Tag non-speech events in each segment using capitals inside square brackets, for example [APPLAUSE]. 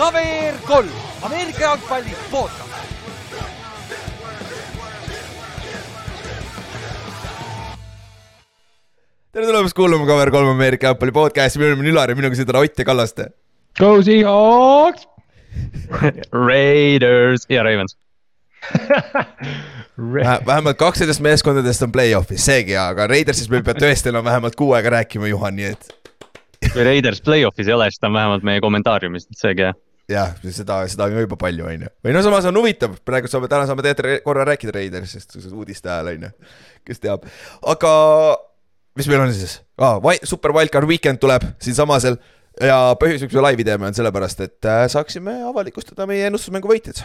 KVR kolm, Ameerika jalgpalli podcast. tere tulemast kuulama Cover kolm Ameerika jalgpalli podcast'i, minu nimi on Ülar ja minuga siin täna Ott ja Kallaste. Go Seahawks [LAUGHS] Raiders ja Ravens [LAUGHS] Vähe- vähemalt kaks nendest meeskondadest on play-off'is, seegi hea, aga Raidersist me ei pea tõesti enam vähemalt kuu aega rääkima, Juhan, nii et. kui Raiders play-off'is ei ole, siis ta on vähemalt meie kommentaariumis, seegi hea. Jah, seda, seda on ka juba palju, on ju. või no samas on huvitav, praegu saame, täna saame tegelikult korra rääkida Raidersist uudiste ajal, on ju. kes teab, aga mis meil on siis ah,? Super Wildcard Weekend tuleb siinsamasel ja põhjus, miks me laivi teeme, on sellepärast, et äh, saaksime avalikustada meie ennustusmängu võitjad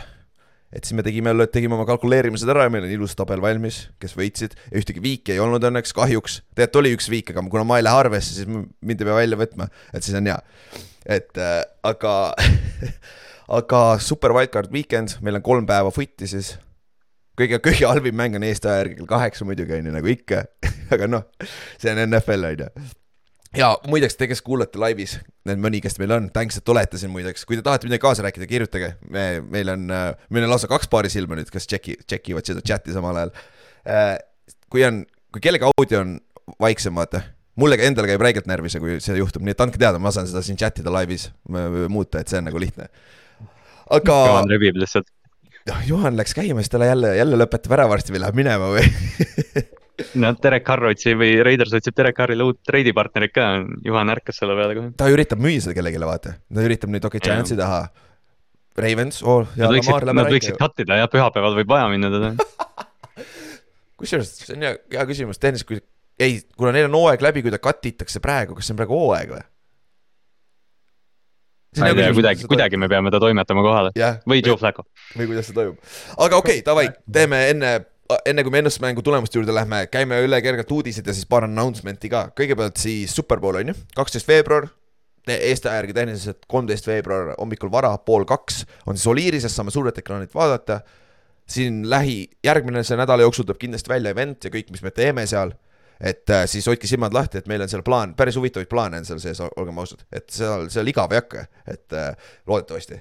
et siis me tegime, tegime oma kalkuleerimised ära ja meil on ilus tabel valmis, kes võitsid ühtegi viiki ei olnud õnneks, kahjuks. tegelikult oli üks viik, aga kuna ma ei lähe arvesse, siis mind ei pea välja võtma, et siis on hea. et äh, aga [LAUGHS] aga Super Wildcard Weekend, meil on kolm päeva footi siis. kõige, kõige halvim mäng on Eesti aja järgi kell kaheksa muidugi on ju, nagu ikka [LAUGHS] aga noh, see on NFL on ju ja muideks, te, kes kuulate laivis, need mõni, kes meil on, thanks, et olete siin muideks, kui te tahate midagi kaasa rääkida, kirjutage, me, meil on, meil on lausa kaks paari silma nüüd, kes tšeki, tšekivad seda chati samal ajal. kui on, kui kellegi audio on vaiksem, vaata, mulle endale käib räigelt närvi see, kui see juhtub, nii et andke teada, ma saan seda siin chat ida laivis muuta, et see on nagu lihtne. aga. Juhan rebib lihtsalt. Juhan läks käima, siis talle jälle, jälle lõpetab ära varsti või läheb minema või [LAUGHS] no Derek Carr otsib või Raiders otsib Derek Carrile uut treidipartnerit ka, Juhan ärkas selle peale kohe. ta üritab müüa seda kellelegi, vaata, ta üritab nüüd okei okay, Giantsi taha. Ravens oh,, Nad võiksid, nad võiksid cut ida ja pühapäeval võib vaja minna teda. [LAUGHS] Kusjuures see on hea, hea küsimus, Tõnis, kui ei, kuna neil on hooaeg läbi, kui ta cut itakse praegu, kas see on praegu hooaeg või? ma ei tea, kuidagi, kuidagi me peame ta toimetama kohale. Yeah, või Joe Flacco. või kuidas see toimub, aga okei okay,, davai, teeme enne enne kui me ennustusmängu tulemuste juurde lähme, käime üle kergelt uudised ja siis paar announcement'i ka. kõigepealt siis Superbowl on ju, kaksteist veebruar. Eesti aja järgi tehniliselt kolmteist veebruar hommikul vara, pool kaks on siis Oliirises, saame suurelt ekraanilt vaadata. siin lähi, järgmine see nädala jooksul tuleb kindlasti välja event ja kõik, mis me teeme seal. et äh, siis hoidke silmad lahti, et meil on seal plaan, päris huvitavaid plaane on seal sees, olgem ausad, et seal, seal igav ei hakka, et äh, loodetavasti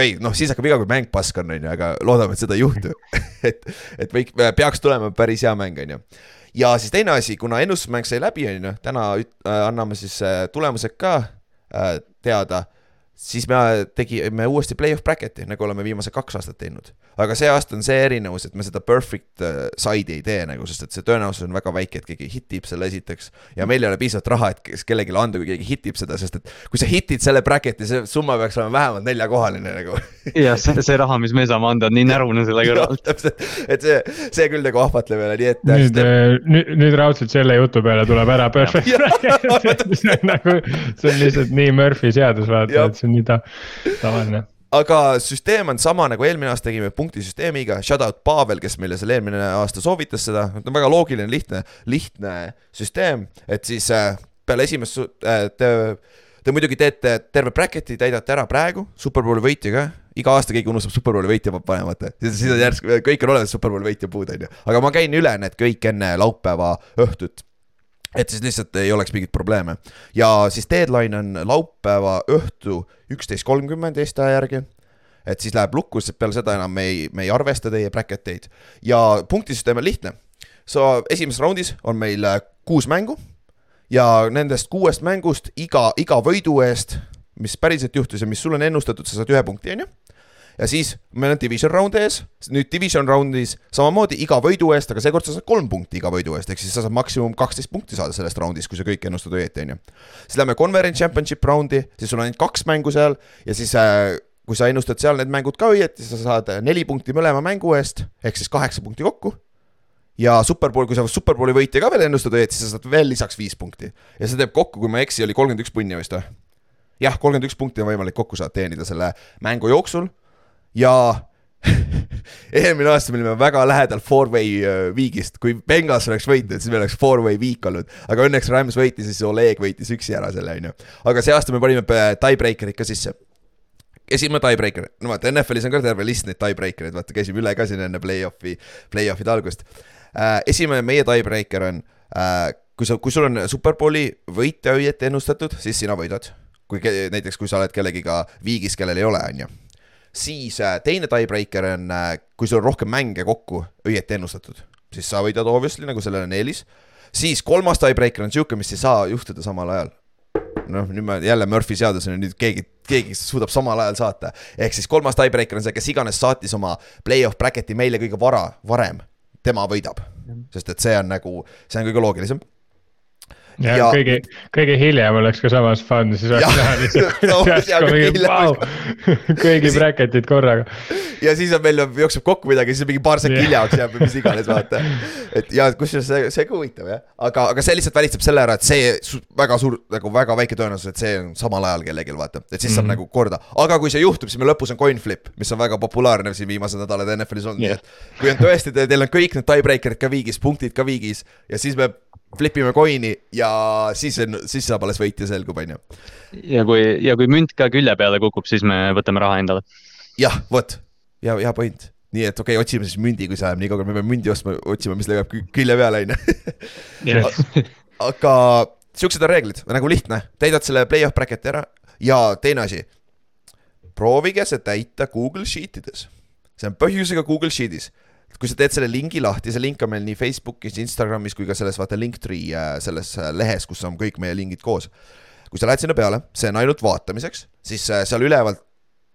ei noh, siis hakkab iga kord mäng pask on, on ju, aga loodame, et seda ei juhtu [LAUGHS] et, et võik-, peaks tulema päris hea mäng, on ju. ja siis teine asi, kuna ennustusmäng sai läbi, on ju, täna äh, anname siis äh, tulemused ka äh, teada siis me tegime uuesti play-off bracket'i, nagu oleme viimased kaks aastat teinud. Aga see aasta on see erinevus, et me seda perfect uh, side'i ei tee nagu, sest et see tõenäosus on väga väike, et keegi hitib selle esiteks. ja meil ei ole piisavalt raha, et kellelegi anda, kui keegi hitib seda, sest et kui sa hitid selle bracket'i, see summa peaks olema vähemalt neljakohaline nagu. jah, see, see raha, mis me saame anda, on nii närune selle kõrval. täpselt, et see, see küll nagu ahvatleb jälle, nii et. nüüd, nüüd, nüüd raudselt selle jutu peale tuleb ära perfect bracket [LAUGHS] see on nagu, see on lihtsalt nii Murphy seadus, vaata, et see on nii ta, tavaline aga süsteem on sama nagu eelmine aasta tegime punktisüsteemiga, shout out Pavel, kes meile selle eelmine aasta soovitas seda, see on väga loogiline, lihtne, lihtne süsteem, et siis äh, peale esimest äh, te, te muidugi teete terve bracket'i, täidate ära praegu, superbowli võitja ka, iga aasta keegi unustab superbowli võitja panema, vaata, siis, siis on järsku, kõik on olemas, superbowli võitja puud, on ju, aga ma käin üle need kõik enne laupäeva õhtut et siis lihtsalt ei oleks mingeid probleeme. ja siis deadline on laupäeva õhtu üksteist kolmkümmend Eesti aja järgi. et siis läheb lukku, sest peale seda enam me ei, me ei arvesta teie bracket eid. ja punktisüsteem on lihtne. So esimeses raundis on meil äh, kuus mängu ja nendest kuuest mängust iga, iga võidu eest, mis päriselt juhtus ja mis sul on ennustatud, sa saad ühe punkti, on ju ja siis meil on division round ees, nüüd division round'is samamoodi iga võidu eest, aga seekord sa saad kolm punkti iga võidu eest, ehk siis sa saad maksimum kaksteist punkti saada sellest round'is, kui sa kõik ennustad õieti, on ju. siis lähme conference championship round'i, siis sul on ainult kaks mängu seal. Ja siis äh, kui sa ennustad seal need mängud ka õieti, sa saad neli punkti mõlema mängu eest, ehk siis kaheksa punkti kokku. Ja Superbowl, kui sa Superbowli võitja ka veel ennustad õieti, siis sa saad veel lisaks viis punkti. ja see teeb kokku, kui ma ei eksi, oli kolmkümmend üks punni vist või? jah, kolmkümmend üks punkti on võimalik kokku saada teenida selle mängu jooksul ja [LAUGHS] eelmine aasta me olime väga lähedal four-way viigist, kui Bengals oleks võitnud, siis meil oleks four-way viik olnud. aga õnneks Rams võitis ja siis Oleg võitis üksi ära selle, on ju. aga see aasta me panime tiebreaker'id ka sisse. esimene tiebreaker, no vaata NFL-is on ka terve list neid tiebreaker eid, vaata käisime üle ka siin enne play-off'i, play-off'ide algust. esimene meie tiebreaker on, kui sa, kui sul on superbowli võitja õieti ennustatud, siis sina võidad kui näiteks, kui sa oled kellegiga viigis, kellel ei ole, on ju. Siis äh, teine tiebreaker on, kui sul on rohkem mänge kokku õieti ennustatud, siis sa võidad obviously nagu sellele on eelis. siis kolmas tiebreaker on sihuke, mis ei saa juhtuda samal ajal. noh, nüüd ma jälle Murphy seadus on ju nüüd keegi, keegi suudab samal ajal saata. ehk siis kolmas tiebreaker on see, kes iganes saatis oma play-off bracket'i meile kõige vara, varem, tema võidab. sest et see on nagu, see on kõige loogilisem. Ja, Ja- kõige, kõige hiljem oleks ka samas fun, siis oleks näha lihtsalt [LAUGHS] [LAUGHS] kõigi bracket'id korraga. ja siis on meil jookseb kokku midagi, siis mingi paar sekki hiljaks jääb või mis iganes, vaata. et ja kusjuures see, see ka huvitav jah, aga, aga see lihtsalt välistab selle ära, et see väga suur, nagu väga väike tõenäosus, et see on samal ajal kellelgi, vaata, et siis saab Mhm. nagu korda. aga kui see juhtub, siis meil lõpus on coin flip, mis on väga populaarne siin viimased nädalad NFL-is olnud yeah., nii et kui on tõesti, teil on kõik need tiebreaker'id ka viigis, punktid ka viigis ja siis me flip ime coin'i ja siis on, siis saab alles võitja selgub, on ju. ja kui, ja kui münt ka külje peale kukub, siis me võtame raha endale. jah, vot, hea, hea point. nii et okei okay,, otsime siis mündi, kui see ajab nii kaugele, me peame mündi ostma, otsima, mis leiab kü- külje peale, on ju. aga siuksed on reeglid, nagu lihtne, täidad selle play-off bracket'i ära ja teine asi. proovige see täita Google Sheetides, see on põhjusega Google Sheetis. Kui sa teed selle lingi lahti, see link on meil nii Facebookis, Instagramis kui ka selles vaata Linktree äh, selles äh, lehes, kus on kõik meie lingid koos. kui sa lähed sinna peale, see on ainult vaatamiseks, siis äh, seal üleval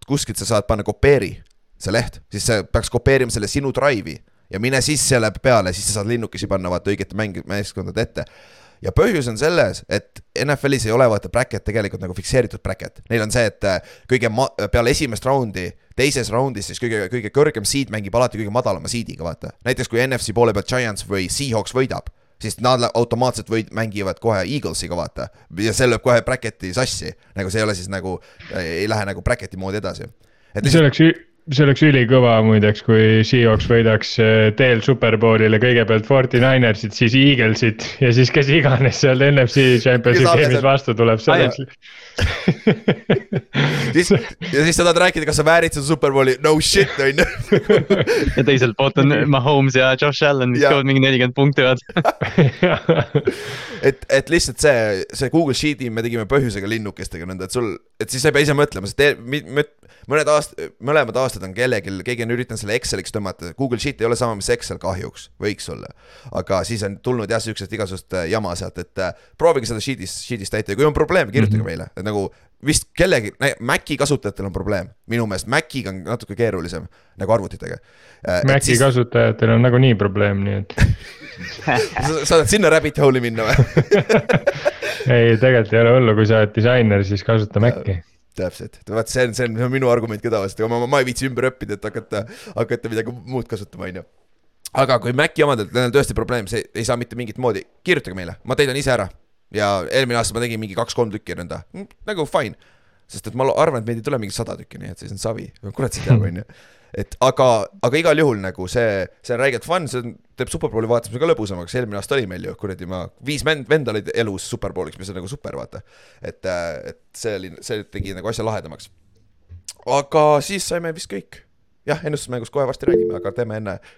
kuskilt sa saad panna kopeeri see leht, siis sa peaks kopeerima selle sinu Drive'i ja mine siis selle peale, siis sa saad linnukesi panna vaata õigete mäng-, meeskondade ette. Ja põhjus on selles, et NFL-is ei ole vaata bracket tegelikult nagu fikseeritud bracket, neil on see, et äh, kõige ma-, peale esimest raundi, teises raundis siis kõige, kõige kõrgem seed mängib alati kõige madalama seed'iga, vaata. näiteks kui NFC poole pealt Giants või Seahawks võidab, siis nad automaatselt võid, mängivad kohe Eaglesiga, vaata. ja see lööb kohe bracket'i sassi, nagu see ei ole siis nagu, ei lähe nagu bracket'i moodi edasi. et see oleks, see oleks ülikõva muideks, kui Seahawks võidaks eh, teel Superbowlile kõigepealt Forty Ninersit, siis Eaglesit ja siis kes iganes seal NFC game'is on- vastu tuleb, see oleks. [LAUGHS] siis, ja siis sa tahad rääkida, kas sa väärid seda Superbowli, no shit on ju. [LAUGHS] ja teiselt poolt on Mahomes ja Josh Allan, mis toovad mingi nelikümmend punkti vaata. [LAUGHS] et, et lihtsalt see, see Google Sheet'i me tegime põhjusega linnukestega nõnda, et sul, et siis sa ei pea ise mõtlema, sest mõned aast-, mõlemad aastad on kellelgi, keegi on üritanud selle Exceliks tõmmata, Google Sheet ei ole sama, mis Excel kahjuks, võiks olla. aga siis on tulnud jah, siuksest igasugust äh, jama sealt, et äh, proovige seda Sheet'is, Sheet'is täita ja kui on probleem, kirjutage mm -hmm. meile, et nagu vist kellegi, Maci kasutajatel on probleem, minu meelest Maciga on natuke keerulisem nagu arvutitega. Maci kasutajatel on nagunii probleem, nii et [LAUGHS] sa saad sinna rabbit hole'i minna või? [LAUGHS] ei, tegelikult ei ole hullu, kui sa oled disainer, siis kasuta Maci. täpselt, vaat see on, see on see on minu argument ka tavaliselt, aga ma, ma ei viitsi ümber õppida, et hakata, hakata midagi muud kasutama, on ju. aga kui Maci omadel, neil on tõesti probleem, see ei saa mitte mingit moodi, kirjutage meile, ma täidan ise ära. Ja eelmine aasta ma tegin mingi kaks-kolm tükki nõnda, nagu fine. sest et ma arvan, et meid ei tule mingi sada tükki, nii et siis on savi, kurat see teab, on ju. et aga, aga igal juhul nagu see, see on räigelt fun, see on, teeb Superbowli vaatamise ka lõbusamaks, eelmine aasta oli meil ju kuradi ma, viis vend, venda olid elus Superbowliks, mis on nagu super, vaata. et, et see oli, see tegi nagu asja lahedamaks. aga siis saime vist kõik. jah, ennustusmängust kohe varsti räägime, aga teeme enne äh,,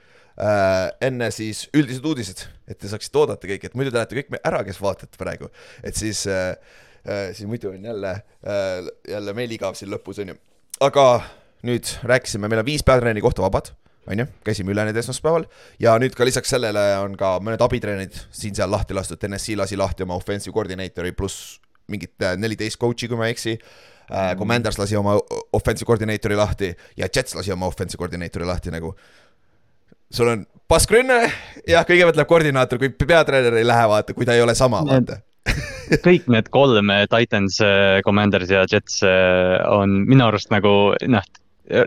enne siis üldised uudised, et te saaksite oodata kõik, et muidu te lähete kõik ära, kes vaatate praegu, et siis äh, äh, siis muidu on jälle äh,, jälle meil igav siin lõpus on ju. aga nüüd rääkisime, meil on viis peatreeni kohta vabad, on ju, käisime üle need esmaspäeval ja nüüd ka lisaks sellele on ka mõned abitreenid siin-seal lahti lastud, NSC lasi lahti oma offensive coordinator'i pluss mingit äh, neliteist coach'i, kui ma ei eksi äh,. Commanders lasi oma offensive coordinator'i lahti ja Jets lasi oma offensive coordinator'i lahti nagu. Sul on paskrünne, jah, kõigepealt läheb koordinaator, kui peatreener ei lähe, vaata, kui ta ei ole sama, vaata. [LAUGHS] kõik need kolm, Titans, Commanders ja Jets äh, on minu arust nagu noh,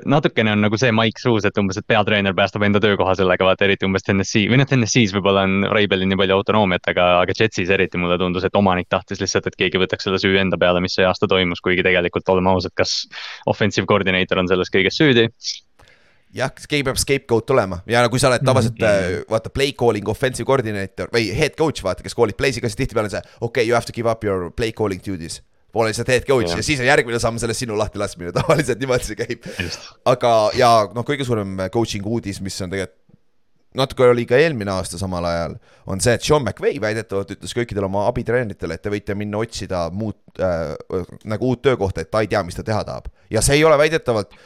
natukene on nagu see Mike Truus, et umbes, et peatreener päästab enda töökoha sellega, vaata eriti umbes TNS-i või noh, TNS-is võib-olla on Raibelil nii palju autonoomiat, aga, aga Jetsis eriti mulle tundus, et omanik tahtis lihtsalt, et keegi võtaks selle süü enda peale, mis see aasta toimus, kuigi tegelikult oleme ausad, kas offensive coordinator on selles kõiges süüdi jah, keegi peab scapegoat olema ja kui sa oled tavaliselt mm. vaata play calling offensive coordinator või head coach vaata, kes koolib play'si ka, siis tihtipeale on see okei okay,, you have to give up your play calling duties. Pole lihtsalt head coach ja. Ja siis on järgmine samm sellest sinu lahtilaskmine, [LAUGHS] tavaliselt niimoodi see käib. aga, ja noh, kõige suurem coaching uudis, mis on tegelikult natuke oli ka eelmine aasta samal ajal, on see, et Sean McVay väidetavalt ütles kõikidele oma abitreeneritele, et te võite minna otsida muud äh,, nagu uut töökohta, et ta ei tea, mis ta teha tahab. ja see ei ole väidetavalt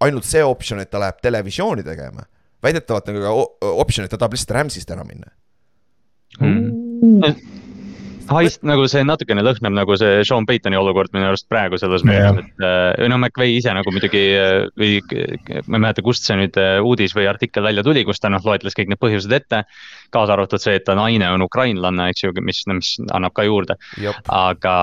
ainult see optsioon, et ta läheb televisiooni tegema. väidetavalt on ka o- optsioon, et ta tahab lihtsalt Rams'ist ära minna. mm.. Haist nagu see natukene lõhnab nagu see Sean Paytoni olukord minu arust praegu selles mõttes, et äh, noh, McVay ise nagu muidugi äh, või ma ei mäleta, kust see nüüd äh, uudis või artikkel välja tuli, kus ta noh, loetles kõik need põhjused ette. kaasa arvatud see, et ta naine on ukrainlanna, eks ju, mis, mis annab ka juurde. aga,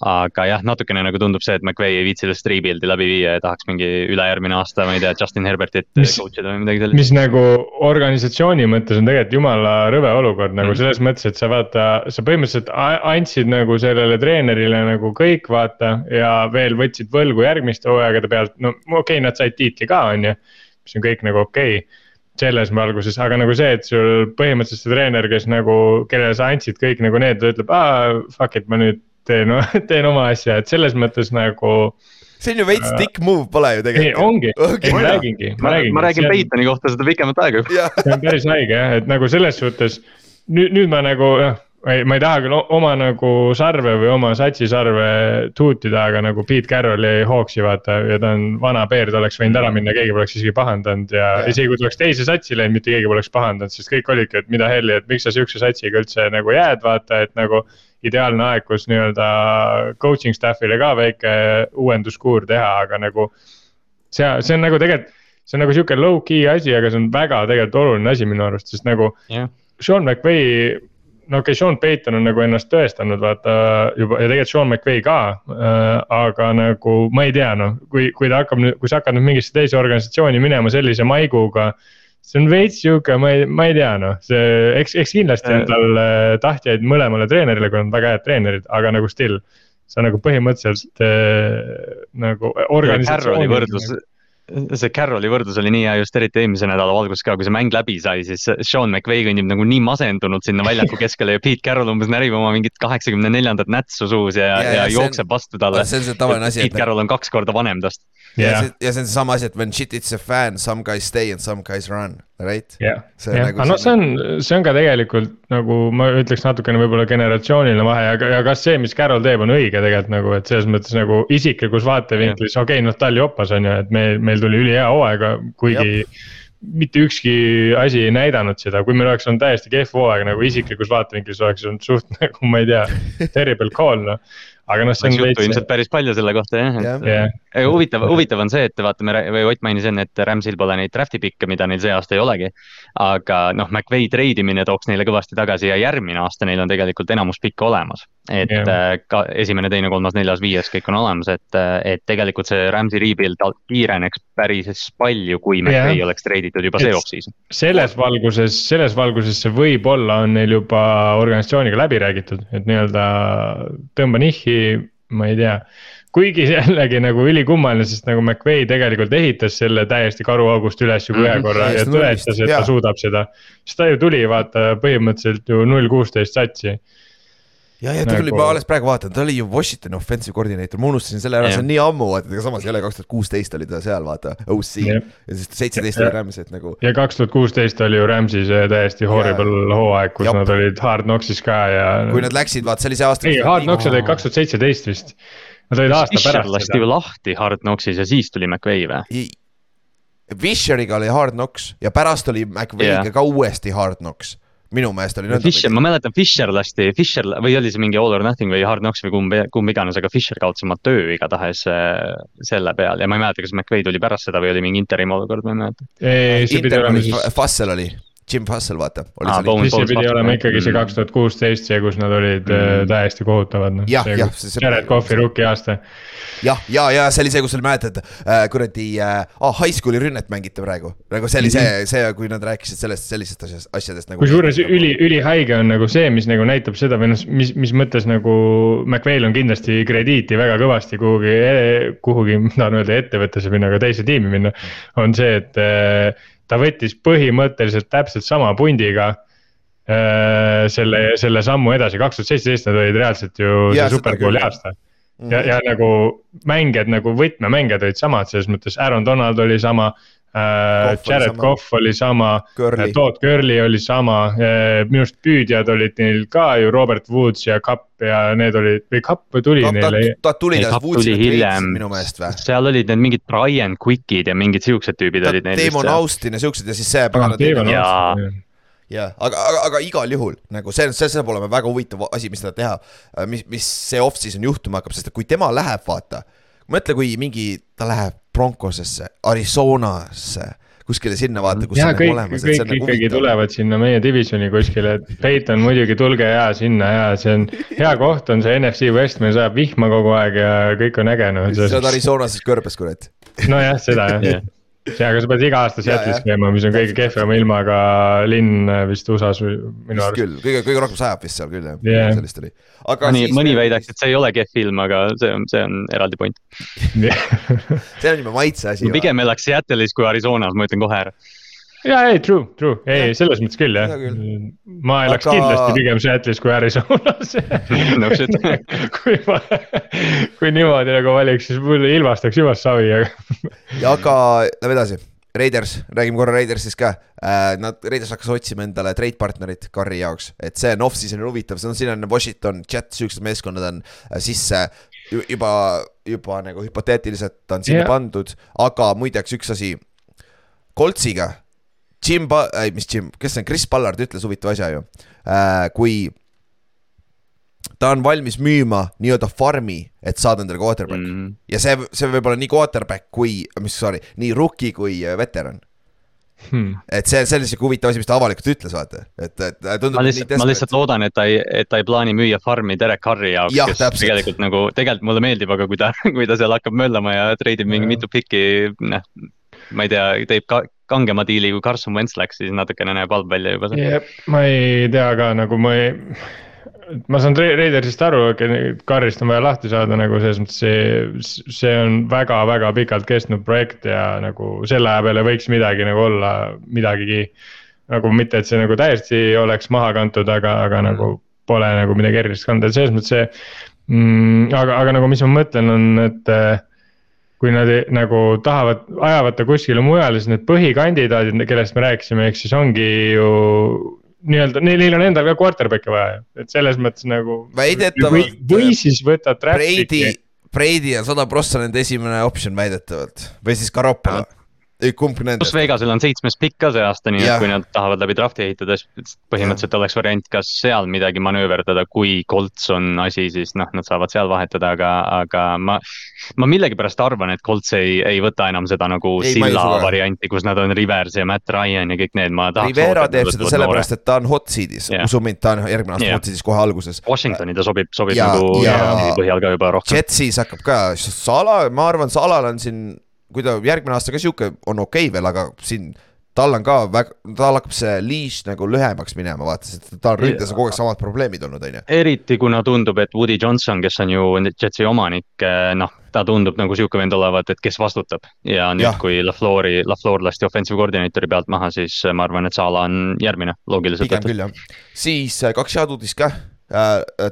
aga jah, natukene nagu tundub see, et McVay ei viitsi sellest rebuild'i läbi viia ja tahaks mingi ülejärgmine aasta, ma ei tea, Justin Herbertit coach ida või midagi sellist. mis nagu organisatsiooni mõttes on tegelikult jumala rõve olukord nagu Mm. selles mõttes, et sa vaata, sa põhimõtteliselt andsid nagu sellele treenerile nagu kõik vaata ja veel võtsid võlgu järgmiste hooaegade pealt, no okei okay,, nad said tiitli ka, on ju. mis on kõik nagu okei okay, selles valguses, aga nagu see, et sul põhimõtteliselt see treener, kes nagu, kellele sa andsid kõik nagu need, ta ütleb, aa fuck it, ma nüüd teen, [LAUGHS] teen oma asja, et selles mõttes nagu. see on ju veits dick move, pole ju ei, tegelikult. ongi Okei. ma räägingi, ma räägingi. ma räägin Paytoni kohta seda pikemat aega. jah, see on päris haige jah, et nagu selles suhtes nüüd, nüüd ma nagu jah, ma ei taha küll oma nagu sarve või oma satsi sarve tuutida, aga nagu Pete Carrolli Hawksi vaata ja ta on vana peer, ta oleks võinud ära minna, keegi poleks isegi pahandanud ja Jah. isegi kui ta oleks teise satsi läinud, mitte keegi poleks pahandanud, sest kõik olidki, et mida helli, et miks sa sihukese satsiga üldse nagu jääd, vaata, et nagu ideaalne aeg, kus nii-öelda coaching staff'ile ka väike uuenduskuur teha, aga nagu see, see on nagu tegelikult see on nagu sihuke low-key asi, aga see on väga tegelikult oluline asi minu arust, sest nagu jah, Sean McVay, no okei okay,, Sean Payton on nagu ennast tõestanud, vaata juba ja tegelikult Sean McVay ka äh,. aga nagu ma ei tea, noh, kui, kui ta hakkab nüüd, kui sa hakkad nüüd mingisse teise organisatsiooni minema sellise maiguga. see on veits sihuke, ma ei, ma ei tea, noh, see, eks, eks kindlasti on tal äh, tahtjaid mõlemale treenerile, kui nad on väga head treenerid, aga nagu still. sa nagu põhimõtteliselt äh, nagu organisatsiooni. võrdlus, see Carrolli võrdlus oli nii hea just eriti eelmise nädala valguses ka, kui see mäng läbi sai, siis Sean McVay kõnnib nagu nii masendunud sinna väljaku [LAUGHS] keskele ja Pete Carroll umbes närib oma mingit kaheksakümne neljandat nätsu suus ja, Ja, ja, ja see on- jookseb vastu talle. see on see tavaline asi, et Pete Carroll on kaks korda vanem tast. ja see, ja see on seesama asi, et when shit hits a fan, some guys stay and some guys run, right? jah, jah, nagu aga noh, see on, see on ka tegelikult nagu ma ütleks natukene võib-olla generatsiooniline vahe ja, ja kas see, mis Carroll teeb, on õige tegelikult nagu, et selles mõttes nagu isiklikus vaatevinklis, okei okay,, noh, ta oli opas on ju, et meil, meil tuli ülihea hooaeg, kuigi mitte ükski asi ei näidanud seda, kui meil oleks olnud täiesti kehv hooaeg nagu isiklikus vaatevinklis oleks olnud suht [LAUGHS] nagu ma ei tea, terrible call noh. Aga noh, see on juttu veits, ilmselt päris palju selle kohta jah, Jah. et Aga huvitav, huvitav on see, et vaata, me või Ott mainis enne, et Ramsil pole neid draft'i pikke, mida neil see aasta ei olegi. Aga noh, McVay treidimine tooks neile kõvasti tagasi ja järgmine aasta neil on tegelikult enamus pikke olemas. et yeah. ka esimene, teine, kolmas, neljas, viies, kõik on olemas, et, et tegelikult see Ramsi rebuild kiireneks päris palju, kui McVay Jah. oleks treiditud juba see off-season. selles valguses, selles valguses see võib-olla on neil juba organisatsiooniga läbi räägitud, et nii-öelda tõmba nihhi, ma ei tea. Kuigi jällegi nagu ülikummaline, sest nagu McVay tegelikult ehitas selle täiesti karuaugust üles juba ühe Mhm, korra ja täiesti tõestas, nullist, et ta jaa. suudab seda. siis ta ju tuli vaata põhimõtteliselt ju null kuusteist satsi. ja, ja ta tuli, Nagu- ma alles praegu vaatan, ta oli ju Washingtoni offensive koordinaator, ma unustasin selle ära, see on nii ammu, vaata, aga samas jälle kaks tuhat kuusteist oli ta seal, vaata, OC. Jah. ja siis seitseteist oli Rams, et nagu ja kaks tuhat kuusteist oli ju Rams'i see täiesti horrible hooaeg, kus Jop. nad olid Hard Knocksis ka ja. kui nad läksid, vaata, see oli see aasta. ei, Hard Knocks oli kaks tuhat seitseteist vist. Nad olid aasta Fisher pärast lasti ju. lahti Hard Knocksis ja siis tuli McVay või? Fisheriga oli Hard Knocks ja pärast oli McVay'ga Jah. ka uuesti Hard Knocks. minu meelest oli nõnda. Fisher, ma mäletan, Fisher lasti, Fisher või oli see mingi All or Nothing või Hard Knocks või kumb, kumb iganes, aga Fisher kaotas oma töö igatahes äh, selle peal ja ma ei mäleta, kas McVay tuli pärast seda või oli mingi interim olukord, ma ei mäleta. see pidi olema siis, Fussel oli, Jim Fussel, vaata. Siis see pidi olema ikkagi see Mm. kaks tuhat kuusteist, see, kus nad olid Mm. mm. täiesti kohutavad, noh. Jared Cough'i rookie aasta. jah, ja, ja see oli see, kus oli, mäletad äh,, kuradi äh, ah, high school'i rünnet mängite praegu. nagu see oli see, see, kui nad rääkisid sellest, sellistest asjast, asjadest nagu. Mhm. kusjuures üli, ülihaige on nagu see, mis nagu näitab seda või noh, mis, mis mõttes nagu McVay'l on kindlasti krediiti väga kõvasti kuhugi, kuhugi, ma tahan öelda ettevõttesse minna, aga teise tiimi minna. on see, et eh, ta võttis põhimõtteliselt täpselt sama pundiga eh, selle, selle sammu edasi, kaks tuhat seitseteist nad olid reaalselt ju Jaa, see jah. aasta. ja, ja nagu mängijad nagu võtmemängijad olid samad, selles mõttes Aaron Donald oli sama. Goff oli Jared sama. Cough oli sama, Curly, Todd Gurley oli sama, minu arust püüdjad olid neil ka ju Robert Woods ja Cup ja need olid või Cup tuli ta, neile. ta tuli ta tuli Woodsile hiljem. minu meelest või? seal olid need mingid Brian Quickid ja mingid siuksed tüübid olid neil Damon. Austin ja siuksed ja siis see pagana Ah, teine. Jaa. Jah, aga, aga, aga igal juhul nagu see, see saab olema väga huvitav asi, mis teda teha. mis, mis see off-season juhtuma hakkab, sest et kui tema läheb, vaata. mõtle, kui mingi, ta läheb Broncosesse, Arizonasse, kuskile sinna vaata, kus ja see kõik, nagu olemas, et kõik see on nagu ikkagi huvitav. tulevad sinna meie divisioni kuskile, et Peiton muidugi tulge ja sinna ja see on hea koht on see NFC West, meil sajab vihma kogu aeg ja kõik on äge noh. sa oled Arizonases kõrbes, kurat. nojah, seda jah Jah. ja, aga sa pead iga aasta Seattle'is käima, mis on kõige kehvema ilmaga linn vist USA-s minu vist arust. küll, kõige, kõige rohkem sajab vist seal küll jah yeah., sellist oli. aga mõni, siis mõni väidaks, et see ei ole kehv film, aga see on, see on eraldi point. [LAUGHS] see on juba maitse asi. pigem elaks Seattle'is kui Arizonas, ma ütlen kohe ära. Ja ei, true, true, ei selles mõttes küll jah küll.. ma elaks Aga- kindlasti pigem Seattle'is kui Arizonas [LAUGHS] No shit. [LAUGHS] kui ma, kui niimoodi nagu valiks, siis mul ilmastaks jumala savi, aga ja aga lähme edasi. Raiders, räägime korra Raidersist ka äh,. Nad, Raiders hakkas otsima endale trade partnerit Carri jaoks, et see on off-season'il huvitav, see on, siin on Washington, Jets, siuksed meeskonnad on äh, sisse ju- juba, juba nagu hüpoteetiliselt on sinna yeah. pandud, aga muideks üks asi. Coltsiga, Jim Ba-, ei mis Jim, kes see on, Chris Ballard ütles huvitava asja ju äh,, kui ta on valmis müüma nii-öelda farmi, et saada endale quarterback mm. Mm. ja see, see võib olla nii quarterback kui, mis sorry, nii rookie kui äh, veteran. hmm. et see, see oli siuke huvitav asi, mis ta avalikult ütles, vaata, et, et tundub ma lihtsalt, ma lihtsalt loodan, et ta ei, et ta ei plaani müüa farmi Derek Carri jaoks Jah, kes täpselt. tegelikult nagu, tegelikult mulle meeldib, aga kui ta, [LAUGHS] kui ta seal hakkab möllama ja treidib mingi Jah. mitu pikki, noh. Ma ei tea, teeb ka kangema diili kui Carson Wentz läks, siis natukene näeb halb välja juba see. Jep, ma ei tea ka nagu ma ei, ma saan Ra- Raidersist aru, Carrist on vaja lahti saada nagu selles mõttes see, see on väga-väga pikalt kestnud projekt ja nagu selle aja peale võiks midagi nagu olla midagigi. nagu mitte, et see nagu täiesti oleks maha kantud, aga, aga nagu pole nagu midagi erilist kanda, selles mõttes see mm,. aga, aga nagu, mis ma mõtlen, on, et kui nad nagu tahavad, ajavad ta kuskile mujale, siis need põhikandidaadid, kellest me rääkisime, ehk siis ongi ju nii-öelda, neil, neil on endal ka quarterback'e vaja ju, et selles mõttes nagu. Väidetavalt- või, või siis võtad Brady Brady on sada prossa nende esimene optsioon väidetavalt või siis Garoppolo, kumb pluss nendest. Vegasel on seitsmes pikk ka see aasta, nii Jah. et kui nad tahavad läbi draft'i ehitada, siis põhimõtteliselt oleks variant kas seal midagi manööverdada, kui Colts on asi, siis noh, nad saavad seal vahetada, aga, aga ma. ma millegipärast arvan, et Colts ei, ei võta enam seda nagu Ei, silla ka. varianti, kus nad on Rivers ja Matt Ryan ja kõik need, ma tahaks. Rivera teeb seda sellepärast, et ta on hot seat'is Jah. usu mind, ta on järgmine aasta Jah. hot seat'is kohe alguses. Washingtoni ta sobib, sobib Ja- nagu ja- ja, põhjal ka juba rohkem. Jetsis hakkab ka, Sala, ma arvan, Salal on siin, kui ta järgmine aasta ka sihuke on okei okay veel, aga siin tal on ka väga, tal hakkab see leash nagu lühemaks minema, vaata, sest tal on ründes on kogu aeg samad probleemid olnud, on ju. eriti kuna tundub, et Woody Johnson, kes on ju Jetsi omanik, noh, ta tundub nagu sihuke vend olevat, et kes vastutab. ja nüüd kui LaFleuri, LaFleur lasti offensive koordineeritori pealt maha, siis ma arvan, et Sala on järgmine loogiliselt pigem küll jah. siis äh, kaks head uudist ka.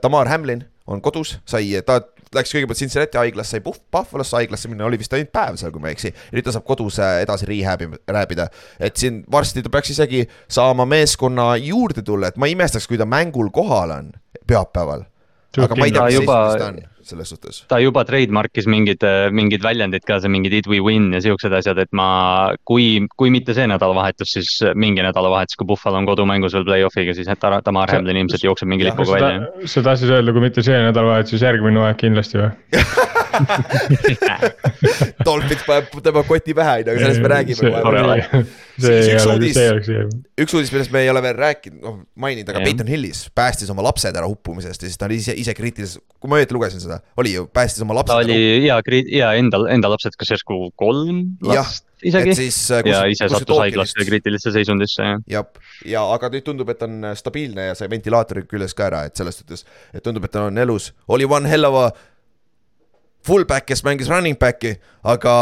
Tamar Hamlin on kodus, sai, ta läks kõigepealt Cincinnati haiglasse, sai Buff- Buffalosse haiglasse minna, oli vist ainult päev seal, kui ma ei eksi. nüüd ta saab kodus äh, edasi rehab'i, rääbida, et siin varsti ta peaks isegi saama meeskonna juurde tulla, et ma ei imestaks, kui ta mängul kohal on pühapäeval. aga ma ei tea, mis seisundis ta on selles suhtes. ta juba trademark'is mingid, mingid väljendid ka, see mingi did we win ja siuksed asjad, et ma, kui, kui mitte see nädalavahetus, siis mingi nädalavahetus, kui Buffalo on kodumängus veel play-off'iga, siis Tar- Tamar Hamlin ilmselt jookseb mingi lipuga välja. sa tahtsid öelda, kui mitte see nädalavahetus, siis järgmine hooaeg kindlasti või? [LAUGHS] Dolphins paneb tema koti pähe, on ju, aga sellest me räägime kohe. See ei üks ole, uudis. see oleks see. üks uudis, millest me ei ole veel rääkinud, noh maininud, aga Jah. Peyton Hillis päästis oma lapsed ära uppumisest ja siis ta oli ise, ise kriitilises, kui ma õieti lugesin seda, oli ju, päästis oma lapsed ta oli ja, ja endal, enda lapsed, kas järsku kolm Jah, last isegi et siis äh, ja ise sattus haiglasse kriitilisse seisundisse ja jah, ja aga nüüd tundub, et on stabiilne ja sai ventilaatori küljes ka ära, et selles suhtes, et tundub, et ta on elus, oli one hell of a fullback, kes mängis running back'i, aga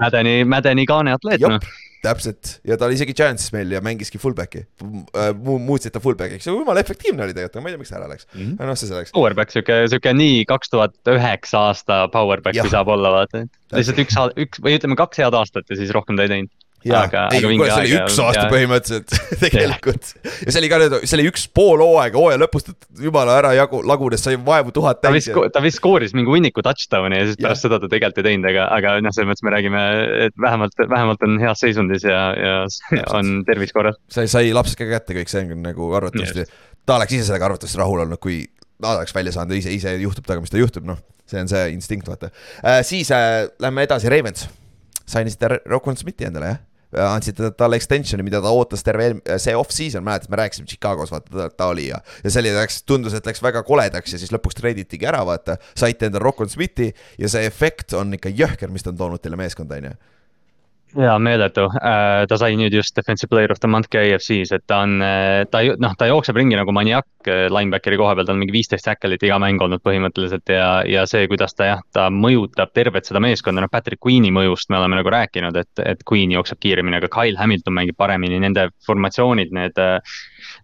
Mädeni, Mädeni kaane atleet noh. Täpselt ja ta oli isegi Giantsis meil ja mängiski fullback'i Mu,, muutsid ta fullback'iks ja jumala efektiivne oli tegelikult, ma ei tea, miks ta ära läks mm. -hmm. aga noh, see selleks. Powerback sihuke, sihuke nii kaks tuhat üheksa aasta powerback, kui saab olla, vaata. lihtsalt üks, üks või ütleme, kaks head aastat ja siis rohkem ta ei teinud. jaa, aga, ei aga, kuule see oli üks aasta ja- põhimõtteliselt [LAUGHS] tegelikult. ja see oli ka nüüd, see oli üks pool hooaega, hooaja lõpus ta jumala ära jagu, lagunes, sai vaevu tuhat ta täis vist, ta vist skooris mingi hunniku touchdown'i ja siis pärast seda ta tegelikult ei teinud, aga, aga noh, selles mõttes me räägime, et vähemalt, vähemalt on heas seisundis ja, ja [LAUGHS] on tervis korras. sai, sai lapsed ka kätte kõik, see on nagu arvatavasti, ta oleks ise sellega arvatavasti rahul olnud, kui ta oleks välja saanud ja ise, ise juhtub temaga, mis ta juhtub, noh. see on see instinkt, vaata äh,. siis äh, lähme edasi, Ravens. Sainisite Rockwell Smithi endale, jah? andsite talle extension'i, mida ta ootas terve eel- see off-season, mäletad, me rääkisime Chicagos, vaata ta, ta oli ja. ja see oli, läks, tundus, et läks väga koledaks ja siis lõpuks treiditigi ära, vaata. saite endale Rockwell Smithi ja see efekt on ikka jõhker, mis ta on toonud teile meeskonda, on ju. jaa, meeletu. ta sai nüüd just defensive player of the month ka EFC-s, et ta on, ta ju- noh, ta jookseb ringi nagu maniak linebackeri koha peal, tal on mingi viisteist tackle'it iga mäng olnud põhimõtteliselt ja, ja see, kuidas ta jah, ta mõjutab tervet seda meeskonda, noh Patrick Queen'i mõjust me oleme nagu rääkinud, et, et Queen jookseb kiiremini, aga Kyle Hamilton mängib paremini, nende formatsioonid, need.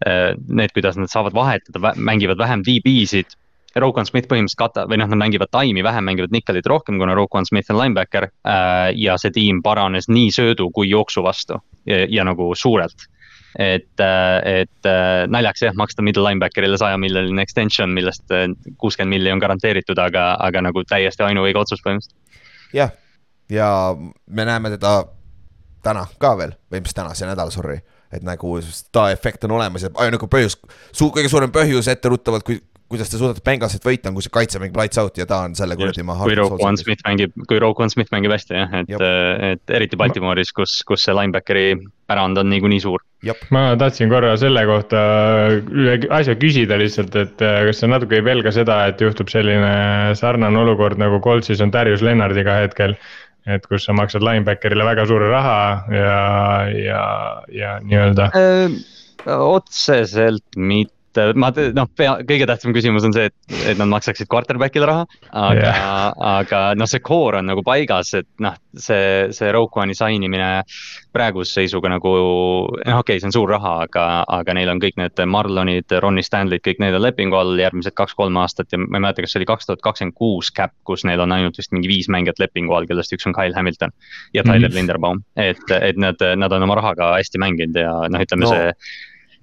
Need, kuidas nad saavad vahetada, mängivad vähem DB-sid Rokon Smith põhimõtteliselt katab või noh, nad mängivad taimi vähem, mängivad nikkelit rohkem, kuna Rokon Smith on linebacker äh,. ja see tiim paranes nii söödu kui jooksu vastu ja, ja nagu suurelt. et, et äh, naljaks jah, maksta middle linebacker'ile saja miljoniline extension, millest äh, kuuskümmend milli on garanteeritud, aga, aga nagu täiesti ainuõige otsus põhimõtteliselt. jah, ja me näeme teda täna ka veel või mis täna, see nädal, sorry. et nagu ta efekt on olemas ja ainuke põhjus, kõige suurem põhjus etteruttavalt, kui, kuidas te suudate Bengalsit võita, on, kui see kaitse mängib lights out ja ta on selle kuradi maha. kui Rokon Smith mängib, kui Rokon Smith mängib hästi jah, et Jep., et eriti Baltimooris, kus, kus see linebackeri pärand on niikuinii suur. ma tahtsin korra selle kohta ühe asja küsida lihtsalt, et äh, kas sa natuke ei pelga seda, et juhtub selline sarnane olukord nagu Coltsis on Darius Lennardiga hetkel. et kus sa maksad linebacker'ile väga suure raha ja, ja, ja nii-öelda. otseselt mitte, ma te- noh, pea, kõige tähtsam küsimus on see, et, et nad maksaksid quarterback'ile raha. aga yeah., aga noh, see core on nagu paigas, et noh, see, see Roquan'i sign imine praeguse seisuga nagu. noh, okei okay,, see on suur raha, aga, aga neil on kõik need Marlonid, Ronnie Stanley'd, kõik need on lepingu all järgmised kaks-kolm aastat ja ma ei mäleta, kas see oli kaks tuhat kakskümmend kuus cap, kus neil on ainult vist mingi viis mängijat lepingu all, kellest üks on Kyle Hamilton. ja Tyler mm. -hmm. Linderbaum, et, et nad, nad on oma rahaga hästi mänginud ja noh, ütleme No. no.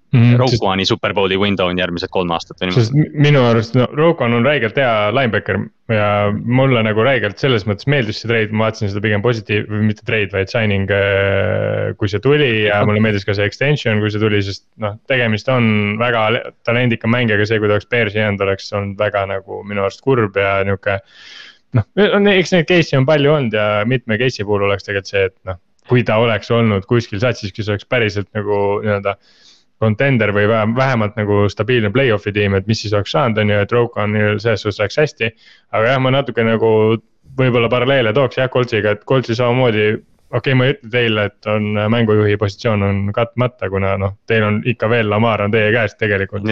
See Rogue One'i superbowli window on järgmised kolm aastat või sest niimoodi. mi- minu arust no, Rokon on räigelt hea linebacker ja mulle nagu räigelt selles mõttes meeldis see trade, ma vaatasin seda pigem positiiv, mitte trade, vaid signing. kui see tuli ja mulle meeldis ka see extension, kui see tuli, sest noh, tegemist on väga le- talendika mängijaga, see, kui ta oleks Bearsi jäänud, oleks olnud väga nagu minu arust kurb ja nihuke. noh, on, eks neid case'i on palju olnud ja mitme case'i puhul oleks tegelikult see, et noh, kui ta oleks olnud kuskil satsis, kes oleks päriselt nagu nii-öelda contender või vähem, vähemalt nagu stabiilne play-off'i tiim, et mis siis oleks saanud, on ju, et Rokanil selles suhtes läks hästi. aga jah, ma natuke nagu võib-olla paralleele tooks jah Coltsiga, et Coltsi samamoodi. okei okay,, ma ei ütle teile, et on äh, mängujuhi positsioon on katmata, kuna noh, teil on ikka veel Lamar on teie käes tegelikult.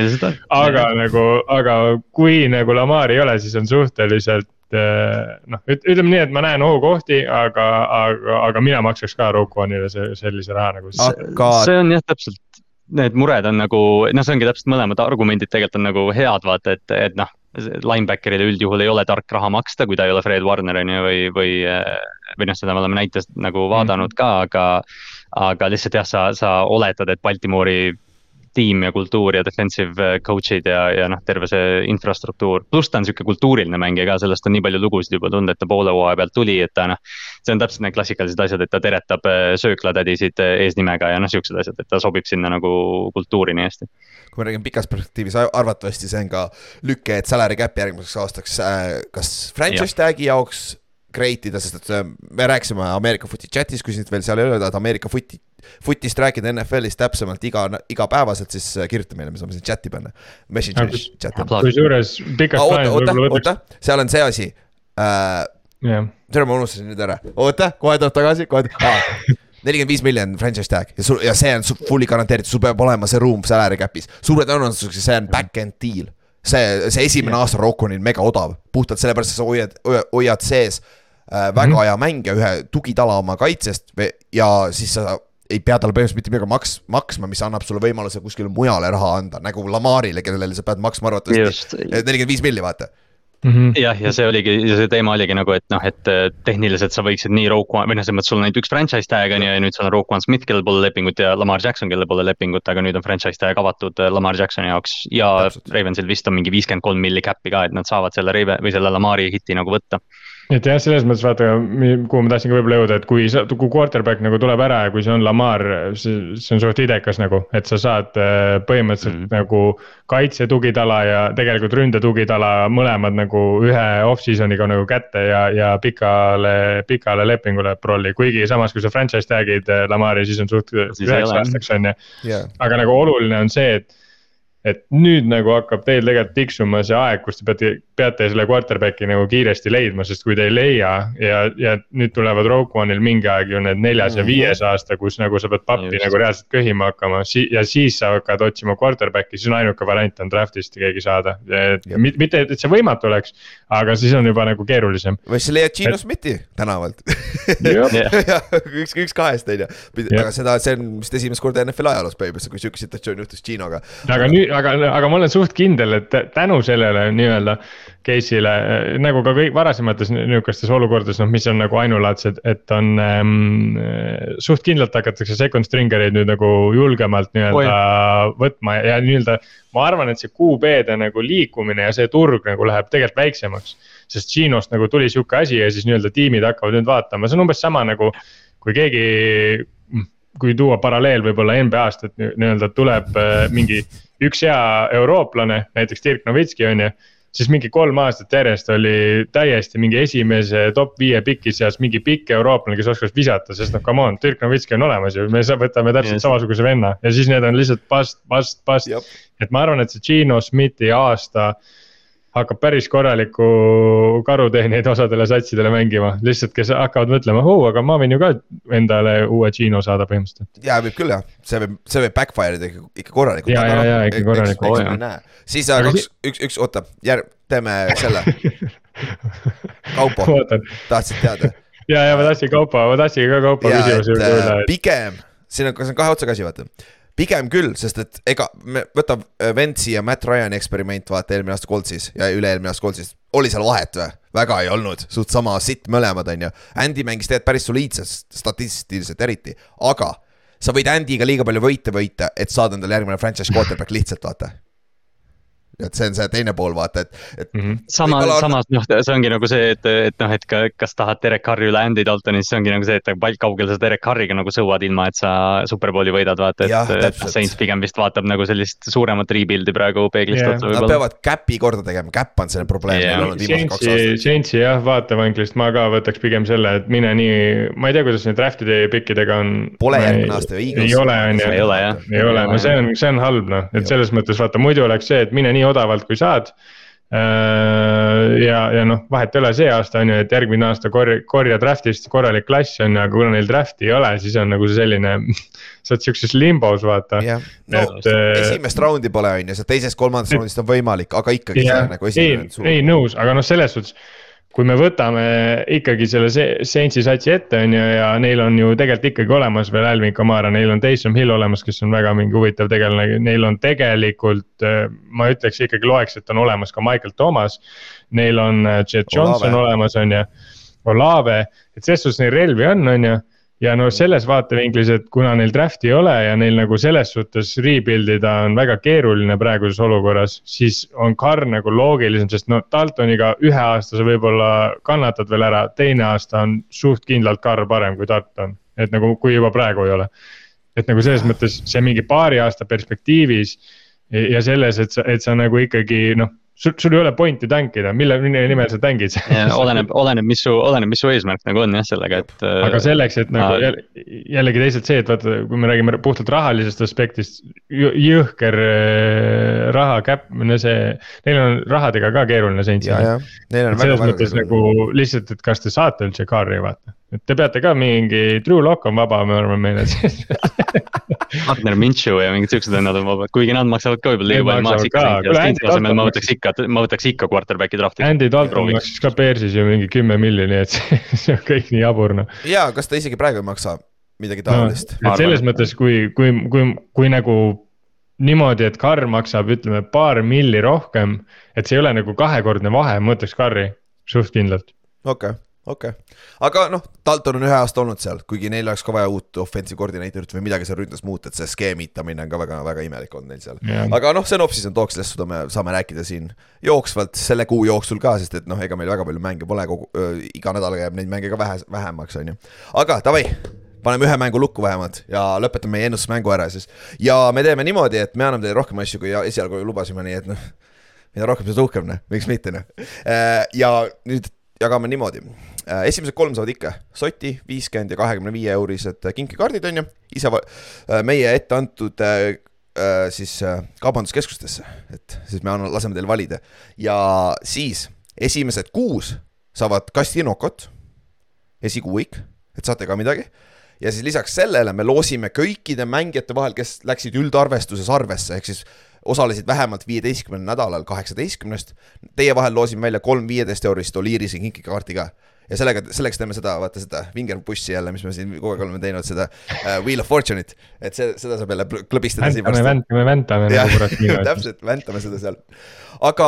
aga nagu, aga kui nagu Lamar ei ole, siis on suhteliselt äh, noh, ütleme nii, et ma näen ohukohti, aga, aga, aga mina maksaks ka Rokanile sellise raha nagu. aga see on jah, täpselt, need mured on nagu, noh, see ongi täpselt mõlemad argumendid tegelikult on nagu head, vaata, et, et noh. Linebacker'ile üldjuhul ei ole tark raha maksta, kui ta ei ole Fred Warner on ju, või, või, või noh, seda me oleme näites nagu vaadanud ka, aga. aga lihtsalt jah, sa, sa oletad, et Baltimori tiim ja kultuur ja defensive coach'id ja, ja noh, terve see infrastruktuur, pluss ta on sihuke kultuuriline mängija ka, sellest on nii palju lugusid juba tulnud, et ta poole hooaja pealt tuli, et ta noh. see on täpselt need klassikalised asjad, et ta teretab äh, sööklatädisid äh, eesnimega ja noh, siuksed asjad, et ta sobib sinna nagu kultuuri nii hästi. kui me räägime pikas perspektiivis, arvatavasti see on ka lüke, et salary cap järgmiseks aastaks äh, kas franchise tag'i jaoks create ida, sest et äh, me rääkisime Ameerika Footi chatis, kui sind veel seal ei ole, et Ameerika Footi, Footist rääkida NFL-ist täpsemalt iga, igapäevaselt, siis äh, kirjuta meile, me saame sinna chati panna. Messengeris chati. kusjuures pikas oota, plaanis oota, võib-olla võtaks, oota, seal on see asi äh,. jah, tere, ma unustasin nüüd ära, oota, kohe tuleb tagasi, kohe ah,. nelikümmend viis miljonit franchise tag ja sul ja see on fully garanteeritud, sul peab olema see ruum salary cap'is, suure tõenäosusega see on back-end deal. see, see esimene yeah. aasta Rokonil mega odav, puhtalt sellepärast, et sa hoiad, hoiad sees äh, väga mm -hmm. hea mängija ühe tugitala oma kaitsest ja siis sa ei pea talle põhimõtteliselt mitte midagi maks-, maksma, mis annab sulle võimaluse kuskile mujale raha anda, nagu Lamarile, kellele sa pead maksma arvatavasti nelikümmend viis milli, vaata. mm -hmm. jah, ja see oligi, ja see teema oligi nagu, et noh, et äh, tehniliselt sa võiksid nii Rogue One või noh, selles mõttes sul on ainult üks franchise tag on ju ja nüüd sul on Rogue One Smith, kellel pole lepingut ja Lamar Jackson, kellel pole lepingut, aga nüüd on franchise tag avatud äh, Lamar Jacksoni jaoks. ja. Ravensil vist on mingi viiskümmend kolm milli cap'i ka, et nad saavad selle Raven või selle Lamari hiti nagu võtta. Et jah, selles mõttes vaata, kuhu ma tahtsin ka võib-olla jõuda, et kui sa, kui quarterback nagu tuleb ära ja kui see on Lamar, see, see on suht idekas nagu, et sa saad äh, põhimõtteliselt mm. Nagu kaitse tugitala ja tegelikult ründe tugitala mõlemad nagu ühe off-season'iga nagu kätte ja, ja pikale, pikale lepingule prolli, kuigi samas, kui sa franchise tag'id äh, Lamari, siis on suht üheks ole. aastaks on ju. aga nagu oluline on see, et, et nüüd nagu hakkab teil tegelikult tiksuma see aeg, kus te peate, peate selle quarterback'i nagu kiiresti leidma, sest kui te ei leia ja, ja nüüd tulevad Rogue One'il mingi aeg ju need neljas ja Mhm. viies aasta, kus nagu sa pead pappi Just. nagu reaalselt köhima hakkama si ja siis sa hakkad otsima quarterback'i, siis on ainuke variant on draft'ist keegi saada. Jep. mitte, et see võimatu oleks, aga siis on juba nagu keerulisem. või siis leiad Gino Smithi tänavalt [LAUGHS] üks, üks kahest on ju, aga seda, see on vist esimest korda NFL ajaloos põhimõtteliselt, kui siuke situatsioon juhtus Ginoga. aga nüüd, aga, aga ma olen suht kindel, et tänu sellele nii-öelda case'ile nagu ka kõik varasemates niisugustes olukordades, noh, mis on nagu ainulaadsed, et on ähm,. suht kindlalt hakatakse second stringer eid nüüd nagu julgemalt nii-öelda võtma ja nii-öelda. ma arvan, et see QB-de nagu liikumine ja see turg nagu läheb tegelikult väiksemaks. sest Ginost nagu tuli sihuke asi ja siis nii-öelda tiimid hakkavad nüüd vaatama, see on umbes sama nagu, kui keegi kui tuua paralleel võib-olla NBA-st, et nii- nii-öelda tuleb äh, mingi üks hea eurooplane, näiteks Dirk Novitski on ju. siis mingi kolm aastat järjest oli täiesti mingi esimese top viie piki seas mingi pikk eurooplane, kes oskas visata, sest noh, come on, Dirk Novitski on olemas ju, me sa- võtame täpselt Just. samasuguse venna ja siis need on lihtsalt bust, bust. Jep. et ma arvan, et see Gino Smithi aasta hakkab päris korralikku karuteenijaid osadele satsidele mängima, lihtsalt kes hakkavad mõtlema, oo, aga ma võin ju ka endale uue Gino saada põhimõtteliselt. ja võib küll jah, see võib, see võib backfire ida ikka, ikka korralikult. Ja, ja, ja, ikka korralikult. Siis Aga kaks, üks, üks, oota, järg-, teeme selle, [LAUGHS] Kaupo, tahtsid teada? ja, ja ma tahtsin Kaupo, ma tahtsin ka Kaupo küsimuse juurde äh, üle, et pigem, siin on, see on kahe otsaga asi, vaata. Pigem küll, sest et ega me võta äh, Ventsi ja Matt Ryan'i eksperiment, vaata eelmine aasta Coltsis ja üle-eelmine aasta Coltsis. oli seal vahet või? väga ei olnud, suht sama sitt mõlemad, on ju. Andy mängis tegelikult päris soliidselt, statistiliselt eriti, aga sa võid Andy'ga liiga palju võite võita, et saada endale järgmine franchise quarterback lihtsalt, vaata. Et see on see teine pool, vaata, et, et Mhm. sama Võib-olla, on- samas noh, see ongi nagu see, et, et noh, et ka, kas tahad Derek Carri üle Andy Daltoni, siis see ongi nagu see, et palju kaugel sa Derek Carriga nagu sõuad, ilma et sa superbowli võidad, vaata, et, et. Saints pigem vist vaatab nagu sellist suuremat rebuild'i praegu peeglist Jah. otsa nad võib-olla. peavad cap'i korda tegema, cap on selline probleem yeah., neil olnud viimased kaks Saintsi, aastat. Saintsi jah, vaatevanklist ma ka võtaks pigem selle, et mine nii, ma ei tea, kuidas need draft'ide pikkidega on. Pole järgmine aasta ju Eagles. ei ole, on ju ei ole jah. ei ole, no see on, see on halb noh, et selles mõttes vaata muidu oleks see, et mine nii odavalt, kui saad. ja, ja noh, vahet ei ole see aasta on ju, et järgmine aasta korja, korja draft'ist korralik klass on ju, aga kuna neil draft'i ei ole, siis on nagu see selline. [LAUGHS] sa oled siukses limbos vaata. no et äh, esimest raundi pole, on ju, sealt teisest-kolmandast raundist on võimalik, aga ikkagi on nagu ei esimene, suur. ei nõus, aga noh, selles suhtes. Kui me võtame ikkagi selle Se- Saintsi satsi ette on ju ja neil on ju tegelikult ikkagi olemas veel Alvin Kamara, neil on Taysom Hill olemas, kes on väga mingi huvitav tegelane, neil on tegelikult. ma ütleks ikkagi loeks, et on olemas ka Michael Thomas. Neil on äh, Jet Johnson Olave. olemas, on ju, Olave, et selles suhtes neil relvi on, on ju ja no selles vaatevinklis, et kuna neil draft'i ei ole ja neil nagu selles suhtes rebuild ida on väga keeruline praeguses olukorras, siis on Carr nagu loogilisem, sest no Daltoniga ühe aasta sa võib-olla kannatad veel ära, teine aasta on suht kindlalt Carr parem kui Dalton, et nagu kui juba praegu ei ole. et nagu selles mõttes see mingi paari aasta perspektiivis ja selles, et sa, et sa nagu ikkagi noh, sul, sul ei ole pointi tankida, mille mille nimel sa tankid [LAUGHS] oleneb, oleneb, mis su, oleneb, mis su eesmärk nagu on jah, sellega, et. aga selleks, et nagu jälle, jällegi teisalt see, et vaata, kui me räägime puhtalt rahalisest aspektist, jõhker äh, raha käpp, no see, neil on rahadega ka keeruline neil on selles väga, mõttes väga nagu lihtsalt, et kas te saate üldse kaarri vaata, et te peate ka mingi, True Lock on vaba, ma arvan meil, [LAUGHS] et partner Minshew ja mingid siuksed vennad on vabad, kuigi nad maksavad ka võib-olla liiga palju, ma oleks ikka Andy asemel, ma võtaks ikka, ma võtaks ikka quarterback'i draft'i. Andy Dalton maksis ka Bearsis ju mingi kümme miljoni, et see, [LAUGHS] see on kõik nii jabur noh. ja kas ta isegi praegu ei maksa midagi no, taolist et selles mõttes, kui, kui, kui, kui nagu niimoodi, et Carr maksab, ütleme paar milli rohkem. et see ei ole nagu kahekordne vahe, ma ütleks Carri suht kindlalt. okei okay okei okay., aga noh, Dalton on ühe aasta olnud seal, kuigi neil oleks ka vaja uut offensive koordineetorit või midagi seal ründes muuta, et see skeemitamine on ka väga-väga imelik olnud neil seal yeah.. aga noh, see on talk, sellest seda me saame rääkida siin jooksvalt selle kuu jooksul ka, sest et noh, ega meil väga palju mänge pole, kogu äh,, iga nädal jääb neid mänge ka vähe, vähemaks, on ju. aga davai paneme ühe mängu lukku vähemalt ja lõpetame meie ennustusmängu ära siis. ja me teeme niimoodi, et me anname teile rohkem asju, kui esialgu lubasime, nii et noh, mida rohkem, seda uhkem, noh, miks mitte, noh. Äh, ja nüüd jagame niimoodi. Äh, esimesed kolm saavad ikka soti, viiskümmend ja kahekümne viie eurised kinkekaardid on ju, ise äh, meie ette antud äh, siis kaubanduskeskustesse, et siis me anname, laseme teil valida. Ja siis esimesed kuus saavad kastinokot, esikuuik, et saate ka midagi. Ja siis lisaks sellele me loosime kõikide mängijate vahel, kes läksid üldarvestuses arvesse, ehk siis osalesid vähemalt viieteistkümnendal nädalal kaheksateistkümnest. Teie vahel loosime välja kolm viieteist eurist Oliirise kinkekaarti ka ja sellega, selleks teeme seda, vaata seda vingerpussi jälle, mis me siin kogu aeg oleme teinud, seda uh, Wheel of Fortune'it. et see, seda saab jälle klõbistada. väntame, väntame, väntame nagu kurat [LAUGHS] täpselt, väntame seda seal. aga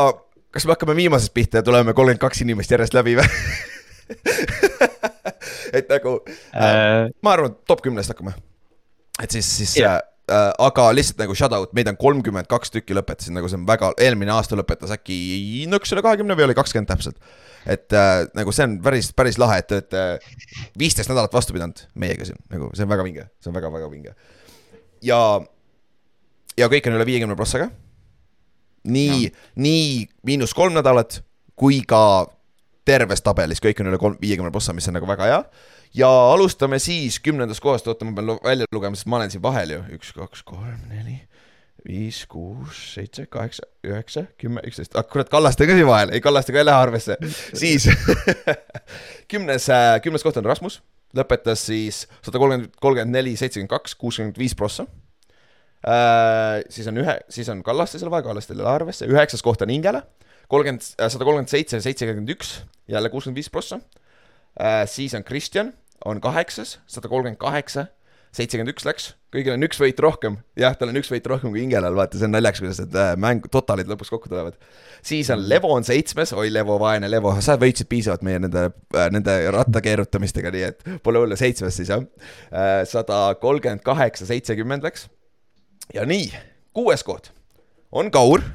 kas me hakkame viimasest pihta ja tuleme kolmkümmend kaks inimest järjest läbi või [LAUGHS] et nagu äh, ma arvan, top kümnest hakkame. et siis, siis yeah. Äh, aga lihtsalt nagu shout out, meid on kolmkümmend kaks tükki lõpetasid, nagu see on väga, eelmine aasta lõpetas äkki nõks üle kahekümne või oli kakskümmend täpselt et äh, nagu see on päris, päris lahe, et te olete viisteist nädalat vastu pidanud meiega siin, nagu see on väga vinge, see on väga-väga vinge. ja, ja kõik on üle viiekümne prossaga. nii, nii miinus kolm nädalat kui ka terves tabelis, kõik on üle kolm, viiekümne prossa, mis on nagu väga hea. Ja alustame siis kümnendast kohast, oota, ma pean välja lugema, sest ma olen siin vahel ju, üks, kaks, kolm, neli viis, kuus, seitse, kaheksa, üheksa, kümme, üksteist, ah kurat, Kallaste ka siin vahel, ei Kallaste ka ei lähe arvesse, siis [LAUGHS] kümnes, äh, kümnes koht on Rasmus, lõpetas siis sada kolmkümmend, kolmkümmend neli, seitsekümmend kaks, kuuskümmend viis prossa. Äh,. siis on ühe, siis on Kallaste seal vahel, Kallaste ei lähe arvesse, üheksas koht on Ingele, kolmkümmend, äh, sada kolmkümmend seitse, seitsekümmend üks, jälle kuuskümmend viis prossa. Siis on Kristjan, on kaheksas, sada kolmkümmend kaheksa seitsekümmend üks läks, kõigil on üks võit rohkem, jah, tal on üks võit rohkem kui Ingelal, vaata, see on naljakas, kuidas need äh, mäng, totalid lõpuks kokku tulevad. siis on Levo on seitsmes, oi Levo, vaene Levo, sa võitsid piisavalt meie nende, äh, nende ratta keerutamistega, nii et pole hullu, seitsmes siis jah. Äh, sada kolmkümmend kaheksa, seitsekümmend läks. ja nii, kuues koht on Kaur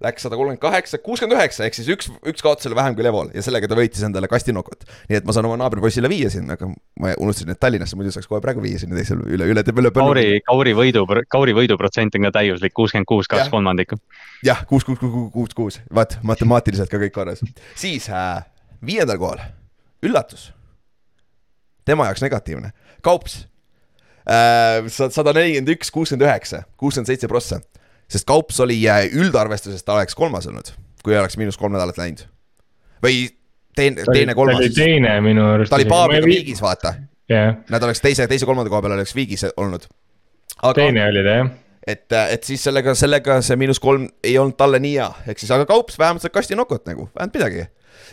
läks sada kolmkümmend kaheksa, kuuskümmend üheksa, ehk siis üks, üks kaotusele vähem kui Levol ja sellega ta võitis endale kastinokot. nii et ma saan oma naabripoisile viia siin, aga ma unustasin, et Tallinnasse muidu saaks kohe praegu viia sinna teisele üle, üle, üle, põllu. Kauri, Kauri võidu, Kauri võiduprotsent on ka täiuslik, kuuskümmend kuus, kaks kolmandikku. jah, kuus, kuus, kuus, kuus, kuus, vaat matemaatiliselt ka kõik korras. siis äh, viiendal kohal, üllatus. tema jaoks negatiivne, Kaups äh,. sada nelikümmend üks, kuuskümmend üheksa, kuuskümmend seitse prossa sest Kaups oli äh, üldarvestuses, ta oleks kolmas olnud, kui oleks miinus kolm nädalat läinud. või teine, teine, kolmas. ta oli teine minu arust. ta oli Paaviga viigis, vaata yeah.. Nad oleks teise, teise, kolmanda koha peal oleks viigis olnud. teine oli ta jah et, äh, et siis sellega, sellega see miinus kolm ei olnud talle nii hea, ehk siis, aga Kaups vähemalt saab kasti nokut nagu, vähemalt midagi,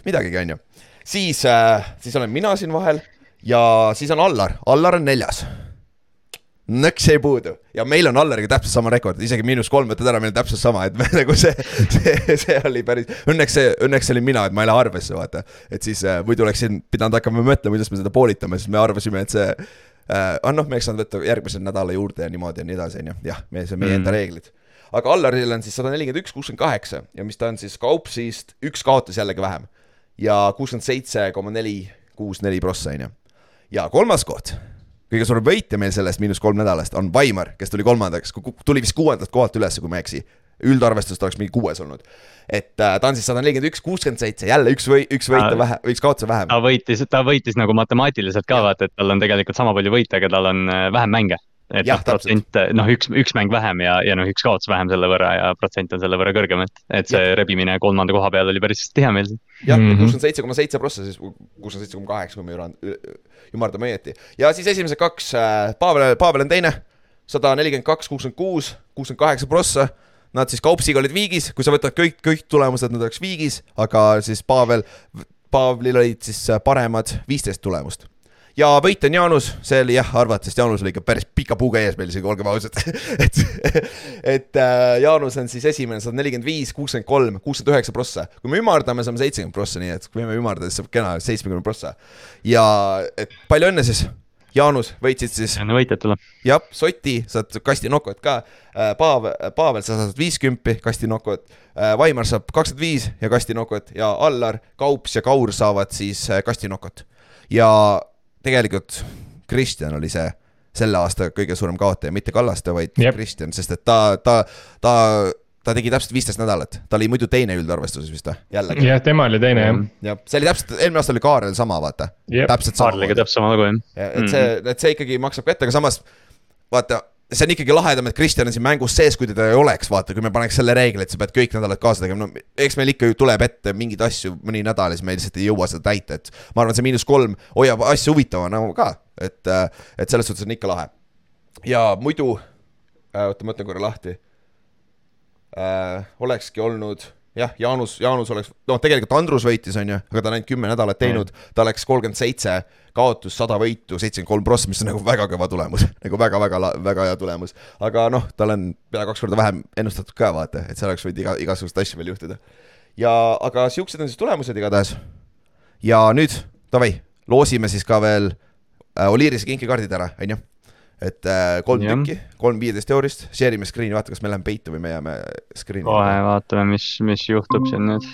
midagigi, on ju. siis äh,, siis olen mina siin vahel ja siis on Allar, Allar on neljas nõks ei puudu ja meil on Allariga täpselt sama rekord, isegi miinus kolm võtad ära, meil on täpselt sama, et me, [LAUGHS] nagu see, see, see oli päris, õnneks see, õnneks olin mina, et ma ei lähe arvesse, vaata. et siis äh, muidu oleksin pidanud hakkama mõtlema, kuidas me seda poolitame, sest me arvasime, et see äh,. ah noh, me oleks saanud võtta järgmise nädala juurde ja niimoodi ja nii edasi, on ju, jah, me, see on meie mm. enda reeglid. aga Allaril on siis sada nelikümmend üks, kuuskümmend kaheksa ja mis ta on siis Kaupsist, üks kaotas jällegi vähem. ja kuuskümmend seitse koma neli, kuus, neli prossa, on ju. ja kolmas koht kõige suurem võitja meil sellest miinus kolm nädalast on Vaimar, kes tuli kolmandaks, tuli vist kuuendalt kohalt üles, kui ma ei eksi. üldarvestust oleks mingi kuues olnud. et äh, ta on siis sada nelikümmend üks, kuuskümmend seitse, jälle üks või üks võita vähe, üks kaotuse vähem. ta võitis, ta võitis nagu matemaatiliselt ka vaata, et tal on tegelikult sama palju võite, aga tal on äh, vähem mänge et noh, protsent, noh, üks, üks mäng vähem ja, ja noh, üks kaotus vähem selle võrra ja protsent on selle võrra kõrgem, et, et see ja. rebimine kolmanda koha peal oli päris tihe meil. jah, mhm. kuuskümmend seitse koma seitse prossa, siis kuuskümmend seitse koma kaheksa, kui ma ümardame õieti. ja siis esimesed kaks, äh, Pavel, Pavel on teine, sada nelikümmend kaks, kuuskümmend kuus, kuuskümmend kaheksa prossa. Nad siis Kaupsiga olid viigis, kui sa võtad kõik, kõik tulemused, nad oleks viigis, aga siis Pavel, Pavlil olid siis äh, paremad viisteist tulemust ja võit on Jaanus, see oli jah arvata, sest Jaanus oli ikka päris pika puuga ees meil isegi, olgem ausad. [LAUGHS] et, et äh, Jaanus on siis esimene, sada nelikümmend viis, kuuskümmend kolm, kuuskümmend üheksa prossa. kui me ümardame, saame seitsekümmend prossa, nii et kui me ümardame, siis saab kena seitsmekümne prossa. ja et palju õnne siis, Jaanus, võitsid siis enne võitjatele. jah, Soti saad kasti nokot ka, Paav, Pavel, sa saad viiskümmend kasti nokot, Vaimar saab kakskümmend viis ja kasti nokot ja Allar, Kaups ja Kaur saavad siis äh, kasti nokot. ja tegelikult Kristjan oli see selle aasta kõige suurem kaotaja, mitte Kallaste, vaid. Kristjan, sest et ta, ta, ta, ta tegi täpselt viisteist nädalat, ta oli muidu teine üldarvestuses vist või, jällegi. jah, tema oli teine jah. jah, see oli täpselt, eelmine aasta oli Kaarel sama, vaata, Jep. täpselt sama. Kaarliga täpselt sama lugu jah. Ja et see, et see ikkagi maksab kätte, aga samas vaata, see on ikkagi lahedam, et Kristjan on siin mängus sees, kui teda ei oleks, vaata, kui me paneks selle reegli, et sa pead kõik nädalad kaasa tegema, no eks meil ikka ju tuleb ette mingeid asju mõni nädal ja siis me lihtsalt ei jõua seda täita, et ma arvan, see miinus kolm hoiab asja huvitavana nagu ka, et, et selles suhtes on ikka lahe. ja muidu, oota, ma mõtlen korra lahti äh,. olekski olnud jah, Jaanus, Jaanus oleks, noh, tegelikult Andrus võitis, on ju, aga ta on ainult kümme nädalat teinud, ta oleks kolmkümmend seitse kaotus, sada võitu, seitsekümmend kolm prossa, mis on nagu väga kõva tulemus, [LAUGHS] nagu väga-väga, väga hea tulemus. aga noh, tal on pea kaks korda vähem ennustatud ka, vaata, et seal oleks võinud iga, igasuguseid asju veel juhtuda. ja, aga siuksed on siis tulemused igatahes. ja nüüd, davai, loosime siis ka veel äh, Oliirise kinkekaardid ära, on ju. Et äh, kolm Jah. tükki, kolm viieteist eurist, share ime screen'i, vaata, kas me läheme peitu või me jääme screen'i. kohe vaatame, mis, mis juhtub siin nüüd.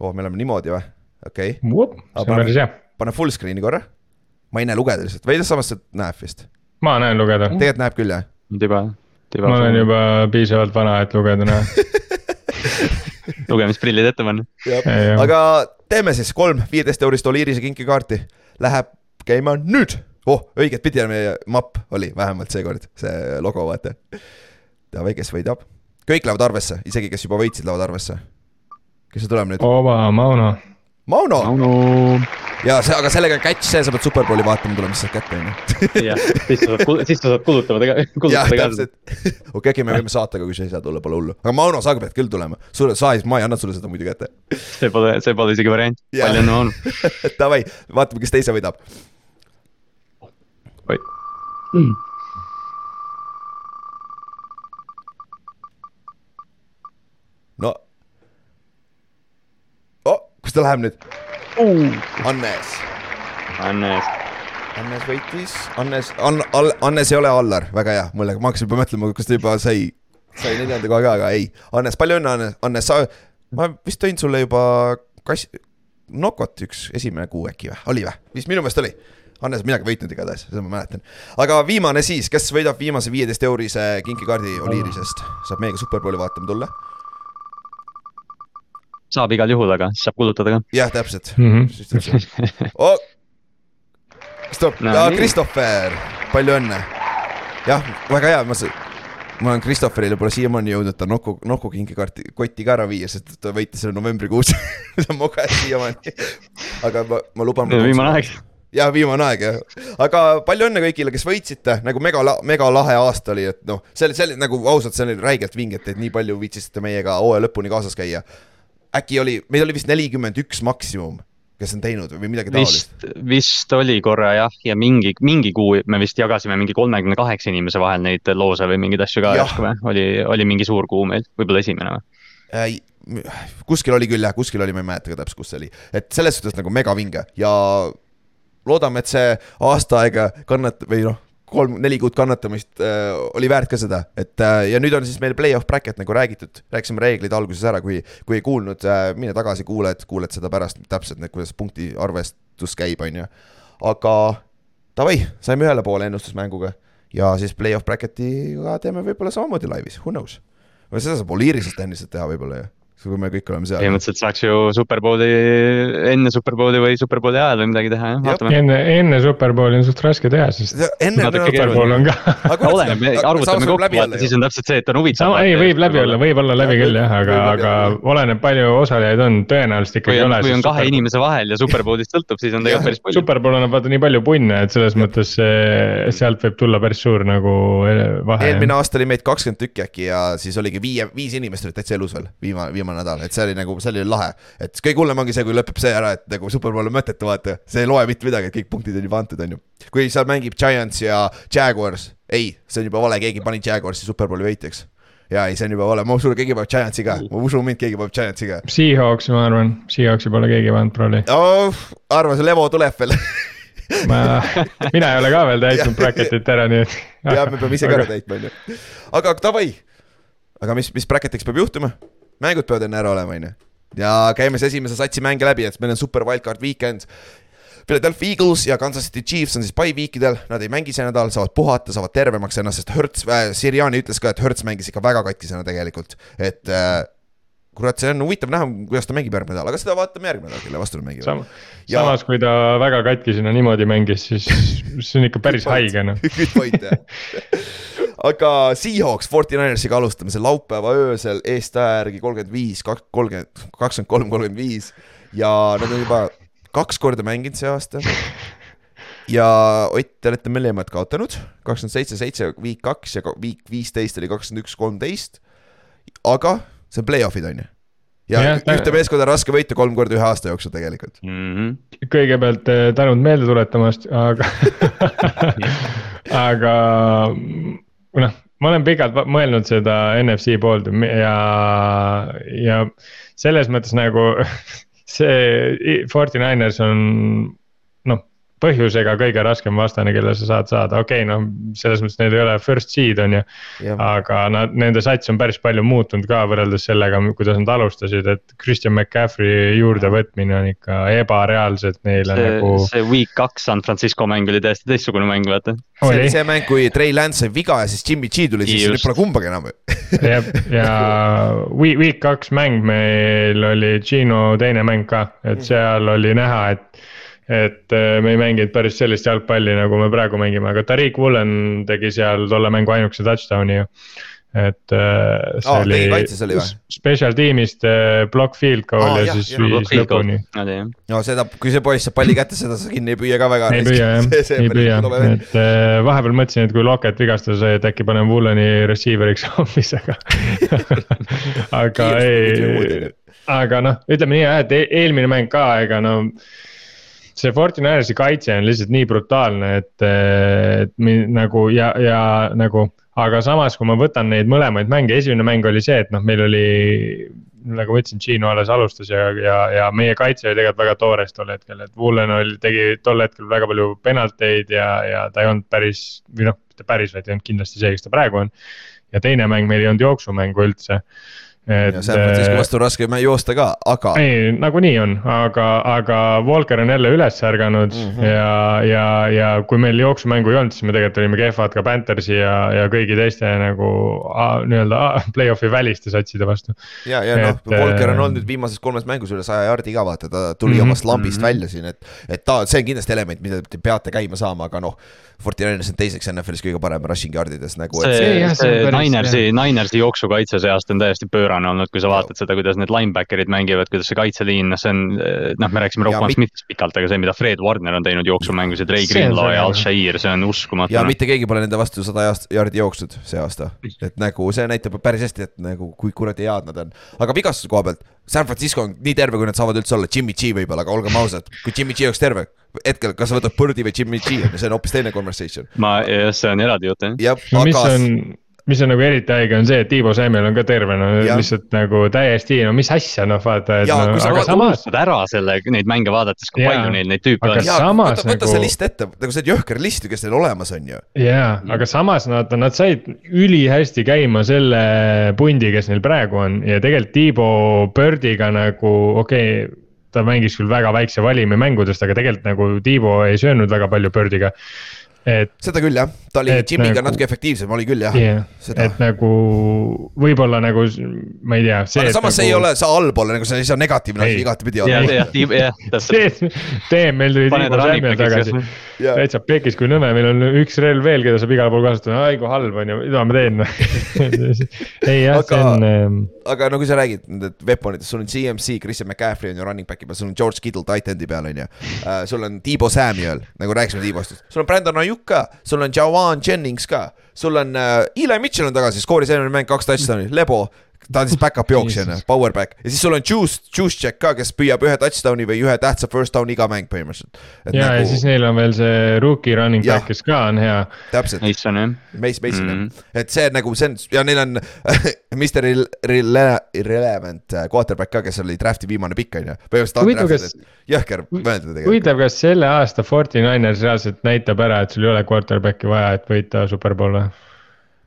oh, me oleme niimoodi või? okei okay., hea. pane full screen'i korra. ma ei näe lugeda lihtsalt, või samas see näeb vist, ma näen lugeda. tegelikult näeb küll jah. tiba, tiba. ma olen juba piisavalt vana, et lugeda näha. [LAUGHS] lugemisprillid ette panna. aga aga teeme siis kolm viieteist eurist Oliirise kinkekaarti, läheb käima nüüd. oh, õiget pidi on meie mapp oli vähemalt seekord, see logo, vaata. Davai, kes võidab, kõik lähevad arvesse, isegi kes juba võitsid, lähevad arvesse. kes see tuleb nüüd? Ova Mauno. Mauno Mauno. ja see, aga sellega catch see, sa pead Superbowli vaatama, tuleb, mis saab kätte, on ju. [LAUGHS] jah, siis sa saad, siis sa saad kulutama tega-, [LAUGHS] jah, kulutada ka. täpselt. [LAUGHS] okei, okei, me võime saata ka, kui sa ei saa tulla, pole hullu. aga Mauno, sa pead küll tulema. sulle, sa ei, ma ei anna sulle seda muidu kätte. see pole, see pole isegi variant. Palju õnne, Mauno. Davai, vaatame, kes teise võidab. oi, no. oh, kus ta läheb nüüd? Annes. Hannes. Annes võitis, Annes, An-, Al-, Annes ei ole Allar, väga hea, mulle, ma hakkasin juba mõtlema, kas ta juba sai, sai neljanda koha ka, aga ei. Annes, palju õnne, Annes, Annes, sa, ma vist tõin sulle juba kass, Nokot üks esimene kuu äkki või, oli või? vist minu meelest oli. Hannes on midagi võitnud igatahes, seda ma mäletan. aga viimane siis, kes võidab viimase viieteist eurise kinkikaardi Oliirisest, saab meiega Superbowli vaatama tulla. saab igal juhul, aga siis saab kulutada ka. jah, täpselt. Mhm. oh.. stopp No. Christopher, palju õnne. jah, väga hea, ma ma olen Christopherile pole siiamaani jõudnud ta Nokku, Nokku kinkikaarti, kotti ka ära viia, sest ta võitis selle novembrikuus. see on moga siiamaani. aga ma, ma luban. viimane aeg. jah, viimane aeg jah, aga palju õnne kõigile, kes võitsite, nagu mega, mega lahe aasta oli, et noh, see oli, see oli nagu ausalt, see oli räigelt vinge, et nii palju viitsisite meiega hooaja lõpuni kaasas käia. äkki oli, meil oli vist nelikümmend üks maksimum, kes on teinud või midagi taolist. vist, oli korra jah, ja mingi, mingi kuu me vist jagasime mingi kolmekümne kaheksa inimese vahel neid loose või mingeid asju ka järsku või? oli, oli mingi suur kuu meil, võib-olla esimene või? kuskil oli küll jah, kuskil oli, ma ei mäleta ka täpselt, kus see oli, et selles suhtes nagu megavinge ja loodame, et see aasta aega kannat- või noh, kolm, neli kuud kannatamist äh, oli väärt ka seda, et äh, ja nüüd on siis meil play-off bracket nagu räägitud, rääkisime reeglid alguses ära, kui, kui ei kuulnud äh,, mine tagasi, kuuled, kuuled seda pärast täpselt, kuidas punkti arvestus käib, on ju. aga davai, saime ühele poole ennustusmänguga ja siis play-off bracket'iga teeme võib-olla samamoodi laivis, who knows. seda saab Oliirisest endiselt teha võib-olla ju, kui me kõik oleme seal. põhimõtteliselt saaks ju Superbowli enne Superbowli või Superbowli ajal või midagi teha, jah, vaatame. enne, enne Superbowli on suht raske teha, sest Superbowl on ka. oleneb, arvutame kokku, vaata siis on täpselt see, et on huvitav. sama, ei, võib läbi olla, võib olla läbi küll jah, aga, aga oleneb, palju osalejaid on, tõenäoliselt kui ikkagi ei on, ole. kui on kahe inimese vahel ja Superbowlist sõltub, siis on tegelikult päris palju. Superbowl annab vaata nii palju punne, et selles mõttes sealt võib tulla päris suur nagu vahe. eelmine aasta oli meid kakskümmend tükki äkki ja siis oligi viie, viis inimest olid täitsa elus veel, viimane, viimane eelmine nädal, et see oli nagu, see oli lahe. et kõige hullem ongi see, kui lõpeb see ära, et nagu superbowl on mõttetu, vaata, see ei loe mitte midagi, et kõik punktid on juba antud, on ju. kui seal mängib Giants ja Jaguars, ei, see on juba vale, keegi pani Jaguarsi superbowli võitjaks. ja ei, see on juba vale, ma usun, keegi paneb Giantsi ka, ma usun mind, keegi paneb Giantsi ka Seahawksi ma arvan, Seahawksi pole keegi pannud proli. oh,. arva, see Levo tuleb veel ma, mina ei ole ka veel täitnud bracket'it ära, nii et. ja me peame ise ka ära täitma, on ju. aga davai, aga mis, mis bracket'iks peab juhtuma? Mängud peavad enne ära olema, on ju. ja käime siis esimese satsi mänge läbi, et meil on super wildcard weekend. Philadelphia Eagles ja Kansas City Chiefs on siis by week'idel, nad ei mängi see nädal, saavad puhata, saavad tervemaks ennast, sest Hertz äh,, Siriani ütles ka, et Hertz mängis ikka väga katkisena tegelikult, et äh, kurat, see on huvitav näha, kuidas ta mängib järgmine nädal, aga seda vaatame järgmine nädal, kelle vastu ta mängib. Sam-, samas kui ta väga katkisena niimoodi mängis, siis [LAUGHS] see on ikka päris haige noh. [LAUGHS] Good point jah. [LAUGHS] aga Seahawks Fortinanersiga alustame, see laupäeva öösel eestaja järgi kolmkümmend viis, kaks, kolmkümmend, kakskümmend kolm, kolmkümmend viis ja nad on juba kaks korda mänginud see aasta. ja Ott, te olete mõlemad kaotanud, kakskümmend seitse, seitse, week kaks ja week viisteist oli kakskümmend üks, kolmteist. aga see on play-off'id on ju. ja ta- ühte meeskonda on raske võita kolm korda ühe aasta jooksul tegelikult. Mhm. kõigepealt eh, tänud meelde tuletamast, aga, [LAUGHS] aga noh, ma olen pikalt mõelnud seda NFC poolt ja, ja selles mõttes nagu [LAUGHS] see Forty-Niners on noh, põhjusega kõige raskem vastane, kelle sa saad saada, okei okay,, noh, selles mõttes need ei ole first seed on ju. aga nad, nende sats on päris palju muutunud ka võrreldes sellega, kuidas nad alustasid, et Christian McCaffrey juurdevõtmine on ikka ebareaalselt neile see nagu, see week kaks San Francisco mäng oli täiesti teistsugune mäng, vaata. see oli see mäng, kui Trey Lance sai viga ja siis Jimmy G tuli, siis Just. nüüd pole kumbagi enam. [LAUGHS] ja, ja week, week kaks mäng meil oli Gino teine mäng ka, et seal oli näha, et. Et äh, me ei mänginud päris sellist jalgpalli, nagu me praegu mängime, aga Tariq Woolen tegi seal tolle mängu ainukese touchdown'i ju. et äh, see Aa, oli special tiimist äh, block field goal Aa, ja jah, siis jah, viis lõpuni. no seda, kui see poiss saab palli kätte, seda sa kinni ei püüa ka väga. ei püüa jah, [LAUGHS] ei püüa, et vahepeal mõtlesin, et kui Locket vigastas, et äkki panen Wooleni receiver'iks [LAUGHS] hoopis, aga. aga ei, aga noh, ütleme nii jah, et e- eelmine mäng ka, ega no. See Fortinanersi kaitse on lihtsalt nii brutaalne, et, et mi- nagu ja, ja nagu. aga samas, kui ma võtan neid mõlemaid mänge, esimene mäng oli see, et noh, meil oli nagu ma ütlesin, Gino alles alustas ja, ja, ja meie kaitse oli tegelikult väga toores tol hetkel, et Woolen oli, tegi tol hetkel väga palju penalteid ja, ja ta ei olnud päris või noh, mitte päris, vaid ei olnud kindlasti see, kes ta praegu on. ja teine mäng meil ei olnud jooksumängu üldse. Et ja San Francisco vastu raske mä- joosta ka, aga ei, nagunii on, aga, aga Walker on jälle üles ärganud mm. -hmm. ja, ja, ja kui meil jooksumängu ei olnud, siis me tegelikult olime kehvad ka Panthersi ja, ja kõigi teiste nagu nii-öelda play-off'i väliste satside vastu. ja, ja noh et,, Walker on äh, olnud nüüd viimases kolmes mängus üle saja jardi ka vaata, ta tuli mm. -hmm. omast lambist mm Mhm. -hmm. välja siin, et, et ta, see on kindlasti element, mida te peate käima saama, aga noh. Fortinanders on teiseks NFL-is kõige parem rushing yardides nagu, et See see, see on Ninersi, Ninersi jooksukaitse see aasta on täiesti pöörane olnud, kui sa vaatad seda, kuidas need linebacker'id mängivad, kuidas see kaitseliin, noh, see on, noh, me rääkisime Rockman mit- Smithist pikalt, aga see, mida Fred Warner on teinud jooksumängus ja Trey Greenlaw ja see, Al jah. Shair, see on uskumatu ja noh. mitte keegi pole nende vastu sada jardi jooksnud see aasta, et nagu see näitab päris hästi, et nagu kui kuradi head nad on. aga vigastuse koha pealt, San Francisco on nii terve, kui nad saavad üldse olla, Jimmy G võib-olla, aga olgem ausad, kui Jimmy G oleks terve, hetkel, kas sa võtad Birdi või Jimmy G, see on hoopis teine conversation. ma, see on eraldi jutt jah. jah, no aga mis on nagu eriti haige, on see, et Tiivo Samuel on ka terve, no Jah. lihtsalt nagu täiesti, no mis asja, noh vaata, et Ja no, aga samas. ära selle, neid mänge vaadates, kui Jaa. palju neil neid tüüpe Aga on. ja samas võta, võta nagu- see list ette, nagu see jõhker list ju, kes neil olemas on ju. jaa, aga samas nad, nad said ülihästi käima selle pundi, kes neil praegu on ja tegelikult Tiibo Birdiga nagu okei okay, ta mängis küll väga väikse valimi mängudest, aga tegelikult nagu Tiibo ei söönud väga palju Birdiga. Et seda küll jah, ta oli Jimmy'ga nagu- natuke efektiivsem, oli küll jah yeah,, seda. et nagu võib-olla nagu ma ei tea. aga samas see ei ole, sa allpool nagu see ei saa negatiivne asi igatepidi ja, olla. ja, jah, täpselt. [LAUGHS] tee, meil tuli Tiibo Samuel back'iks tagasi täitsa pekis kui nõme, meil on üks relv veel, keda saab igal pool kasutada, ai kui halb on ju, mida ma teen. [LAUGHS] ei jah, see Aga- on ähm, aga no kui sa räägid nendest weaponitest, sul on CMC, Christian McCaffrey on ju running back'i peal, sul on George Kittle titan'i peal on ju uh,. sul on Debo Samuel, nagu rääkisime Debost, sul on Brandon Ayuk ka, sul on Jawan Jennings ka, sul on uh,, Eli Mitchell on tagasi, skooris eelmine mäng kaks touchdown'i, Lebo. Ta on siis back-up [LAUGHS] jooksja power back ja siis sul on juice, juice check ka, kes püüab ühe touchdown'i või ühe tähtsa first down'i iga mäng põhimõtteliselt. ja, ja siis neil on veel see rookie running Jah. back, kes ka on hea. täpselt, Mason jah. Mason Mhm. mm., et see nagu see on ja neil on [LAUGHS] Mr Irrele- Irrele- Irrelevant äh, quarterback ka, kes oli draft'i viimane pikk on ju. Põhimõtteliselt jõhker mõelda tegelikult. huvitav, kas selle aasta Forty Niners reaalselt näitab ära, et sul ei ole quarterback'i vaja, et võita Superbowl või?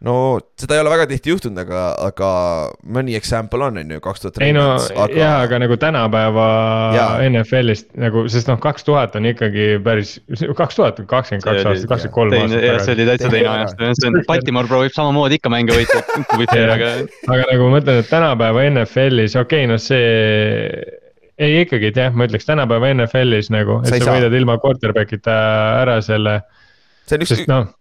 No seda ei ole väga tihti juhtunud, aga, aga mõni example on, on ju, kaks tuhat. ei no aga... jaa, aga nagu tänapäeva Jaa. NFL-ist nagu, sest noh, kaks tuhat on ikkagi päris, kaks tuhat, kakskümmend kaks aastat, kakskümmend kolm aastat jah, see oli täitsa teine ajastu, see on, Baltimore proovib samamoodi ikka mänge võita, [LAUGHS] aga aga nagu ma mõtlen, et tänapäeva NFL-is, okei okay,, no see ei ikkagi jah, ma ütleks tänapäeva NFL-is nagu, Sa et sa saa. võidad ilma quarterback'ita ära selle, see on üks sest, noh,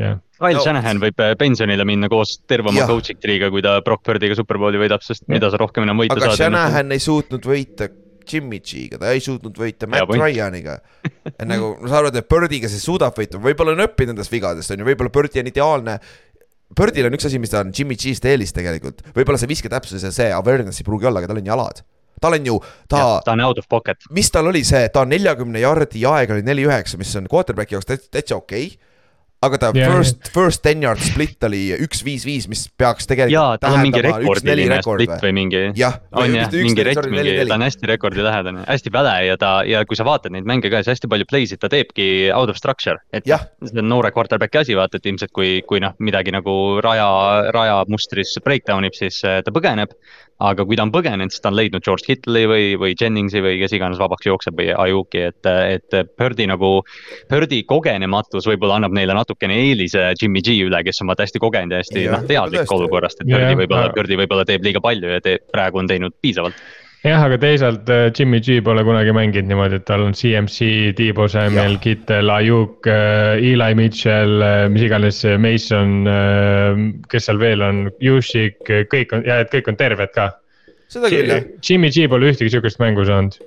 jah. Kyle No. Shanahan võib äh, pensionile minna koos terve oma coaching tree'ga, kui ta Brock Birdiga Superbowli võidab, sest mida sa rohkem enam võita aga saad. Shanahan ei suutnud võita Jimmy G-ga, ta ei suutnud võita Matt. Ryaniga. nagu sa arvad, et Birdiga see suudab võita, võib-olla on õppinud nendest vigadest, on ju, võib-olla Birdi on ideaalne. Birdil on üks asi, mis ta on Jimmy G-st eelis tegelikult, võib-olla see visketäpsus ja see awareness ei pruugi olla, aga tal on jalad. tal on ju, ta, ta on out of pocket. mis tal oli see, ta on neljakümne jardi aeg oli neli üheksa, mis on quarterback'i jaoks täitsa okei okay. Aga ta Jaa, first, first ten yard split oli üks viis viis, mis peaks tegelikult jaa, tal on mingi rekordiline rekord split või mingi. jah, on jah, mingi rek, mingi, ta on hästi rekordilähedane, hästi päde ja ta ja kui sa vaatad neid mänge ka, siis hästi palju play sid ta teebki out of structure. et Jah. see on noore quarterback'i asi, vaata, et ilmselt kui, kui noh, midagi nagu raja, rajamustris breakdown ib, siis äh, ta põgeneb. aga kui ta on põgenenud, siis ta on leidnud George Kittle'i või, või Jenningsi või kes iganes vabaks jookseb või Ajuki, et, et Birdi nagu. Birdi kogenematus võib-olla annab neile natukene eelise Jimmy G üle, kes on vaata hästi kogenud ja hästi noh, teadlik olukorrast, et Birdi võib-olla Birdi võib-olla teeb liiga palju ja teeb, praegu on teinud piisavalt. jah, aga teisalt äh, Jimmy G pole kunagi mänginud niimoodi, et tal on CMC, Samuel Jah., Kittel, Ayuk, Eli Mitchell, mis iganes, Mason, kes seal veel on, Jušik, kõik on ja et kõik on terved ka. seda küll jah. Jimmy G pole ühtegi sihukest mängu saanud.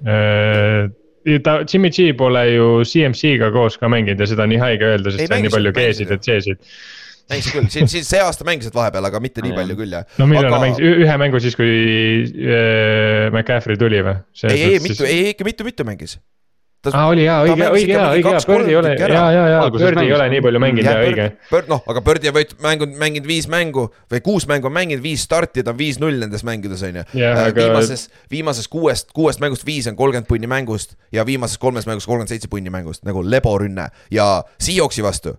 ta, Jimmy G pole ju CMC-ga koos ka mänginud ja seda on nii haige öelda, sest seal on nii palju G-sid ja C-sid. mängisid küll, siin, siin see aasta mängisid vahepeal, aga mitte nii palju küll jah. no millal aga... mängis, ühe mängu siis, kui äh, McCaffrey tuli või? ei, ei mitu, ei ikka mitu-mitu mängis. aa, oli jaa, ta õige, õige jaa, õige jaa, Birdi ei ole, jaa, jaa, jaa, Birdi ei ole nii palju mänginud jaa, õige. noh, aga on võit- mänginud, mänginud viis mängu või kuus mängu on mänginud, viis starti, ta on viis-null nendes mängudes on ju. Aga- viimases, viimases kuuest, kuuest mängust viis on kolmkümmend punni mängust ja viimases kolmes mängus kolmkümmend seitse punni mängust nagu leborünne ja Seahawksi vastu.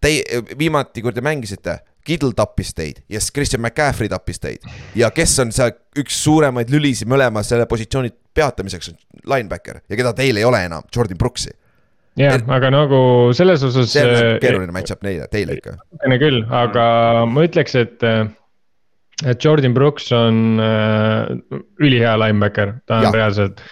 Te viimati, kui te mängisite, Kittle tappis teid ja siis Christian McCaffrey tappis teid ja kes on seal üks suuremaid lülisi mõlema selle positsiooni peatamiseks on linebacker ja keda teil ei ole enam, Jordan Brooksi. jah, aga nagu selles osas. see on nagu keeruline match-up neile, teile ikka. natukene küll, aga ma ütleks, et, et Jordan Brooks on äh, ülihea linebacker, ta on ja. reaalselt.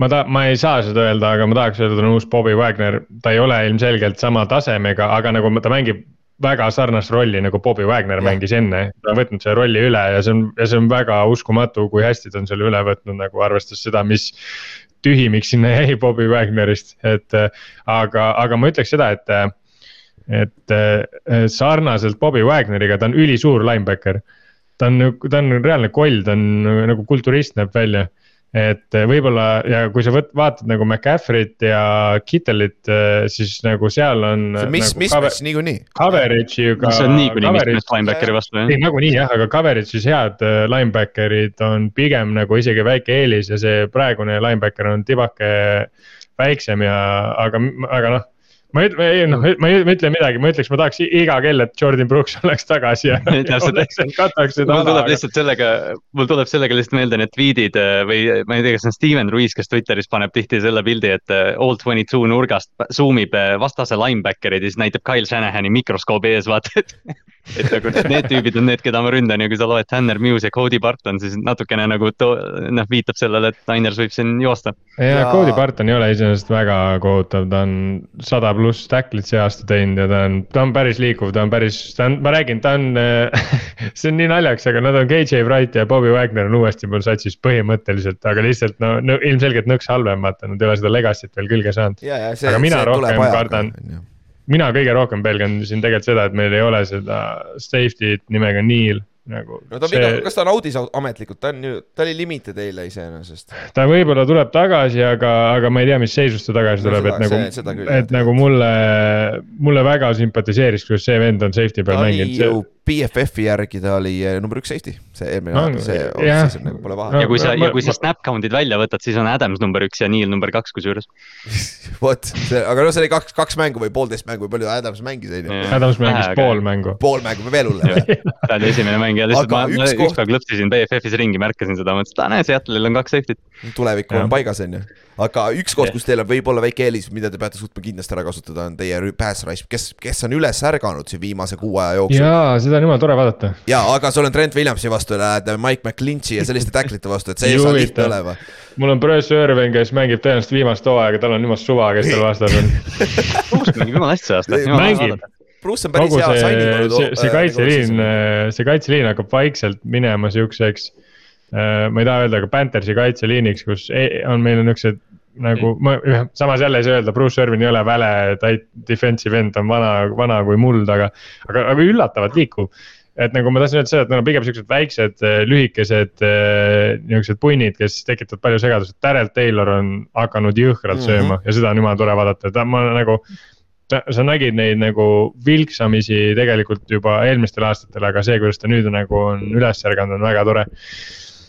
ma ta-, ma ei saa seda öelda, aga ma tahaks öelda, ta on uus Bobby Wagner, ta ei ole ilmselgelt sama tasemega, aga nagu ta mängib väga sarnast rolli nagu Bobby Wagner ja. mängis enne, ta on võtnud selle rolli üle ja see on, ja see on väga uskumatu, kui hästi ta on selle üle võtnud nagu arvestades seda, mis tühimik sinna jäi Bobby Wagnerist, et äh, aga, aga ma ütleks seda, et äh, et äh, sarnaselt Bobby Wagneriga, ta on ülisuur linebacker. ta on, ta on reaalne koll, ta on nagu kulturist näeb välja. Et äh, võib-olla ja kui sa võt-, vaatad nagu McCaffrey't ja Kittle'it, siis nagu seal on. see on mis, mis match niikuinii. Coverage'iga. no see on niikuinii mitmes linebackeri vastu jah ei, nagunii jah, aga coverage'is head äh, linebacker'id on pigem nagu isegi väike eelis ja see praegune linebacker on tibake väiksem ja, aga, aga noh. Ma ei, ei noh, ma ei ma ei ütle midagi, ma ütleks, ma tahaks iga kell, et Jordan Brooks [LAUGHS] oleks tagasi ja [LAUGHS] [LAUGHS] kataks seda mul tuleb lihtsalt sellega, mul tuleb sellega lihtsalt meelde need tweet'id äh, või ma ei tea, kas see on Steven Ruiz, kes Twitteris paneb tihti selle pildi, et äh, all twenty two nurgast zoom ib äh, vastase linebacker'id ja siis näitab Kyle Shanahani mikroskoobi ees, vaata, et. et nagu need tüübid on need, keda ma ründan ja kui sa loed Tanner Muse ja Cody Barton, siis natukene nagu too- noh, viitab sellele, et Niners võib siin joosta. ja Ja- Cody Barton ei ole iseenesest väga kohutav, ta on sada pluss tacklit see aasta teinud ja ta on, ta on päris liikuv, ta on päris, ta on, ma räägin, ta on [LAUGHS] see on nii naljakas, aga nad on KJ Wright ja Bobby Wagner on uuesti mul satsis põhimõtteliselt, aga lihtsalt no, no ilmselgelt nõks halvem, vaata, nad ei ole seda legacy't veel külge saanud. Aga mina rohkem kardan-. mina kõige rohkem pelgan siin tegelikult seda, et meil ei ole seda safety't nimega Neil, nagu no ta on viga, kas ta on audis au- ametlikult, ta on ju, ta oli limited eile iseenesest. ta võib-olla tuleb tagasi, aga, aga ma ei tea, mis seisus ta tagasi No tuleb, et nagu see- et jah, nagu mulle, mulle väga sümpatiseeris, kuidas see vend on safety peal mänginud. BFF-i järgi ta oli eh, number üks safety, see eelmine No, aasta, see jah. off-season nagu pole vahe No- ja kui sa, ja kui sa snap count'id välja võtad, siis on Adams number üks ja Neil number kaks kusjuures. [LAUGHS] vot, see, aga no see oli kaks, kaks mängu või poolteist mängu või palju Adams mängis, on ju. Adams mängis aga- pool mängu. pool mängu või veel hullem. ta oli esimene mängija, lihtsalt Aga ma, ma üks koht- klõpsisin BFF-is ringi, märkasin seda, mõtlesin, et aa näe, Seattle'il on kaks safety't. tulevik on paigas, on ju. aga üks koht, kus teil on võib-olla väike eelis, mida te peate suutma kindlasti ära kasutada, on teie pass rush, kes, kes on üles ärganud siin viimase kuu aja jooksul. jaa, seda on jumala tore vaadata. ja, aga sul on Trent Williamsi vastu, lähed Mike McClinchi ja selliste tacklite vastu, et see ei saa lihtne olema. mul on Bruce Irving, kes mängib tõenäoliselt viimast hooaega, tal on jumal suva, kes tal vastas on. Kruus mängib jumala hästi see aasta. mängib, Bruce on päris kogu hea see, signing olnud. see, see kaitseliin, see kaitseliin hakkab vaikselt minema siukseks. ma ei taha öelda, aga Panthersi kaitseliiniks, kus ei- on meil on niuksed nagu ma, samas jälle ei saa öelda, Bruce Irvin ei ole väle tight defensive end, ta on vana, vana kui muld, aga, aga, aga üllatavalt liikuv et nagu ma tahtsin öelda seda, et nad on pigem siuksed väiksed, lühikesed eh, niuksed punnid, kes tekitavad palju segadust, Darrel Taylor on hakanud jõhkralt Mhm. sööma ja seda on jumala tore vaadata, ta, ma nagu. sa, sa nägid neid nagu vilksamisi tegelikult juba eelmistel aastatel, aga see, kuidas ta nüüd nagu on üles ärganud, on väga tore.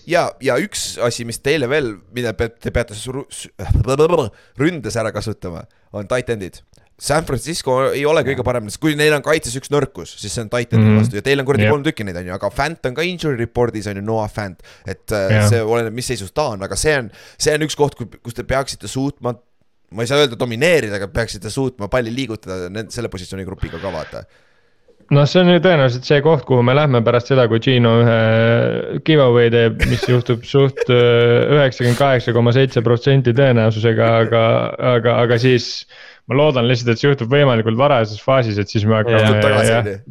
ja, ja üks asi, mis teile veel, mida te peate [LAUGHS] ründes ära kasutama, on tight end'id. San Francisco ei ole kõige parem, kui neil on kaitses üks nõrkus, siis see on tight end'i Mhm. vastu ja teil on kuradi Jep. kolm tükki neid on ju, aga Fant on ka injury report'is on ju, Noah Fant. et äh, Jah. see oleneb, mis seisus ta on, aga see on, see on üks koht, kus te peaksite suutma ma ei saa öelda domineerida, aga peaksite suutma palli liigutada selle positsiooni grupiga ka vaata. noh, see on ju tõenäoliselt see koht, kuhu me lähme pärast seda, kui Gino ühe giveaway teeb, mis juhtub suht äh, üheksakümmend kaheksa koma seitse protsenti tõenäosusega, aga, aga, aga siis. ma loodan lihtsalt, et see juhtub võimalikult varajases faasis, et siis me hakkame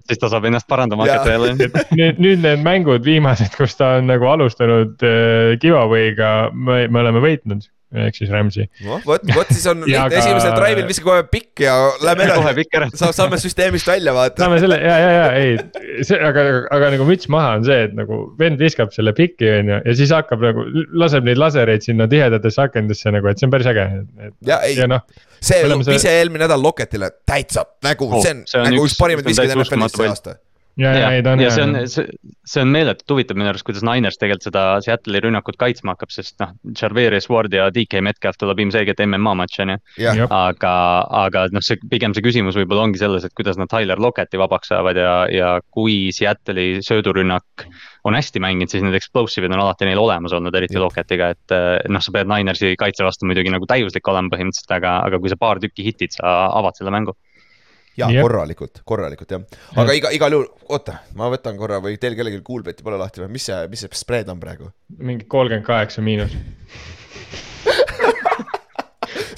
siis ta saab ennast parandama hakata jälle. nüüd, nüüd need mängud viimased, kus ta on nagu alustanud äh, giveaway'ga, me, me oleme võitnud, ehk siis Rams'i. noh, vot, vot siis on [LAUGHS] lihtne aga- esimesel drive'il viska kohe pikk ja lähme kohe edasi. ära. saame, süsteemist välja vaata. saame selle ja, ja, ja ei, see, aga, aga nagu müts maha on see, et nagu vend viskab selle piki, on ju, ja siis hakkab nagu, laseb neid lasereid sinna tihedatesse akendesse nagu, et see on päris äge. ja ei noh, see oleme see- vise eelmine nädal Loketile täitsa nagu Oh, see on nagu üks- parimaid täitsa NFL-is see aasta. ja, ja ja, ei ta on ja see on see, see on meeletult huvitav minu arust, kuidas Niners tegelikult seda Seattle'i rünnakut kaitsma hakkab, sest noh, Jarveris Ward ja DK Metcalf tuleb ilmselgelt MMA matš on ju. aga, aga noh, see pigem see küsimus võib-olla ongi selles, et kuidas nad Tyler Locketi vabaks saavad ja, ja kui Seattle'i söödurünnak on hästi mänginud, siis need explosive'id on alati neil olemas olnud, eriti Jep. Locketiga, et eh, noh, sa pead Ninersi kaitse vastu muidugi nagu täiuslik olema põhimõtteliselt, aga, aga kui sa paar tükki hitid, sa avad selle mängu. Ja Jep. korralikult, korralikult jah. aga iga, igal juhul, oota, ma võtan korra või teil kellelgi Kuulbeti pole lahti või mis see, mis see spread on praegu? mingi kolmkümmend kaheksa miinus.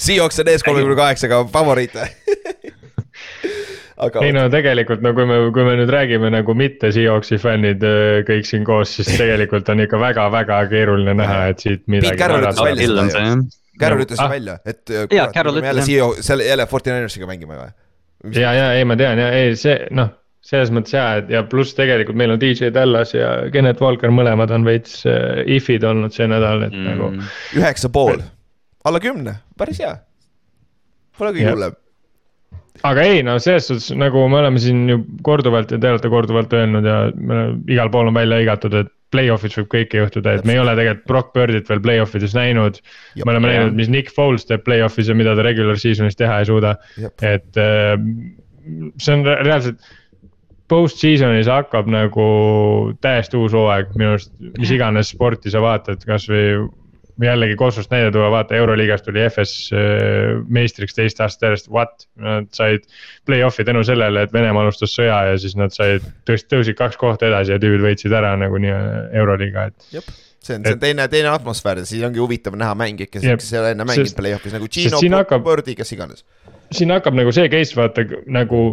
Seahawks on ees kolmekümne kaheksaga favoriit [LAUGHS] aga ei no tegelikult no kui me, kui me nüüd räägime nagu mitte Seahawksi fännid kõik siin koos, siis tegelikult on ikka väga-väga keeruline näha, et siit midagi. Carroll ütles välja. Carroll ütles ah. välja, et Jaa, Carroll me jälle ütles, Seahawks, jälle Fortinanersiga mängime või? ja, ja ei, ma tean ja ei, see noh, selles mõttes ja, et ja pluss tegelikult meil on DJ Dallas ja Kennet Walker, mõlemad on veits äh, if'id olnud see nädal, et mm. nagu. üheksa pool, alla kümne, päris hea. Pole kõige hullem. aga ei no selles suhtes nagu me oleme siin ju korduvalt ja te olete korduvalt öelnud ja me, igal pool on välja hõigatud, et play-off'is võib kõike juhtuda, et me ei ole tegelikult Brock Birdit veel play-off ides näinud. Me oleme näinud, mis Nick Foles teeb play-off'is ja mida ta regular season'is teha ei suuda. et äh, see on re- reaalselt. Post-season'is hakkab nagu täiesti uus hooaeg minu arust, mis iganes sporti sa vaatad, kasvõi jällegi Kosovost näide tuua, vaata Euroliigas tuli FS äh, meistriks teist aastat järjest, what? Nad said play-off'i tänu sellele, et Venemaa alustas sõja ja siis nad said, tõst-, tõusid kaks kohta edasi ja tüübid võitsid ära nagu nii Euroliiga, et. see on, see on teine, teine atmosfäär ja siis ongi huvitav näha mängijaid, kes, kes ei ole enne mänginud play-off'is nagu Gino Birdi, kes iganes. siin hakkab nagu see case vaata nagu.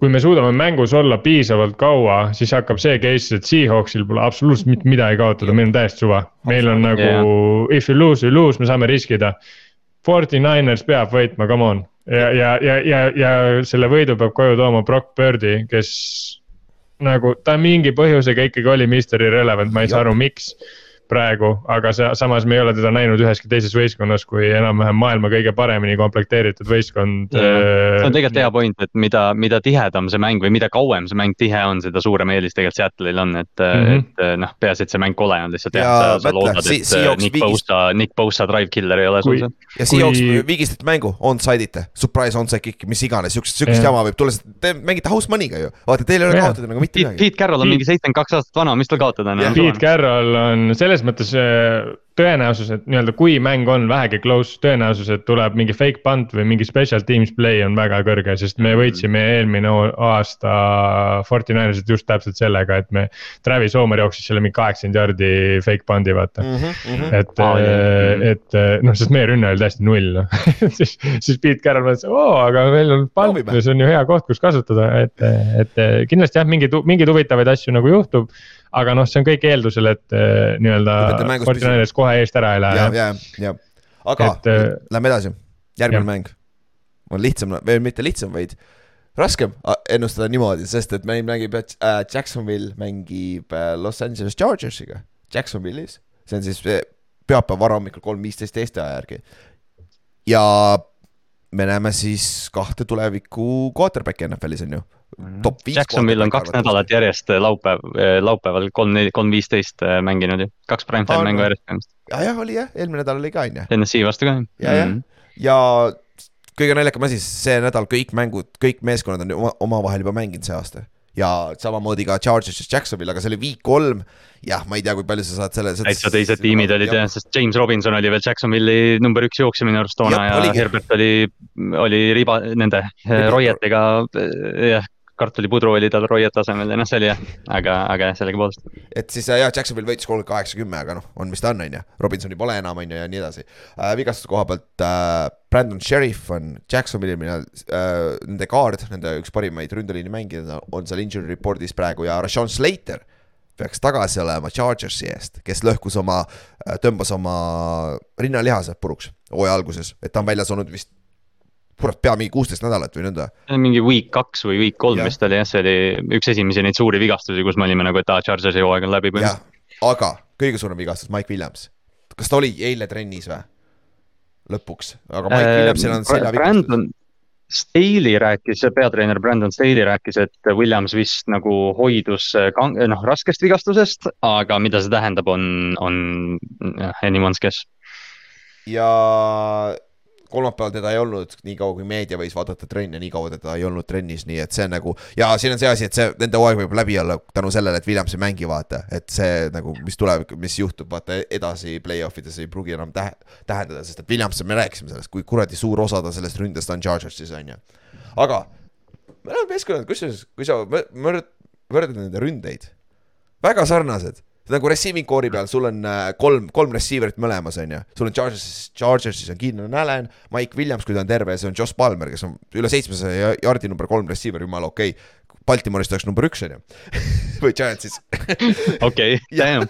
Kui me suudame mängus olla piisavalt kaua, siis hakkab see case, et Seahawksil pole absoluutselt mitte midagi kaotada, meil on täiesti suva. meil on nagu yeah. if you lose, you lose, me saame riskida. Forty Niners peab võitma, come on. ja, ja, ja, ja, ja selle võidu peab koju tooma Brock Birdi, kes nagu ta mingi põhjusega ikkagi oli Mr Irrelevant, ma ei saa aru, miks praegu, aga see, samas me ei ole teda näinud üheski teises võistkonnas kui enam-vähem maailma kõige paremini komplekteeritud võistkond. see on tegelikult hea point, et mida, mida tihedam see mäng või mida kauem see mäng tihe on, seda suurem eelis tegelikult Seattle'il on, et mm. -hmm. et noh, peaasi, et see mäng kole on lihtsalt jah, Ja sa, sa loodad, Si- et Seahawks Nick Bosa, Nick Bosa drive killer ei ole sul seal. ja Seahawks Kui- vigistati mängu, onside-ite, surprise onside kick'i, mis iganes, siukest, siukest Jah. jama võib tulla, sest te mängite house money'ga ju. vaata, teil ei ole Jah. kaotada nagu mitte midagi. Pete Carroll on mingi seitsekümmend kaks aastat vana, mis tal kaotada on Jah. enam Pete Carroll on selles mõttes äh, tõenäosus, et nii-öelda kui mäng on vähegi close, tõenäosus, et tuleb mingi fake punt või mingi special teams play on väga kõrge, sest me võitsime eelmine aasta Fortinanersit just täpselt sellega, et me. Travis Homer jooksis selle mingi kaheksakümmend jardi fake punt'i vaata Mm -hmm. et jah., et noh, sest meie rünne oli täiesti null noh [LAUGHS] siis, siis Pete Carroll mõtles, oo, aga meil on pant Proovime., see on ju hea koht, kus kasutada, et, et kindlasti jah, mingeid, mingeid huvitavaid asju nagu juhtub. aga noh, see on kõik eeldusel, et nii-öelda kohe eest ära ei lähe ja, jah. ja, ja, aga Et, äh, lähme edasi, järgmine jah. mäng on lihtsam, või mitte lihtsam, vaid raskem ennustada niimoodi, sest et meil mängib äh, Jacksonville mängib äh, Los Angeles Chargersiga Jacksonville'is, see on siis äh, pühapäeva varahommikul kolm viisteist Eesti aja järgi. ja me näeme siis kahte tuleviku quarterback'i NFL-is on ju, top viis. Jacksonville on kaks nädalat järjest äh, laupäev, laupäeval kolm, kolm viisteist mänginud ju, kaks primetime mängu järjest. ja, jah, oli jah, eelmine nädal oli ka on ju. NSC vastu ka. ja, jah, ja kõige naljakam asi, see nädal kõik mängud, kõik meeskonnad on omavahel juba mänginud see aasta. ja samamoodi ka Chargers ja Jacksonville, aga see oli week kolm. jah, ma ei tea, kui palju sa saad selle. täitsa teised tiimid olid jah, sest James Robinson oli veel Jacksonville'i number üks jooksja minu arust toona ja oligi. Herbert oli, oli riba nende Royetega, jah, kartulipudru oli tal Royet asemel ja noh, see oli jah, aga, aga jah, sellegipoolest. et siis jah, Jacksonville võitis kolmkümmend kaheksa, kümme, aga noh, on mis ta on, on ju. Robinsoni pole enam, on ju, ja nii edasi äh,. vigastuse koha pealt äh, Brandon Sheriff on Jacksonville'i äh,, nende kaard, nende üks parimaid ründeliini mängijaid on seal injury report'is praegu ja Rashawn Slater peaks tagasi olema Chargersi eest, kes lõhkus oma, tõmbas oma rinnalihased puruks hooaja alguses, et ta on väljas olnud vist kurat, pea mingi kuusteist nädalat või nõnda. mingi week kaks või week kolm vist oli jah, see oli üks esimesi neid suuri vigastusi, kus me olime nagu, et aa, Chargersi hooaeg on läbi põhimõtteliselt., aga kõige suurem vigastus, Mike Williams. kas ta oli eile trennis või? lõpuks, aga Mike Äh, Williamsil on seljavigastus. Brandon Staley rääkis, peatreener Brandon Staley rääkis, et Williams vist nagu hoidus äh, kang-, noh raskest vigastusest, aga mida see tähendab, on, on anyone's guess. ja kolmapäeval teda ei olnud, niikaua kui meedia võis vaadata trenne, nii kaua teda ei olnud trennis, nii et see on nagu ja siin on see asi, et see nende hooaeg võib läbi olla tänu sellele, et Williams ei mängi, vaata, et see nagu, mis tuleb, mis juhtub, vaata edasi play-off ides ei pruugi enam tähe, tähendada, sest et Williams, me rääkisime sellest, kui kuradi suur osa ta sellest ründest on Chargersis on ju. aga me oleme meeskonnad, kusjuures, kui sa võ- võrd- võrdled nende ründeid, väga sarnased nagu receiving core'i peal, sul on äh, kolm, kolm receiver'it mõlemas, on ju. sul on Chargersis, Chargersis on Keenan Allan, Mike Williams, kui ta on terve, see on Josh Palmer, kes on üle seitsmesaja jardi number kolm receiver, jumala okei okay.. Baltimoorist oleks number üks, on ju. [LAUGHS] või Giantsis. [LAUGHS] okei, [LAUGHS] damn,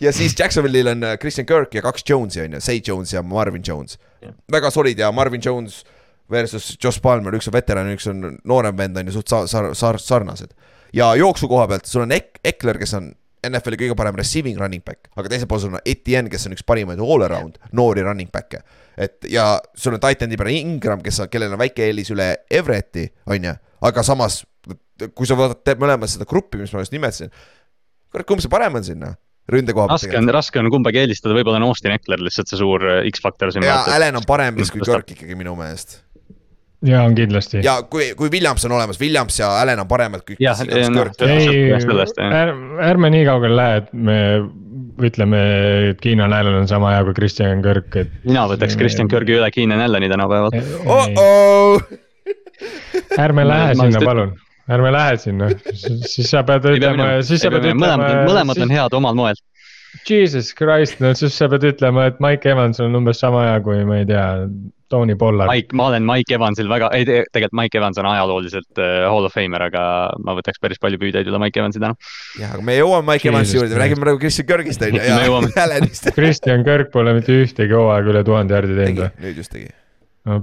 ja siis Jacksonville'il on äh, Christian Kirk ja kaks Jones'i on ju, Say Jones ja Marvin Jones Jah.. väga solid ja Marvin Jones versus Josh Palmer, üks on veteran, üks on noorem vend on ju suht sar-, sar-, sarnased. ja jooksu koha pealt sul on Ek-, Ekler, kes on NFL-i kõige parem receiving running back, aga teisel pool sul on Etienne, kes on üks parimaid all around noori running back'e. et ja sul on titan'i peal Ingram, kes kellel on väike eelis üle Everetti, on ju, aga samas kui sa vaatad mõlemat seda gruppi, mis ma just nimetasin, kurat, kumb see parem on sinna ründe koha pealt raske on, raske on kumbagi eelistada, võib-olla on Austin Eckler lihtsalt see suur X-faktor siin. ja Allan on parem [LAUGHS] Kirk ikkagi minu meelest. Ja on kindlasti. ja kui, kui Williams on olemas, Williams ja Allan on paremad jah. ärme nii kaugele lähe, et me ütleme, et Keenan Allan on sama hea kui Christian Kirk, et. mina võtaks Christian Kirgi üle Keenan Allani tänapäeval. oh-oh, ärme Ma- lähe sinna palun, ärme lähe sinna, siis sa pead ütlema, siis sa pead ütlema mõlemad, mõlemad on. head omal moel. Jesus Christ, no siis sa pead ütlema, et Mike Evans on umbes sama hea kui ma ei tea, Tony Pollard. Mike, ma olen Mike Evansil väga, ei te- tegelikult Mike Evans on ajalooliselt äh, Hall of Famer, aga ma võtaks päris palju püüdeid üle Mike Evansi täna. jah, aga me jõuame Mike Evansi juurde, me räägime praegu Christian Kirgist on ju Me ja jõuame. [LAUGHS] Allanist. Christian Kirk pole mitte ühtegi hooaega üle tuhande tegi teinud, nüüd just tegi.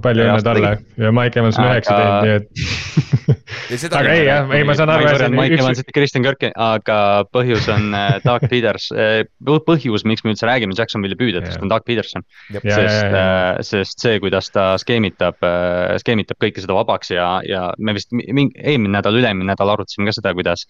Palju Ja õnne talle ja Mike Evans on Aga- üheksa teinud, nii et. [LAUGHS] aga ei jah, ei ma saan aru, Mike üks, Evansit ja Kristjan Kirki, aga põhjus on äh, Doug Peters, põhjus, miks me üldse räägime Jacksonville'i püüdjatest, on Doug Peterson. sest ja, sest see, kuidas ta skeemitab, skeemitab kõike seda vabaks ja, ja me vist mingi eelmine nädal, üle-eelmine nädal arutasime ka seda, kuidas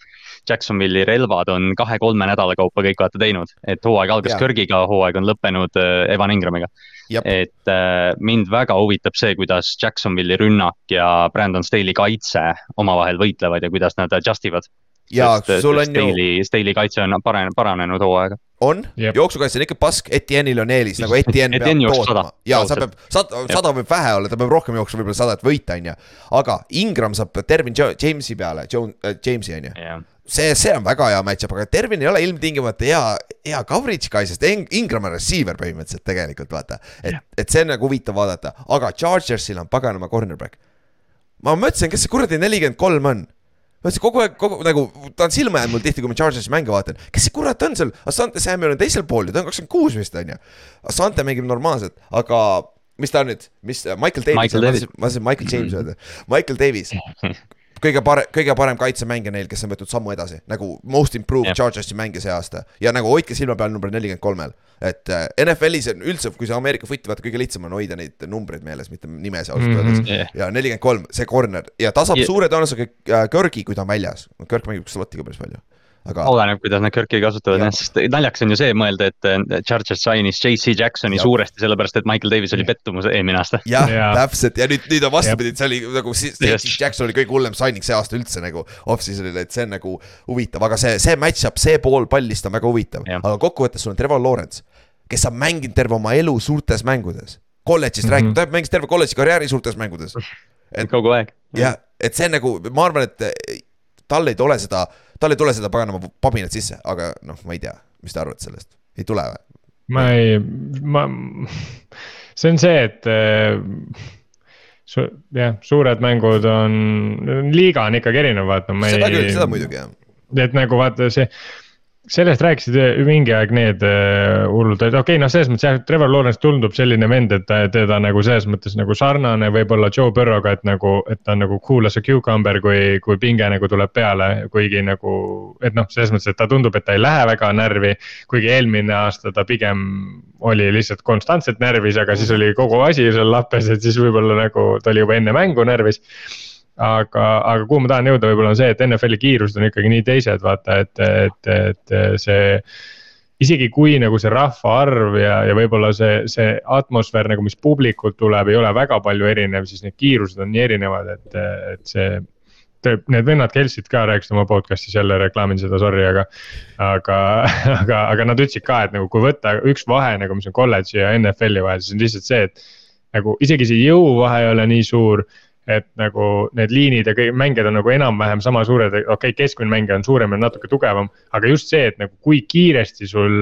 Jacksonville'i relvad on kahe-kolme nädala kaupa kõik vaata teinud, et hooaeg algas Jaa. Kirgiga, hooaeg on lõppenud äh, Evan Ingramiga. Jep. et äh, mind väga huvitab see, kuidas Jacksonville'i rünnak ja Brandon Staley kaitse omavahel võitlevad ja kuidas nad adjust ivad. ja sest sul on ju, Staley, Staley kaitse on paranenud, paranenud hooaega. on, Jep. jooksukaitse on ikka pask, Etienne'il on eelis nagu Etien peab Etienne jookseb tootma sada,. ja sa peab, sada, sada võib vähe olla, ta peab rohkem jooksma, võib-olla sadat võita, onju. aga Ingram saab Dervin Jamesi peale, Jamesi onju. jah, see, see on väga hea match-up, aga Dervin ei ole ilmtingimata hea, hea coverage guy, sest Ing- Ingram on receiver põhimõtteliselt tegelikult vaata. et, et see on nagu huvitav vaadata, aga Chargersil on paganama cornerback. ma mõtlesin, kes see kuradi nelikümmend kolm on. Ma mõtlesin kogu aeg, kogu nagu ta on silma jäänud mul tihti, kui ma Chargersi mänge vaatan, kes see kurat on seal, Asante Samuel on teisel pool ju, ta on kakskümmend kuus vist on ju. Asante mängib normaalselt, aga mis ta on nüüd, mis Michael Davis, ma tahtsin Michael James öelda, Michael Davis [LAUGHS] kõige parem, kõige parem kaitsemängija neil, kes on võtnud sammu edasi nagu most improved yeah. Chargersi mängija see aasta ja nagu hoidke silma peal number nelikümmend kolmel. et äh, NFL-is on üldse, kui sa Ameerika footi vaatad, kõige lihtsam on hoida neid numbreid meeles, mitte nimesid ausalt Mhm. öeldes. Jah. ja nelikümmend kolm, see corner ja ta saab Ja- suure tõenäosusega äh, Kirgi, kui ta on väljas. Kirk mängib slot'iga päris palju, aga oleneb, kuidas nad Kirki kasutavad Jah. sest naljakas on ju see mõelda, et äh, Chargers sainis JC Jacksoni Jah. suuresti sellepärast, et Michael Davis oli pettumus eelmine aasta. jah Jaa., täpselt ja nüüd, nüüd on vastupidi, et see oli nagu. Stacey Jackson oli kõige hullem signing see aasta üldse nagu off-season'il, et see on nagu huvitav, aga see, see match-up, see pool pallist on väga huvitav, aga kokkuvõttes sul on Trevor Lawrence, kes on mänginud terve oma elu suurtes mängudes. kolledžist mm. -hmm. räägib, ta mängis terve kolledži karjääri suurtes mängudes. [LAUGHS] Et- kogu aeg. jah, et see nagu, ma arvan, et eh, tal ei tule seda, tal ei tule seda paganama pabinat sisse, aga noh, ma ei tea, mis te arvate sellest, ei tule või? ma ei, ma, see on see, et äh, su, jah, suured mängud on, liiga on ikkagi erinev, vaata, ma seda küll, ei seda, muidugi jah. et nagu vaata see sellest rääkisid mingi aeg need äh, hullud, et okei okay,, noh, selles mõttes jah, Trevor Lawrence tundub selline vend, et teda nagu selles mõttes nagu sarnane võib-olla Joe Burrow'ga, et nagu, et ta on nagu cool as a cucumber, kui, kui pinge nagu tuleb peale, kuigi nagu. et noh, selles mõttes, et ta tundub, et ta ei lähe väga närvi, kuigi eelmine aasta ta pigem oli lihtsalt konstantselt närvis, aga siis oli kogu asi seal lappes, et siis võib-olla nagu ta oli juba enne mängu närvis aga, aga kuhu ma tahan jõuda, võib-olla on see, et NFL-i kiirused on ikkagi nii teised, vaata, et, et, et see. isegi kui nagu see rahvaarv ja, ja võib-olla see, see atmosfäär nagu, mis publikult tuleb, ei ole väga palju erinev, siis need kiirused on nii erinevad, et, et see. Need vennad Kelsid ka rääkisid oma podcast'is jälle reklaamin seda, sorry, aga, aga, aga, aga nad ütlesid ka, et nagu kui võtta üks vahe nagu, mis on kolledži ja NFL-i vahel, siis on lihtsalt see, et nagu isegi see jõuvahe ei ole nii suur et nagu need liinid ja kõik mängijad on nagu enam-vähem sama suured, okei okay,, keskmine mängija on suurem ja natuke tugevam. aga just see, et nagu kui kiiresti sul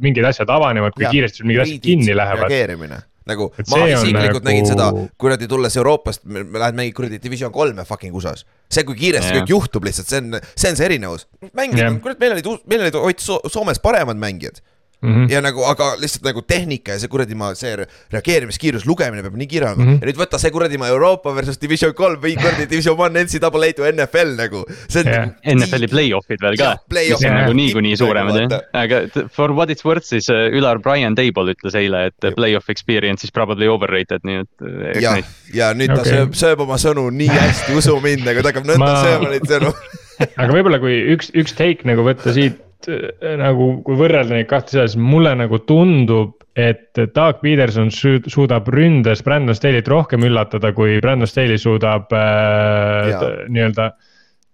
mingid asjad avanevad, kui Jah, kiiresti sul mingid asjad kinni lähevad. reageerimine nagu Et ma isiklikult nagu- nägin seda kuradi tulles Euroopast, lähen mängid kuradi division kolme fucking USA-s. see, kui kiiresti Jah. kõik juhtub lihtsalt, see on, see on see erinevus. mängijad Jah., kurat, meil olid, meil olid So- Soomes paremad mängijad Mm -hmm. ja nagu, aga lihtsalt nagu tehnika ja see kuradi ma, see re- reageerimiskiirus, lugemine peab nii kiire olema mm. -hmm. ja nüüd võta see kuradi ma Euroopa versus division kolm või kuradi [LAUGHS] division one NCAA to NFL nagu. nagu NFL-i play-off'id veel ka mis on nagu niikuinii suuremad jah, aga for what it's worth siis äh, Ülar Brian Table ütles eile, et play-off experience is probably overrated, nii et äh, ja neid, ja nüüd ta Okei. sööb, sööb oma sõnu nii [LAUGHS] hästi, usu mind, nagu ta hakkab nõnda Ma- sööma neid sõnu. [LAUGHS] aga võib-olla kui üks, üks take nagu võtta siit äh, nagu, kui võrrelda neid kahte asja, siis mulle nagu tundub, et Doug Peterson su- suudab ründes Brandon Staley't rohkem üllatada, kui Brandon Staley suudab äh, nii-öelda.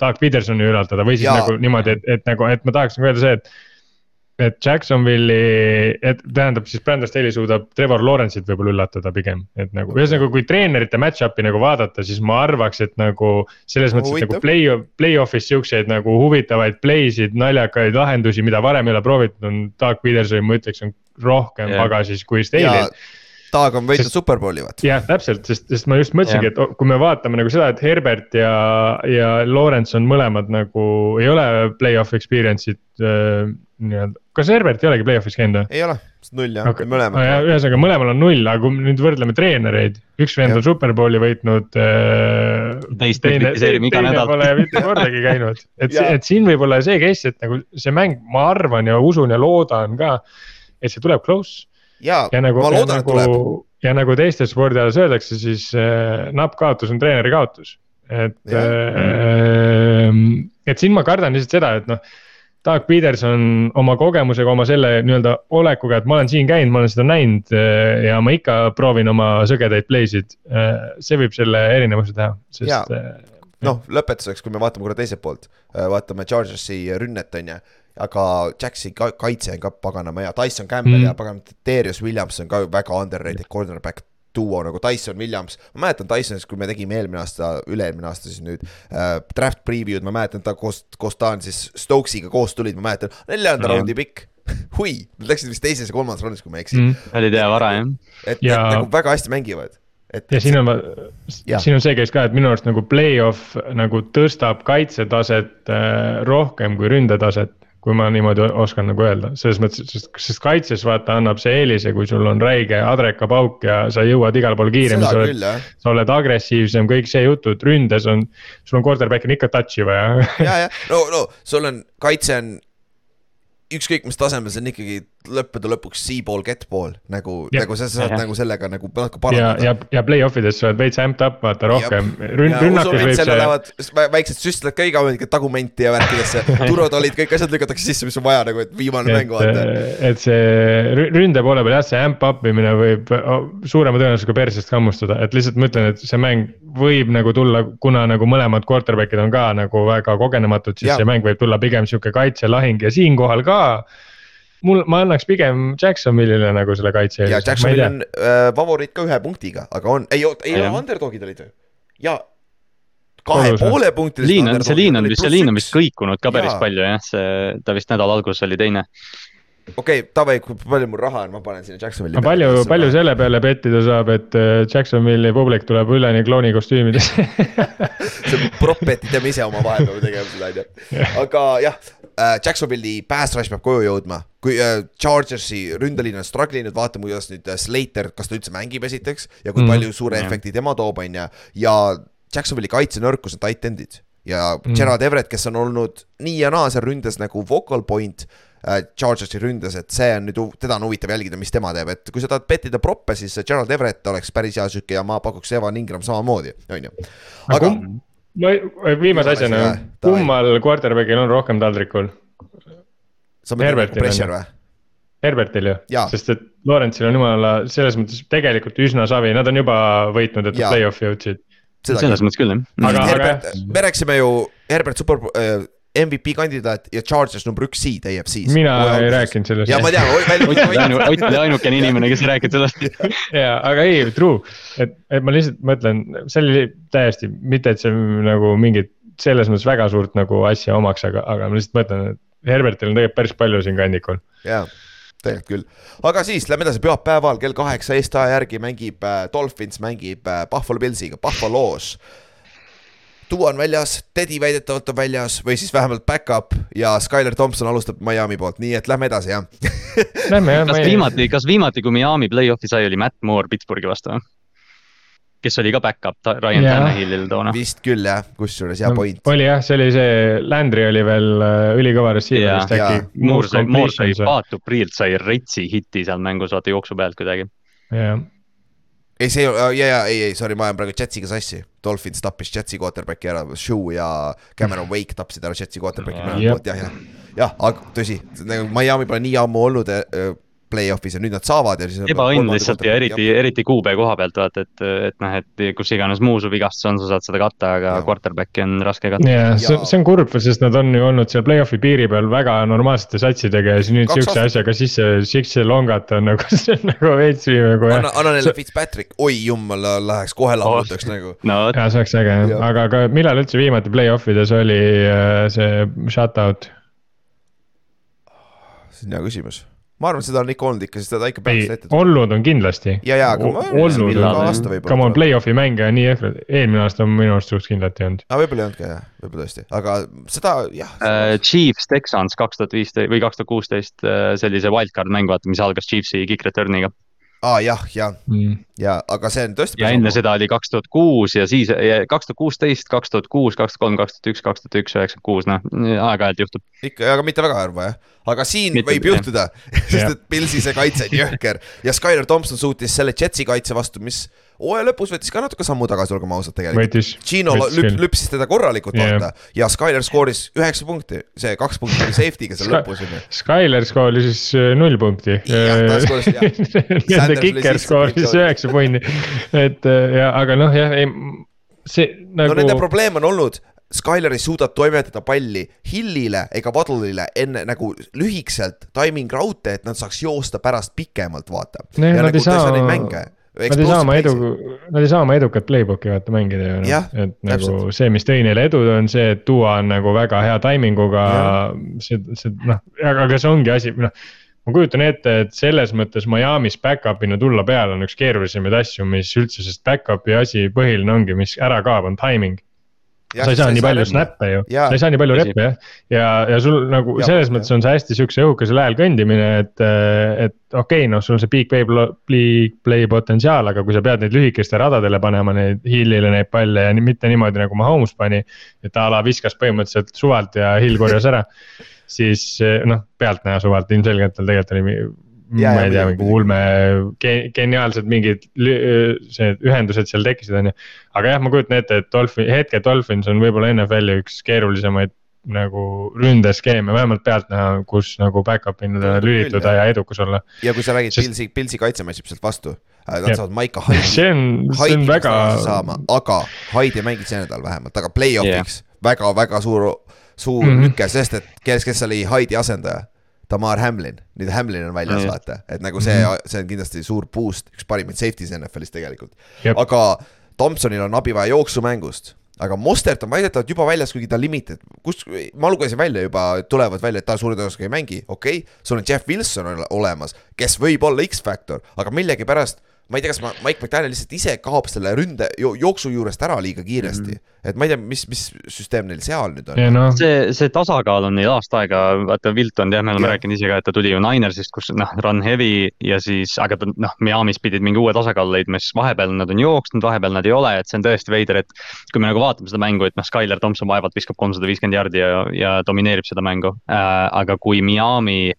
Doug Petersoni üllatada või siis ja. nagu niimoodi, et, et nagu, et ma tahaks nagu öelda see, et. Et Jacksonville'i, et tähendab siis Brandon Staley suudab Trevor Lawrence'it võib-olla üllatada pigem, et nagu ühesõnaga, kui treenerite match-up'i nagu vaadata, siis ma arvaks, et nagu selles mõttes, et nagu play, play-off'is siukseid nagu huvitavaid play sid, naljakaid lahendusi, mida varem ei ole proovitud, on Doug Peterson, ma ütleks, on rohkem yeah. pagasis kui Staley'l. Taag on võitnud Superbowli vaata. jah, täpselt, sest, sest ma just mõtlesingi, et kui me vaatame nagu seda, et Herbert ja, ja Lawrence on mõlemad nagu ei ole play-off experience'id äh, nii-öelda, kas Herbert ei olegi play-off'is käinud või? ei ole, null jah okay., mõlemad. ühesõnaga, mõlemal on null, aga kui me nüüd võrdleme treenereid, üks vend on superbowli võitnud äh,. Teist me kritiseerime iga nädal. Pole mitte kordagi käinud, [LAUGHS] et, et siin võib olla see case, et nagu see mäng, ma arvan ja usun ja loodan ka, et see tuleb close ja, ja nagu, ma loodan, et tuleb. nagu, ja nagu teistes spordialas öeldakse, siis äh, napp kaotus on treeneri kaotus. et äh,, et siin ma kardan lihtsalt seda, et noh. Doug Peterson oma kogemusega, oma selle nii-öelda olekuga, et ma olen siin käinud, ma olen seda näinud äh, ja ma ikka proovin oma sõgedaid play'sid. see võib selle erinevuse teha, sest äh, noh, lõpetuseks, kui me vaatame korra teiselt poolt, vaatame Chargersi rünnet, on ju. aga ka- kaitse on ka paganama hea, Tyson Campbell. Mm. ja paganama, Darius Williams on ka väga underrated cornerback duo nagu Tyson Williams, ma mäletan Tysonist, kui me tegime eelmine aasta, üle-eelmine aasta siis nüüd äh, draft preview'd, ma mäletan ta koos, koos ta on siis Stokesiga koos tulid, ma mäletan, neljanda Jah. raundi pikk. [LAUGHS] hui, nad läksid vist teises ja kolmandas raundis, kui ma ei eksi mm.. olid hea vara jah. et Ja- ja... nagu väga hästi mängivad. et ja siin on, siin on see case ka, et minu arust nagu play-off nagu tõstab kaitsetaset äh, rohkem kui ründetaset. Kui ma niimoodi oskan nagu öelda, selles mõttes, sest, sest kaitses vaata annab see eelise, kui sul on räige adrekapauk ja sa jõuad igale poole kiiremini, sa oled, jah, sa oled agressiivsem, kõik see jutud, ründes on, sul on quarterback'il ikka touch'i vaja. ja, ja. No, no sul on, kaitse on ükskõik mis tasemel, see on ikkagi lõppude lõpuks C-pool, get-pool nagu, nagu sa saad Jah. nagu sellega nagu natuke ja, parandada. ja, ja play-off ides sa oled veits amped up, vaata rohkem, ja väiksed süstlad ka iga mingi tagumenti ja värkidesse, [LAUGHS] turvatolid, kõik asjad lükatakse sisse, mis on vaja nagu, et viimane mäng et vaata., et see rü- ründe poole peal jah, see amp up imine võib suurema tõenäosusega persest hammustada, et lihtsalt ma ütlen, et see mäng võib nagu tulla, kuna nagu mõlemad quarterback'id on ka nagu väga kogenematud, siis Jaa. see mäng võib tulla pigem sihuke kaitselahing ja siinkohal ka. mul, ma annaks pigem Jacksonville'ile nagu selle kaitse ja eelise, ma ei Jacksonvil tea. on äh, favoriit ka ühe punktiga, aga on, ei oota, ei ole underdogid olid ju. ja kahe Oluliselt. poole punktilised liin on, see liin on vist, see liin on vist kõikunud ka päris Jaa. palju jah, see, ta vist nädala alguses oli teine. Okei okay,, Tave, kui palju mul raha on, ma panen sinna Jacksonvili. palju, palju selle peale pettida saab, et äh, Jacksonville'i publik tuleb üleni klooni kostüümides [LAUGHS] see prop-bet'i teeme ise oma vahepeal tegema seda onju, aga jah äh,, Jacksonvili pass rush peab koju jõudma, kui äh, Chargersi ründeliin on struggle inud, vaatame, kuidas nüüd äh, Slater, kas ta üldse mängib esiteks ja kui mm, palju suure Jah. efekti tema toob, onju, ja Jacksonvili kaitsenõrkus on tight end'id ja mm. Gerard Everett, kes on olnud nii ja naa seal ründes nagu focal point Chargersi ründes, et see on nüüd, teda on huvitav jälgida, mis tema teeb, et kui sa tahad pettida proppe, siis see Gerard Everett oleks päris hea sihuke ja ma pakuks Evan Ingram samamoodi, onju. aga Aga- ma viimase asjana kummal quarterback'il on rohkem taldrikul? sa mõtled Herbertil nagu pressure on või? Herbertil ju sest et Lawrence'il on jumala selles mõttes tegelikult üsna savi, nad on juba võitnud, et play-off'i jõudsid. selles mõttes küll jah. Aga- Herbert aga-, me rääkisime ju Herbert super äh, MVP kandidaat ja Chargers number üks seed AFC-s. mina ei. rääkinud sellest. ja ma tean, Ott oli ainukene inimene, kes ei rääkinud sellest. [LAUGHS] jaa, aga ei, true, et, et ma lihtsalt mõtlen, see oli täiesti, mitte et see nagu mingit selles mõttes väga suurt nagu asja omaks, aga, aga ma lihtsalt mõtlen, et Herbertil on tegelikult päris palju siin kandikul. jaa, tegelikult küll. aga siis lähme edasi, pühapäeval kell kaheksa Eesti aja järgi mängib äh, Dolphins mängib äh, Buffalo Pillsiga, Buffalo's. Duo on väljas, Teddy väidetavalt on väljas või siis vähemalt back-up ja Skyler Thompson alustab Miami poolt, nii et lähme edasi jah. Lähme jah, kas ma ei, viimati, kas viimati, kui Miami play-off'i sai, oli Matt Moore Pittsburghi vastu kes oli ka back-up Ryan Jaa. Tannehillil toona. vist küll jah, kusjuures hea point. oli jah, see oli see, Landry oli veel äh, ülikõva receiver Jaa. vist äkki. Moore sai, Moore sai, Paatu Priilt sai retsi hiti seal mängus, vaata jooksu pealt kuidagi. jah, ei, see ei ole, ja, ja ei, ei sorry, ma ajan praegu Jetsiga sassi. Dolphins tappis Jetsi quarterback'i ära, Shoe ja Cameron Wake tapsid ära Jetsi quarterback'i poolt, jah, jah. jah, aga tõsi, nagu Miami pole nii ammu olnud äh, play-off'is ja nüüd nad saavad ja siis. ebaõnn lihtsalt ja eriti, eriti QB koha pealt vaata, et, et noh, et kus iganes muu su vigastus on, sa saad seda katta, aga Jah. quarterback'i on raske katta. ja see Ja-, see on kurb, sest nad on ju olnud seal play-off'i piiri peal väga normaalsete satsidega ja siis nüüd siukse aastat. asjaga sisse, sisse longata on nagu, [LAUGHS] see on nagu veits nagu jah anna, anna neile Fitzpatrick, oi jumal, läheks kohe lammutaks nagu. no vot, ja see oleks äge jah Jah., aga ka millal üldse viimati play-off ides oli äh, see shutout? see on hea küsimus. Ma arvan, seda on ikka olnud ikka, sest teda ikka ei peaks ette, olnud on kindlasti. ja, ja, aga ma olnud millal, on aasta, võib-olla come on, play-off'i mänge on nii jõhkrad, eelmine aasta on minu arust suht kindlalt ei olnud. aga võib-olla ei olnud ka jah, võib-olla tõesti, aga seda jah Äh, Chiefs Texans kaks tuhat viisteist või kaks tuhat kuusteist, oli see wildcard mäng, vaata, mis algas Chiefsi kick return'iga. Aa jah, ja, Mm. ja aga see on tõesti. ja enne seda oli kaks tuhat kuus ja siis kaks tuhat kuusteist, kaks tuhat kuus, kaks tuhat kolm, kaks tuhat üks, kaks tuhat üks, üheksakümmend kuus, noh, aeg-ajalt juhtub. ikka, aga mitte väga harva jah, aga siin Mitte- võib jah. juhtuda, [LAUGHS] sest et Pilsi see kaitse on jõhker ja Skyler Thompson suutis selle Jetsi kaitse vastu, mis hooaja lõpus võttis ka natuke sammu tagasi, olgem ausad tegelikult. Gino lüp, lüpsis teda korralikult Jah. vaata ja Skyler skooris üheksa punkti, see kaks punkti oli safety'ga seal lõpus onju. Skyler skooris siis äh, null punkti. Jah, ta skooris, jah. [LAUGHS] Kiker skooris üheksa punni, et äh, ja, aga noh, jah, ei see no nende nagu, probleem on olnud, Skyler ei suuda toimetada palli Hillile ega Waddle'ile enne nagu lühikeselt timing raudtee, et nad saaks joosta pärast pikemalt, vaata. Nad ei saa-. Nad ei saa oma edu, nad ei saa oma edukat playbook'i vaata mängida ju noh, et nagu täpselt. see, mis tõi neile edu, on see, et Duo on nagu väga hea timinguga, see, see noh, aga, aga see ongi asi, noh ma kujutan ette, et selles mõttes Miami's back-up'ina tulla peale on üks keerulisemaid asju, mis üldse, sest back-up'i asi põhiline ongi, mis ära kaob, on timing. Sa ei saa nii palju snap'e ju, sa ei saa nii palju rep'e jah. ja, ja sul nagu Jaa, selles jah. mõttes on see hästi siukse õhukesel ajal kõndimine, et, et okei okay,, noh, sul on see big play, big play potentsiaal, aga kui sa pead neid lühikeste radadele panema neid hill'ile neid palle ja nii- mitte niimoodi nagu Mahomes pani. et a la viskas põhimõtteliselt suvalt ja hill korjas ära, siis noh, pealtnäha suvalt ilmselgelt tal tegelikult oli Jaa, ma ei tea, mingi ulme, geniaalsed mingid see ühendused seal tekkisid, on ju. aga jah, ma kujutan ette, et Dolphin, hetke Dolphins on võib-olla NFL-i üks keerulisemaid nagu ründeskeeme, vähemalt pealtnäha, kus nagu back-up'ina lülituda ja edukas olla. ja kui sa räägid Sest- Pilsi, Pilsi kaitse match ib sealt vastu, nad Jah. saavad Maika Haidi, see on, see on väga, saama, aga Haidi ei mänginud see nädal vähemalt, aga play-off'iks yeah. väga-väga suur, suur mm. -hmm. lüke, sest et kes, kes oli Haidi asendaja Tamar Hamlin, nüüd Hamlin on väljas vaata, et nagu see -hmm. see on kindlasti suur boost, üks parimaid safety's NFL-is tegelikult. Aga Thompsonil on abi vaja jooksumängust, aga Mostert on väidetavalt juba väljas, kuigi ta limited, kus, ma lugesin välja juba, tulevad välja, et ta suure tõenäosusega ei mängi, okei okay,, sul on Jeff Wilson ole- olemas, kes võib olla X-Factor, aga millegipärast ma ei tea, kas ma, Mike McDaniel lihtsalt ise kaob selle ründe jo, jooksu juurest ära liiga kiiresti mm, -hmm. et ma ei tea, mis, mis süsteem neil seal nüüd on ja noh, see, see tasakaal on neil aasta aega, vaata Wilton jah, me oleme Jah. rääkinud ise ka, et ta tuli ju Ninersist, kus noh, run heavy ja siis, aga ta noh, Miami's pidid mingi uue tasakaalu leidma, siis vahepeal nad on jooksnud, vahepeal nad ei ole, et see on tõesti veider, et kui me nagu vaatame seda mängu, et noh, Skyler Thompson vaevalt viskab kolmsada viiskümmend jardi ja, ja domineerib seda mängu äh,, aga kui Miami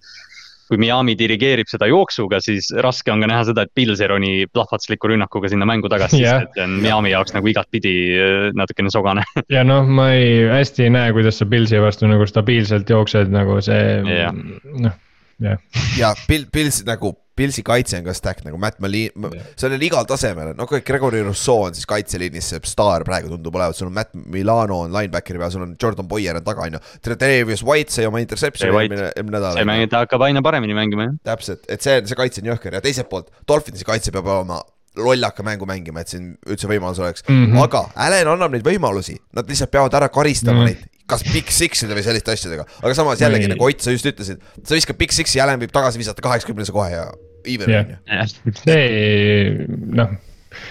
kui Miami dirigeerib seda jooksuga, siis raske on ka näha seda, et Pils ei roni plahvatusliku rünnakuga sinna mängu tagasi Jah. sest et see on Miami jaoks nagu igatpidi äh, natukene sogane. [LAUGHS] ja noh, ma ei, hästi ei näe, kuidas sa Pilsi vastu nagu stabiilselt jooksed nagu see Jah. noh, jah. ja Pil-, Pils nagu, Pilsi kaitse on ka stack nagu Matt Malin, see on igal tasemel, no kui Gregory Rousseau on siis kaitseliinis see staar praegu tundub olevat, sul on Matt Milano on linebackeri peal, sul on Jordan Boyer on taga, on ju. Trevius White sai oma interception'i eelmine, eelmine nädal see. mäng, ta hakkab aina paremini mängima jah. täpselt, et see, see kaitse on jõhker ja teiselt poolt Dolphinsi kaitse peab olema lollaka mängu mängima, et siin üldse võimalus oleks mm. -hmm. aga Allan annab neid võimalusi, nad lihtsalt peavad ära karistama mm. -hmm. neid, kas Big Six'ide või selliste asjadega, aga samas jällegi nagu Ott, sa just ütlesid, sa viskad Big Six'i, Allan võib tagasi visata kaheksakümnese kohe ja even on ju. see noh,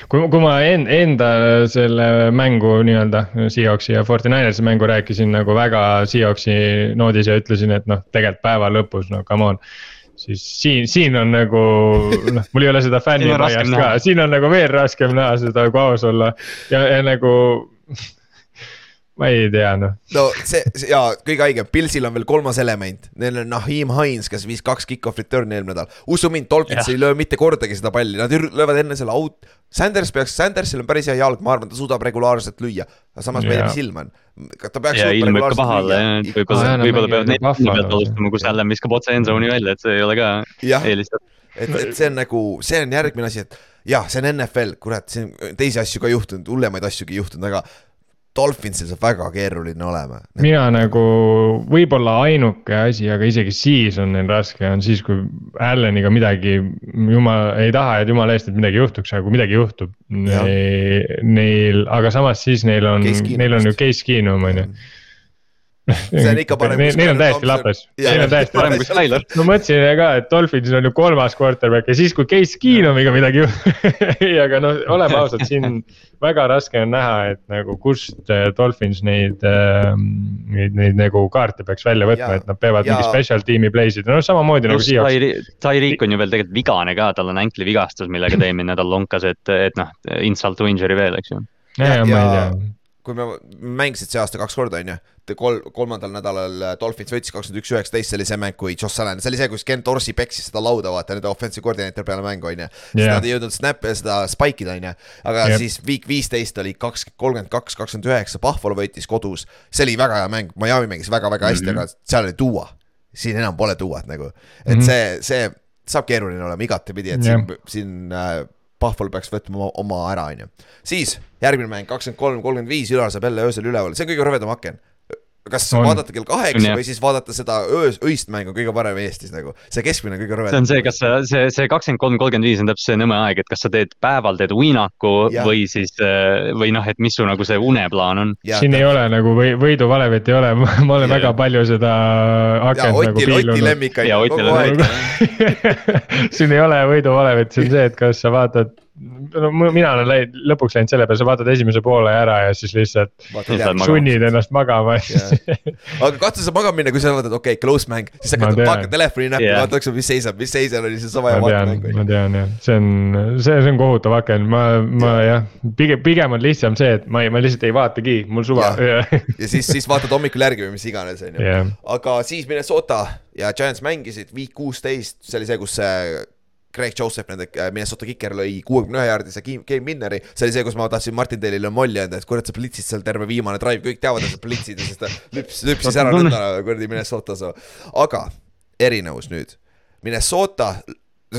kui, kui ma en- enda selle mängu nii-öelda Seahawksi ja Forty Ninersi mängu rääkisin nagu väga Seahawksi noodis ja ütlesin, et noh, tegelikult päeva lõpus, no come on. siis siin, siin on nagu noh, mul ei ole seda fänni Siin on raskem majast ka siin on nagu veel raskem näha seda, kui aus olla ja, ja nagu. Ma ei tea noh, no see, see ja kõige haigem, Pilsil on veel kolmas element, neil on Naheem Hines, kes viis kaks kick-off return'i eelmine nädal. usu mind, Dolphins ei löö mitte kordagi seda palli, nad löövad enne selle out. Sanders peaks, Sandersil on päris hea jalg, ma arvan, ta suudab regulaarselt lüüa. aga samas ma ei tea, mis ilm on. ta peaks ja ilm võib ka paha olla jah, et võib-olla võib-olla peavad Buffalo's. pealt alustama, kus jälle viskab otse endzone'i välja, et see ei ole ka eelistatud. et, et see on nagu, see on järgmine asi, et jah, see on NFL, kurat, siin teisi asju ka juhtunud, hullemaid asjugi juhtunud, aga Dolphinsil saab väga keeruline olema. mina nagu võib-olla ainuke asi, aga isegi siis on neil raske, on siis, kui Alleniga midagi, jumal ei taha, et jumala eest, et midagi juhtuks, aga kui midagi juhtub. Neil, aga samas siis neil on neil on ju case Keenum on ju. See on ikka parem. Neil on täiesti lapes, neil on täiesti parem kui Skyler. ma mõtlesin ka, et Dolphinsil on ju kolmas quarterback ja siis, kui Case Keenumiga midagi [LAUGHS] ei, aga noh, oleme ausad, siin väga raske on näha, et nagu kust äh, Dolphins neid, neid, neid nagu kaarte peaks välja võtma, et nad peavad ja. mingi special tiimi play sid, no samamoodi nagu Seahawks. Tyreek on ju veel tegelikult vigane ka, tal on ankli vigastus, millega ta eelmine nädal lonkas, et, et noh, insult to injury veel, eks ju. ja, ja, ma ei tea kui me mängisid see aasta kaks korda, on ju, kol-, kolmandal nädalal äh, Dolphins võitis kakskümmend üks, üheksateist, see oli see mäng, kui Josh Allan, see oli see, kus Ken Torsi peksis seda lauda, vaata, nende offensive koordineeter peale mängu, on ju. siis nad ei jõudnud snap'e, seda spike ida, on ju, aga yep. siis week viisteist oli kaks, kolmkümmend kaks, kakskümmend üheksa, Buffalo võitis kodus. see oli väga hea mäng, Miami mängis väga-väga hästi mm, -hmm. aga seal oli tuua. siin enam pole tuuat nagu, et mm -hmm. see, see saab keeruline olema igatepidi, et yeah. siin, siin äh, Buffalo peaks võtma oma ära, on ju. siis järgmine mäng, kakskümmend kolm, kolmkümmend viis, Ülar saab jälle öösel üleval, see on kõige rõvedam aken kas on. vaadata kell kaheksa või siis vaadata seda öös, öist mängu kõige parem Eestis nagu, see keskmine kõige rõvedam. see on see, kas sa, see, see kakskümmend kolm, kolmkümmend viis on täpselt see nõme aeg, et kas sa teed päeval teed uinaku ja. või siis äh, või noh, et mis su nagu see uneplaan on. siin ei ole nagu või võiduvalevit ei ole ma olen ja. väga palju seda akent nagu piilunud. Siin ei ole võiduvalevit, see on see, et kas sa vaatad no mina olen läinud, lõpuks läinud selle peale, sa vaatad esimese poole ära ja siis lihtsalt sunnid ennast magama aga katsu sa magama minna, kui sa vaatad, okei okay,, close mäng, siis hakkad vaatad telefoni näppu yeah., vaatad, mis seisab, mis seisab, oli seesama ja vaata mängu. ma tean jah, see on, see, see on kohutav aken, ma, ma ja. jah, pigem, pigem on lihtsam see, et ma ei, ma lihtsalt ei vaatagi, mul suva. ja siis, siis vaatad hommikul järgi või mis iganes, on ju. aga siis Minnesota ja Giants mängisid week kuusteist, see oli see, kus see Craig Joseph, nende äh, Minnesota kiker lõi kuuekümne ühe jaardise game winner'i. see oli see, kus ma tahtsin Martin Dale'ile molli anda, et kurat, sa plitsid seal terve viimane drive, kõik teavad, et sa plitsid ja siis ta lüps, lüpsis ära nõnda kuradi Minnesotas. aga erinevus nüüd, Minnesota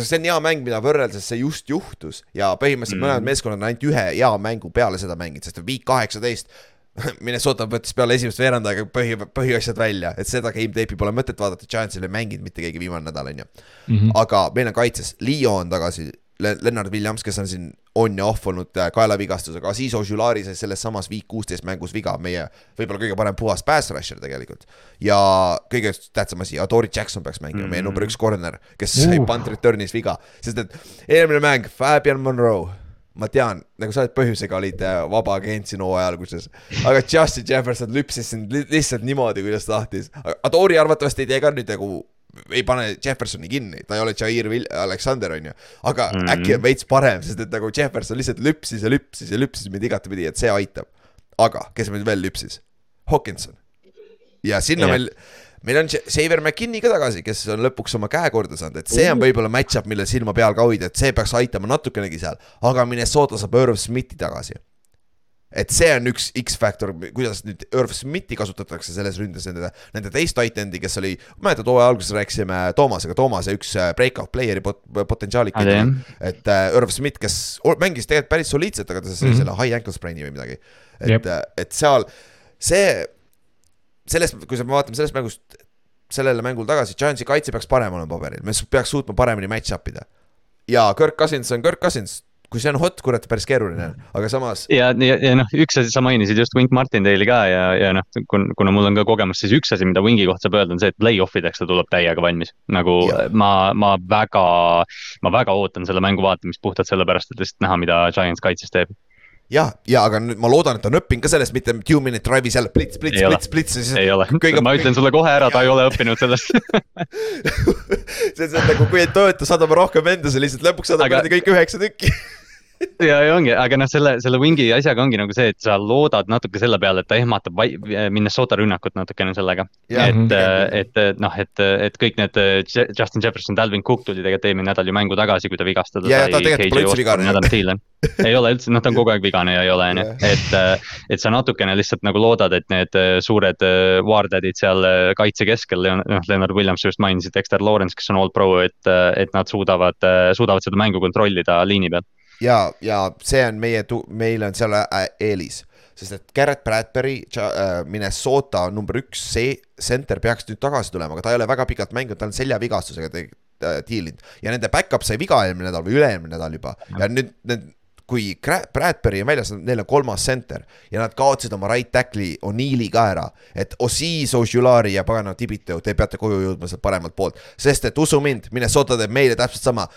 see on hea mäng, mida võrrelda, sest see just juhtus ja põhimõtteliselt mm. mõlemad meeskonnad on ainult ühe hea mängu peale seda mänginud, sest week kaheksateist [LAUGHS] Minnesota võttis peale esimest veerand aega põhi, põhiasjad välja, et seda game tape'i pole mõtet vaadata, Giantsil ei mänginud mitte keegi viimane nädal, on ju. Mhm. aga meil on kaitses, Leo on tagasi, Lennart Williams, kes on siin on ja off olnud äh, kaelavigastusega, Aziz Ojulari sai selles samas week kuusteist mängus viga, meie võib-olla kõige parem puhas pass rusher tegelikult. ja kõige tähtsam asi, Adori Jackson peaks mängima mm, -hmm. meie number üks corner, kes uh. sai punt return'is viga, sest et eelmine mäng, Fabian Monroe ma tean, nagu sa oled põhjusega olid äh, vaba agent siin hooajal alguses, aga Justin Jefferson lüpsis sind lihtsalt niimoodi, kuidas tahtis. Adori arvatavasti ei tee ka nüüd nagu, ei pane Jeffersoni kinni, ta ei ole Jair Will-, Alexander on ju. aga mm -hmm. äkki on veits parem, sest et nagu Jefferson lihtsalt lüpsis ja lüpsis ja lüpsis mind igatepidi, et see aitab. aga kes meil veel lüpsis? Hawkinson. ja sinna yeah. meil meil on Xavier McKinney ka tagasi, kes on lõpuks oma käe korda saanud, et see on võib-olla match-up, millel silma peal ka hoida, et see peaks aitama natukenegi seal. aga Minnesota saab Irv Smithi tagasi. et see on üks X-faktor, kuidas nüüd Irv Smithi kasutatakse selles ründes nende, nende teist titan'i, kes oli, mäletad, hooaja alguses rääkisime Toomasega, Toomase üks äh, breakout player'i pot, potentsiaalik. et uh, Irv Smith, kes mängis tegelikult päris soliidselt, aga ta sai mm -hmm. selle high ankle sprain'i või midagi. et yep., äh, et seal see sellest, kui me vaatame sellest mängust sellele mängule tagasi, Giantsi kaitse peaks parem olema paberil, me peaks suutma paremini match-up ida. ja Kirk Cousins on Kirk Cousins, kui see on hot, kurat, päris keeruline, aga samas. ja, ja, ja noh, üks asi, sa mainisid just Wink Martindale'i ka ja, ja noh, kuna, mul on ka kogemus, siis üks asi, mida Wingi kohta saab öelda, on see, et play-off ideks ta tuleb täiega valmis. nagu ja. ma, ma väga, ma väga ootan selle mängu vaatamist puhtalt sellepärast, et lihtsalt näha, mida Giants kaitses teeb jah, ja aga nüüd ma loodan, et ta on õppinud ka sellest, mitte two minute drive'is jälle plits, plits, plits, plits. ei ole. kõige..., ma ütlen sulle kohe ära, ta ei ole õppinud sellest. [LAUGHS] See on nagu, kui ei tööta, saadame rohkem endasse, lihtsalt lõpuks saadame aga... kõik üheksa tükki [LAUGHS] ja, ja ongi, aga noh, selle, selle Wingi asjaga ongi nagu see, et sa loodad natuke selle peale, et ta ehmatab Minnesota rünnakut natukene sellega. et, et noh, et, et kõik need Justin Jefferson, Dalvin Cook tuli tegelikult eelmine nädal ju mängu tagasi, kui ta vigastada sai. üldse vigane. ei ole üldse, noh, ta on kogu aeg vigane ja ei ole, on ju, et, et sa natukene lihtsalt nagu loodad, et need suured Wardadid seal kaitse keskel, noh, Leonard Williams just mainisid, Dexter Lawrence, kes on all pro, et, et nad suudavad, suudavad seda mängu kontrollida liini peal ja, ja see on meie, meil on seal äh, eelis, sest et Garrett Bradbury, äh, Minnesota number üks, see center peaks nüüd tagasi tulema, aga ta ei ole väga pikalt mänginud, ta on seljavigastusega diilinud. Ja nende back-up sai viga eelmine nädal või üle-eelmine nädal juba. Ja nüüd need kui Bradbury on väljas, neil on kolmas center ja nad kaotasid oma right tackle'i O'Neill'i ka ära. et Osis, Ojulari ja pagana Tibito, te peate koju jõudma sealt paremalt poolt, sest et usu mind, Minnesota teeb meile täpselt sama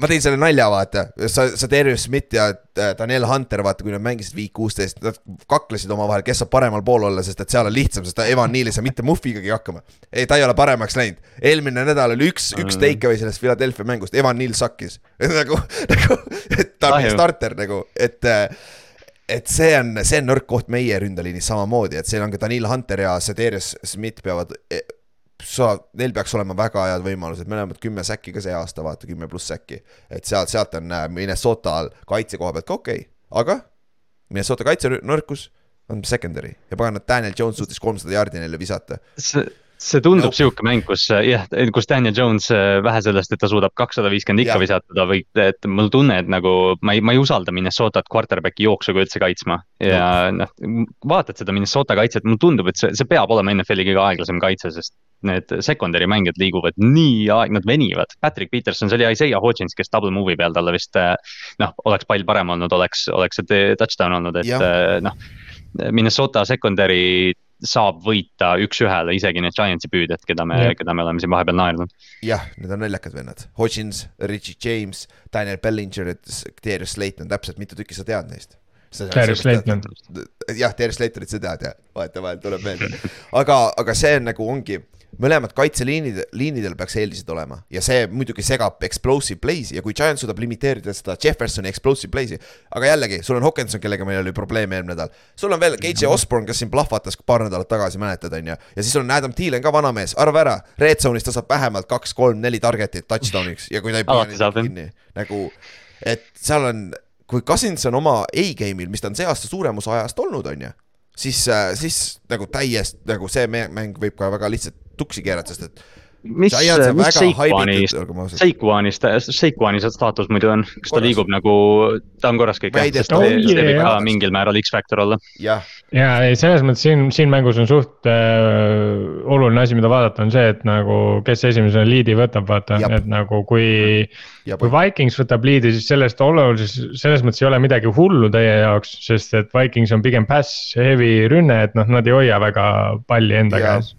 ma tõin selle nalja, vaata, sa, sa Darius Smith ja äh, Daniel Hunter, vaata, kui nad mängisid Week kuusteist, nad kaklesid omavahel, kes saab paremal pool olla, sest et seal on lihtsam, sest Evan Neal ei saa mitte Muffigagi hakkama. ei, ta ei ole paremaks läinud, eelmine nädal oli üks, üks take away sellest Philadelphia mängust, Evan Neal suckis [LAUGHS] nagu, nagu, et ta on starter nagu, et äh, et see on, see on nõrk koht meie ründeliinis samamoodi, et seal on ka Daniel Hunter ja Sederius Smith peavad sa, neil peaks olema väga head võimalused, oleme kümme säkki ka see aasta, vaata kümme pluss säkki. et sealt, sealt on äh, Minnesotal kaitse koha pealt ka okei okay., aga Minnesota kaitse nõrkus on secondary ja pagan, Daniel Jones suutis kolmsada jaardi neile visata. see, see tundub Nope. sihuke mäng, kus äh, jah, kus Daniel Jones äh, vähe sellest, et ta suudab kakssada viiskümmend ikka Jah. visata, ta võib, et mul tunne, et nagu ma ei, ma ei usalda Minnesotat quarterback'i jooksuga üldse kaitsma. ja noh, vaatad seda Minnesota kaitset, mulle tundub, et see, see peab olema NFL-i kõige aeglasem kaitse, sest need secondary mängijad liiguvad nii aeg, nad venivad. Patrick Peterson, see oli Isaiah Hodgins, kes double move'i peal talle vist äh, noh, oleks pall parem olnud, oleks, oleks see touchdown olnud, et noh. Minnesota secondary saab võita üks-ühele isegi need Giantsi püüdjad, keda me Jah., keda me oleme siin vahepeal naernud. jah, need on naljakad vennad, Hodgins, Richie James, Daniel Bellinger, Darius Slayton, täpselt mitu tükki sa tead neist? Darius Slayton.. jah, Darius Slaytonit sa tead jah, vahetevahel tuleb meelde, aga, aga see on nagu ongi mõlemad kaitseliinid, liinidel peaks eelised olema. ja see muidugi segab explosive play'si ja kui Giant suudab limiteerida seda Jeffersoni explosive play'si, aga jällegi, sul on Hawkinson, kellega meil oli probleeme eelmine nädal, sul on veel KJ Osborne, kes siin plahvatas paar nädalat tagasi, mäletad, on ju, ja siis on Adam Thielen ka vanamees, arva ära, red zone'is ta saab vähemalt kaks, kolm, neli target'it touchdown'iks ja kui ta ei jah. kinni, nagu, et seal on, kui Cousins on oma A-game'il, mis ta on see aasta suurem osa ajast olnud, on ju, siis, siis nagu täiesti nagu see mäng võib ka väga lihtsalt tuksi keerata, sest et mis, mis väga Seikuani, haibitud, olgem ausad. Seikuani, Seikuani staatus muidu on, kas ta Korras. liigub nagu, ta on korras kõik jah, sest see, Oh, see võib ka mingil määral X-Factor olla. jah, ja ei, selles mõttes siin, siin mängus on suht äh, oluline asi, mida vaadata, on see, et nagu, kes esimesena liidi võtab, vaata, et nagu kui. ja kui Vikings võtab liidi, siis sellest olulises, selles mõttes ei ole midagi hullu teie jaoks, sest et Vikings on pigem pass heavy rünne, et noh, nad ei hoia väga palli enda ja käes.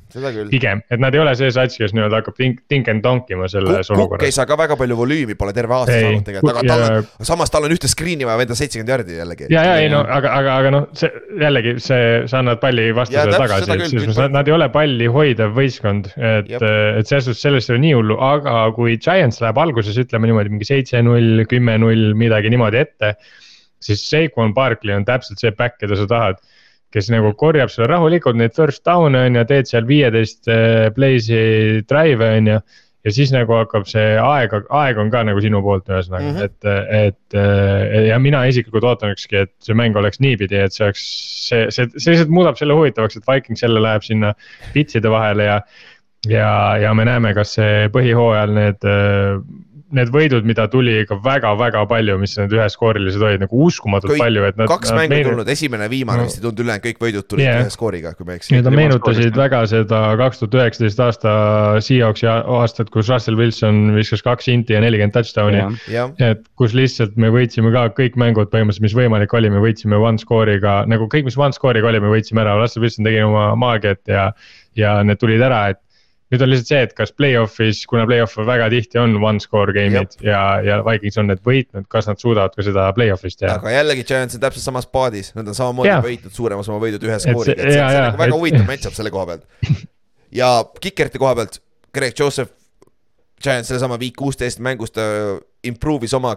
pigem, et nad ei ole see sats, kes nii-öelda hakkab tink, tink and donkima selles Kukk ei olukorras. saa ka väga palju volüümi, pole terve aasta Ei, saanud tegelikult, aga tal on, samas tal on ühte screen'i vaja venda seitsekümmend jardi jällegi. ja, ja ei no aga, aga, aga noh, see jällegi see, sa annad palli vastasele tagasi, et mõttes nad, nad ei ole palli hoidev võistkond, et et selles suhtes sellest ei ole nii hullu, aga kui Giants läheb alguses ütleme niimoodi mingi seitse-null, kümme-null, midagi niimoodi ette. siis Saquon Barkley on täpselt see back, keda sa tahad, kes nagu korjab sulle rahulikult neid first down'e on ju, teed seal viieteist eh, play'si drive'e on ju ja siis nagu hakkab see aeg, aeg on ka nagu sinu poolt ühesõnaga mm, Mhm. -hmm. et, et äh, ja mina isiklikult ootanukski, et see mäng oleks niipidi, et see oleks, see, see, see lihtsalt muudab selle huvitavaks, et Vikings jälle läheb sinna pitside vahele ja. ja, ja me näeme, kas see põhihooajal need, need võidud, mida tuli ikka väga-väga palju, mis need üheskoorilised olid nagu uskumatult Kõik- palju, et nad. kaks mängu tulnud, esimene ja viimane No. vist ei tulnud ülejäänud kõik võidud tulid Jah. ühe skooriga, kui ma ei eksi. Need meenutasid väga seda kaks tuhat üheksateist aasta Seahawksi aastat, kus Russell Wilson viskas kaks inti ja nelikümmend touchdown'i. jah, et kus lihtsalt me võitsime ka kõik mängud põhimõtteliselt, mis võimalik oli, me võitsime one score'iga nagu kõik, mis one score'iga oli, me võitsime ära, Russell Wilson tegi oma maagiat ja. ja need tulid ära, et nüüd on lihtsalt see, et kas play-off'is, kuna play-off väga tihti on one score game'id ja, ja Vikings on need võitnud, kas nad suudavad ka seda play-off'is teha. aga jällegi Giants on täpselt samas paadis, nad on samamoodi Jaa. võitnud suuremas oma võidud ühe see- skooriga, et see, see jaa, on nagu väga et- huvitav match-up selle koha pealt. [LAUGHS] ja Kikerti koha pealt, Greg Joseph, Giants sellesama Week kuusteist mängus ta improve'is oma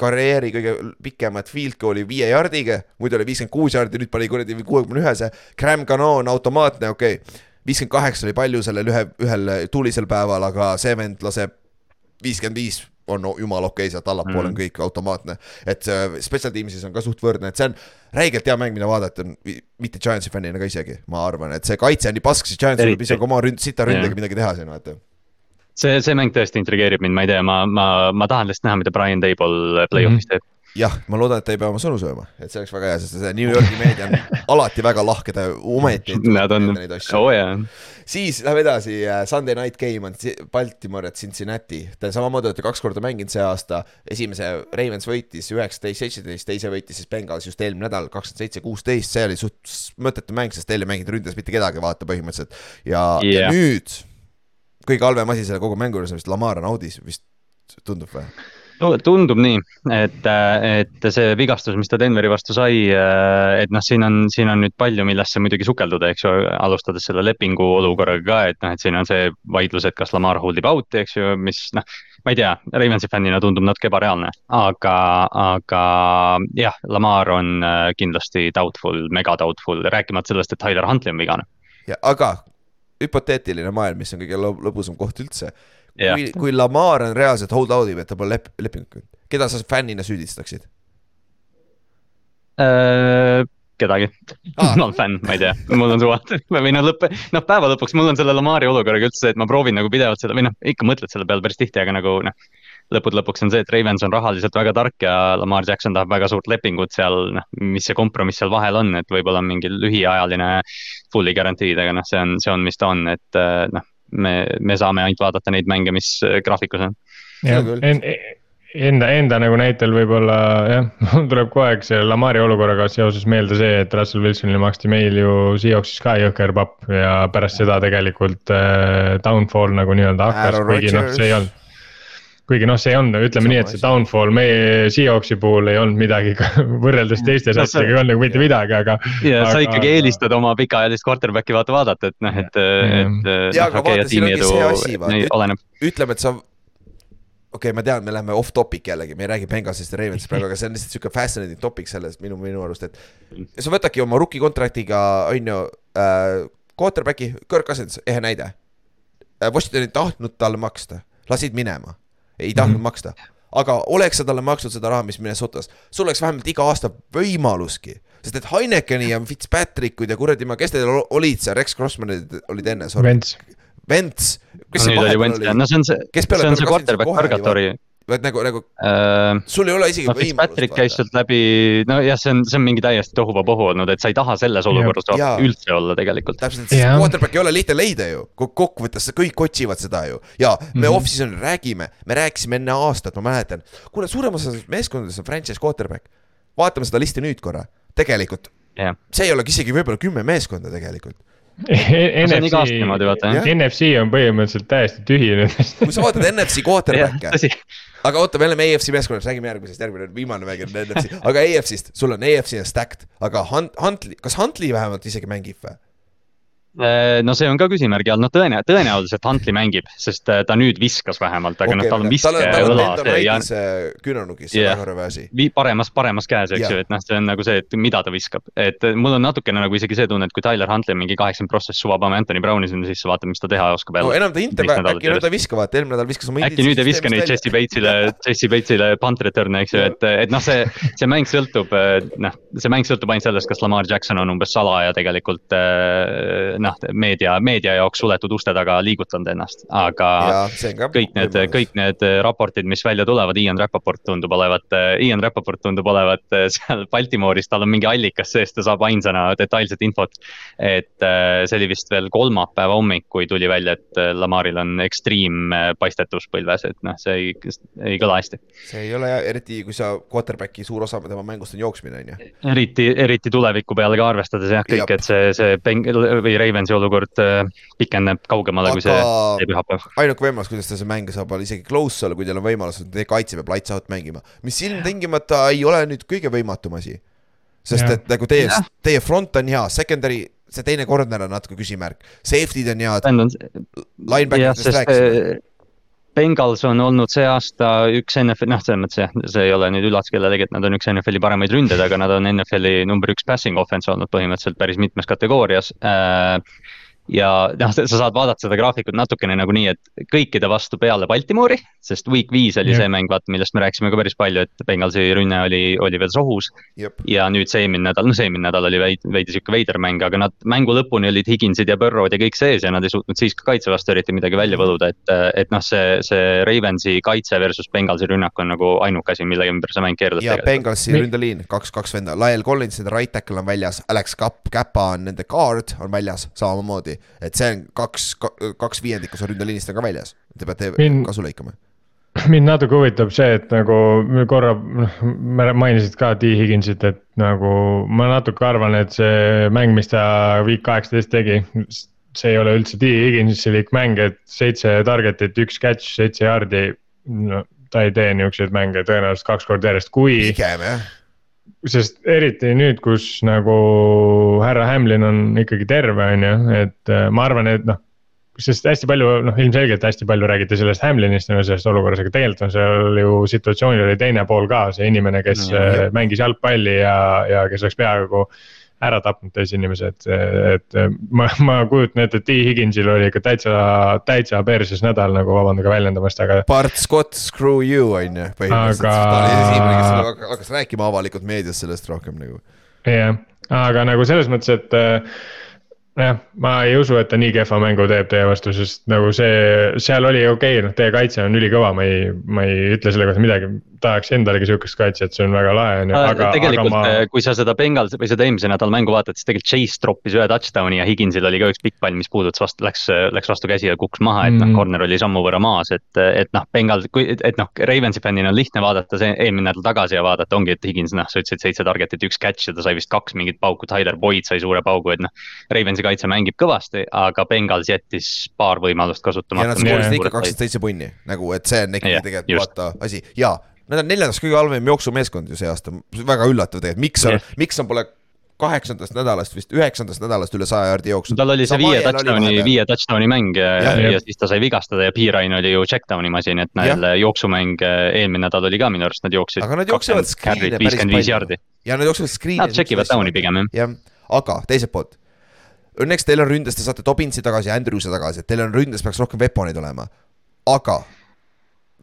karjääri kõige pikemat field goal'i viie jardiga, muidu oli viiskümmend kuus jardi, nüüd pani kuradi kuuekümne ühese. Graham Cano on automaatne, okei okay., viiskümmend kaheksa oli palju sellel ühe, ühel tuulisel päeval, aga see vend laseb viiskümmend viis on no, jumala okei okay,, sealt allapoole on Mm. kõik automaatne. et special team'is on ka suht võrdne, et see on räigelt hea mäng, mida vaadata, mitte Giantsi fännina ka isegi, ma arvan, et see kaitse on nii pask, siis Eriti. võib isegi oma ründ-, sita ründega midagi teha siin, vaata. see, see mäng tõesti intrigeerib mind, ma ei tea, ma, ma, ma tahan lihtsalt näha, mida Brian Table play-off'is teeb. jah, ma loodan, et ta ei pea oma sõnu sööma, et see oleks väga hea, sest see New Yorgi meedia on alati väga lahke, ta ometi [LAUGHS] Nad on, neid asju oo jaa, siis läheme edasi, Sunday Night Game on Baltimore at Cincinnati, te samamoodi olete kaks korda mänginud see aasta, esimese Ravens võitis üheksateist, seitseteist, teise võitis siis Bengals just eelmine nädal kakskümmend seitse, kuusteist, see oli suht mõttetu mäng, sest teil ei mänginud ründes mitte kedagi, vaata põhimõtteliselt. ja yeah. Jah. nüüd kõige halvem asi selle kogu mängu juures on vist Lamar on audis, vist tundub või? Tundub nii, et, et see vigastus, mis ta Denveri vastu sai, et noh, siin on, siin on nüüd palju, millesse muidugi sukelduda, eks ju, alustades selle lepingu olukorraga ka, et noh, et siin on see vaidlus, et kas Lamar hold ib out'i, eks ju, mis noh, ma ei tea, Ravensi fännina tundub natuke ebareaalne, aga, aga jah, Lamar on äh, kindlasti doubtful, mega doubtful, rääkimata sellest, et Tyler Huntley on vigane. aga hüpoteetiline maailm, mis on kõige lõb- lõbusam koht üldse. Kui, kui Lamar on reaalselt hold out ib, et ta pole lep-, lepingut, keda sa fännina süüdistaksid? Äh, kedagi Aa. [LAUGHS] ma olen fänn, ma ei tea, mul on suva või noh, lõpp, noh päeva lõpuks mul on selle Lamari olukorraga üldse et ma proovin nagu pidevalt seda või noh, ikka mõtled selle peale päris tihti, aga nagu noh. lõppude lõpuks on see, et Ravens on rahaliselt väga tark ja Lamar Jackson tahab väga suurt lepingut seal, noh, mis see kompromiss seal vahel on, et võib-olla mingi lühiajaline fully guaranteed, aga noh, see on, see on, mis ta on, et äh, noh, me, me saame ainult vaadata neid mänge, mis äh, graafikus on. Enda, enda nagu näitel võib-olla jah, [LAUGHS] mul tuleb kogu aeg see Lamari olukorraga seoses meelde see, et Russell Wilsonile maksti meil ju Seahawksis ka jõhker papp ja pärast seda tegelikult äh, downfall nagu nii-öelda hakkas, kuigi noh, see ei olnud kuigi noh, see ei olnud, ütleme Sama nii, et see downfall meie Seahawksi puhul ei olnud midagi [LAUGHS] võrreldes teiste No satsidega ei olnud nagu mitte midagi, aga. ja sa ikkagi eelistad oma pikaajalist quarterback'i vaata vaadata, et noh, et, et Jaa, noh, aga okei, vaata, ja siin ongi see asi, vaata, ütleme, et sa okei okay,, ma tean, me läheme off topic jällegi, me ei räägi Bengalsist ja Ravensist praegu, aga see on lihtsalt sihuke fascinating topic sellest minu, minu arust, et sa võtadki oma rookie kontraktiga, on ju äh,, quarterback'i, Kirk Cousins, ehe näide. Äh,. Washington ei tahtnud talle maksta, lasid minema, ei tahtnud mm -hmm. maksta, aga oleks sa talle maksnud seda raha, mis Minnesotas, sul oleks vähemalt iga aasta võimaluski, sest et Heinekeni ja Fitzpatrickud ja kuradi ma, kes teil ol- olid seal, Rex Grossmanid olid enne, sorry, Vents, Vents, kes see nüüd oli oli, no see on see, Kes see peale on see quarterback purgatory. Vaid nagu, nagu Uh, sul ei ole isegi no Fitzpatrick käis sealt läbi, nojah, see on, see on mingi täiesti tohuvabohu olnud, et sa ei taha selles olukorras Jaa. üldse olla tegelikult. täpselt, sest Jah. quarterback ei ole lihtne leida ju, kokkuvõttes kõik otsivad seda ju ja me mm. -hmm. off-season'il räägime, me rääkisime enne aastat, ma mäletan, kuule, suurem osa meeskondades on franchise quarterback. vaatame seda listi nüüd korra, tegelikult jah, see ei olegi isegi võib-olla kümme meeskonda tegelikult. jah. NFC on põhimõtteliselt täiesti tühi nendest. kui sa vaatad NFC quarterback'e, aga oota, me oleme AFC meeskonnast, räägime järgmisest, järgmine viimane mäng on NFC, aga AFC-st, sul on AFC on stacked, aga Hunt-, Huntley, kas Huntley vähemalt isegi mängib või? Äh, no see on ka küsimärgi all, no tõene-, tõenäoliselt Huntley mängib, sest äh, ta nüüd viskas vähemalt, aga noh, tal on viske tal on õla ja äh, küünarnukis, see on Jah. väga rõve asi. paremas, paremas käes, eks ju, et noh, see on nagu see, et mida ta viskab, et mul on natukene nagu isegi see tunne, et kui Tyler Huntley mingi kaheksakümmend protsessi suvab Anthony Browni sinna sisse, vaatame, mis ta teha oskab no jälle. enam ta nädalat äkki järjest. ta ei viska, vaata eelmine nädal viskas oma äkki nüüd ei viska neid Jesse Bates'ile, [LAUGHS] Jesse Bates'ile punt return'e, eks ju, et, et noh, see, see mäng sõltub, noh, see mäng sõltub ainult sellest, kas Lamar Jackson on umbes salaja tegelikult noh, meedia, meedia jaoks suletud uste taga liigutanud ennast, aga ja kõik need, kõik need raportid, mis välja tulevad, Ian Rappaport tundub olevat, Ian Rappaport tundub olevat eh, [LAUGHS] seal Baltimooris, tal on mingi allikas sees, ta saab ainsana detailset infot. et see oli vist veel kolmapäeva hommik, kui tuli välja, et Lamaril on extreme eh, paistetus põlves, et noh, see ei, ei kõla hästi. see ei ole hea, eriti kui sa quarterback'i suur osa tema mängust on jooksmine, on ju. eriti, eriti tuleviku peale ka arvestades jah, kõik, et see, see Beng- või Ravensi olukord eh, pikeneb kaugemale kui see aga pühapäev. ainuke võimalus, kuidas ta see mäng saab olla isegi close olla, kui teil on võimalus, et teie kaitse peab lights out mängima, mis ilmtingimata ei ole nüüd kõige võimatum asi. sest Jah. et nagu teie teie front on hea, secondary, see teine corner on natuke küsimärk, safety'd on head, sest rääkisime. Bengals on olnud see aasta üks NFL, noh, selles mõttes jah, see ei ole nüüd üllatus kellelegi, et nad on üks NFL-i paremaid ründeid, aga nad on NFL-i number üks passing offense olnud põhimõtteliselt päris mitmes kategoorias. Äh, ja noh, sa saad vaadata seda graafikut natukene nagu nii, et kõikide vastu peale Baltimori, sest week viis oli Jah. see mäng, vaata, millest me rääkisime ka päris palju, et Bengalsi rünne oli, oli veel sohus. jep, ja nüüd see eelmine nädal, no see eelmine nädal oli veidi, veidi sihuke veider mäng, aga nad mängu lõpuni olid Higginsid ja Burrow'd ja kõik sees ja nad ei suutnud siis ka kaitse vastu eriti midagi välja võluda, et, et noh, see, see Ravensi kaitse versus Bengalsi rünnak on nagu ainuke asi, mille ümber see mäng keerleb ja tegelikult. Bengalsi ründeliin, kaks, kaks venda, Lael Collins, nende right tackle on väljas, Alex Kapp, Käpa on nende guard on väljas samamoodi. Et see on kaks, kaks viiendikku su ründeliinist on ka väljas, te peate Min- kasu lõikama. [LAUGHS] mind natuke huvitab see, et nagu korra noh, mainisid ka T Higginsit, et nagu ma natuke arvan, et see mäng, mis ta week kaheksateist tegi. see ei ole üldse T Higginsilik mäng, et seitse target'it, üks catch, seitse yard'i. no ta ei tee niisuguseid mänge tõenäoliselt kaks korda järjest, kui, pigem jah, sest eriti nüüd, kus nagu härra Hamlin on ikkagi terve, on ju, et äh, ma arvan, et noh sest hästi palju, noh ilmselgelt hästi palju räägiti sellest Hamlinist nagu sellest olukorras, aga tegelikult on seal ju situatsioonil oli teine pool ka, see inimene, kes Ja, ja, mängis jalgpalli ja, ja kes oleks peaaegu ära tapnud teisi inimesi, et, et ma, ma kujutan ette, et T Higginsil oli ikka täitsa, täitsa perses nädal nagu vabandage väljendamast, aga Bart Scott, screw you on ju, põhimõtteliselt Aga- ta oli esimene, kes hakkas- rääkima avalikult meedias sellest rohkem nagu. jah, aga nagu selles mõttes, et äh, jah, ma ei usu, et ta nii kehva mängu teeb teie vastu, sest nagu see, seal oli okei okay,, noh, teie kaitse on ülikõva, ma ei, ma ei ütle selle kohta midagi. Tahaks endalegi sihukest kaitset, see on väga lahe, on ju, aga, aga tegelikult ma ma..., kui sa seda Bengals või seda eelmise nädala mängu vaatad, siis tegelikult Chase troppis ühe touchdown'i ja Higginsil oli ka üks pikk pall, mis puudutas vastu, läks, läks vastu käsi ja kukkus maha, et noh mm., corner oli sammu võrra maas, et, et noh, Bengal, kui, et noh, Ravensi fännina on lihtne vaadata see eelmine nädal tagasi ja vaadata ongi, et Higgins, noh, sa ütlesid seitse target'it, üks catch ja ta sai vist kaks mingit pauku, Tyler Boyd sai suure paugu, et noh. Ravensi kaitse mängib kõvasti, aga Bengals jättis paar võimalust ja kasutamata. nad skoorisid ikka kakskümmend seitse punni, nagu, et see on ikkagi Jah, tegelikult vaata asi ja nad on neljandas kõige halvem jooksumeeskond ju see aasta, väga üllatav tegelikult, miks on Jah., miks on pole kaheksandast nädalast vist üheksandast nädalast üle saja jaardi jooksu. tal oli see viie touchdown'i, viie touchdown'i mäng ja, Jah. ja, ja siis ta sai vigastada ja Pirine oli ju check-down'i masin, et neil jooksumäng äh, eelmine nädal oli ka minu arust, nad jooksid. aga nad jooksevad screen'e päris palju. ja nad jooksevad screen'e. Nad check ivad down'i pigem jah. jah, aga teiselt poolt. Õnneks teil on ründes, te saate Tobinsi tagasi ja Andrews'e tagasi, et teil on ründes peaks rohkem weapon'id olema. aga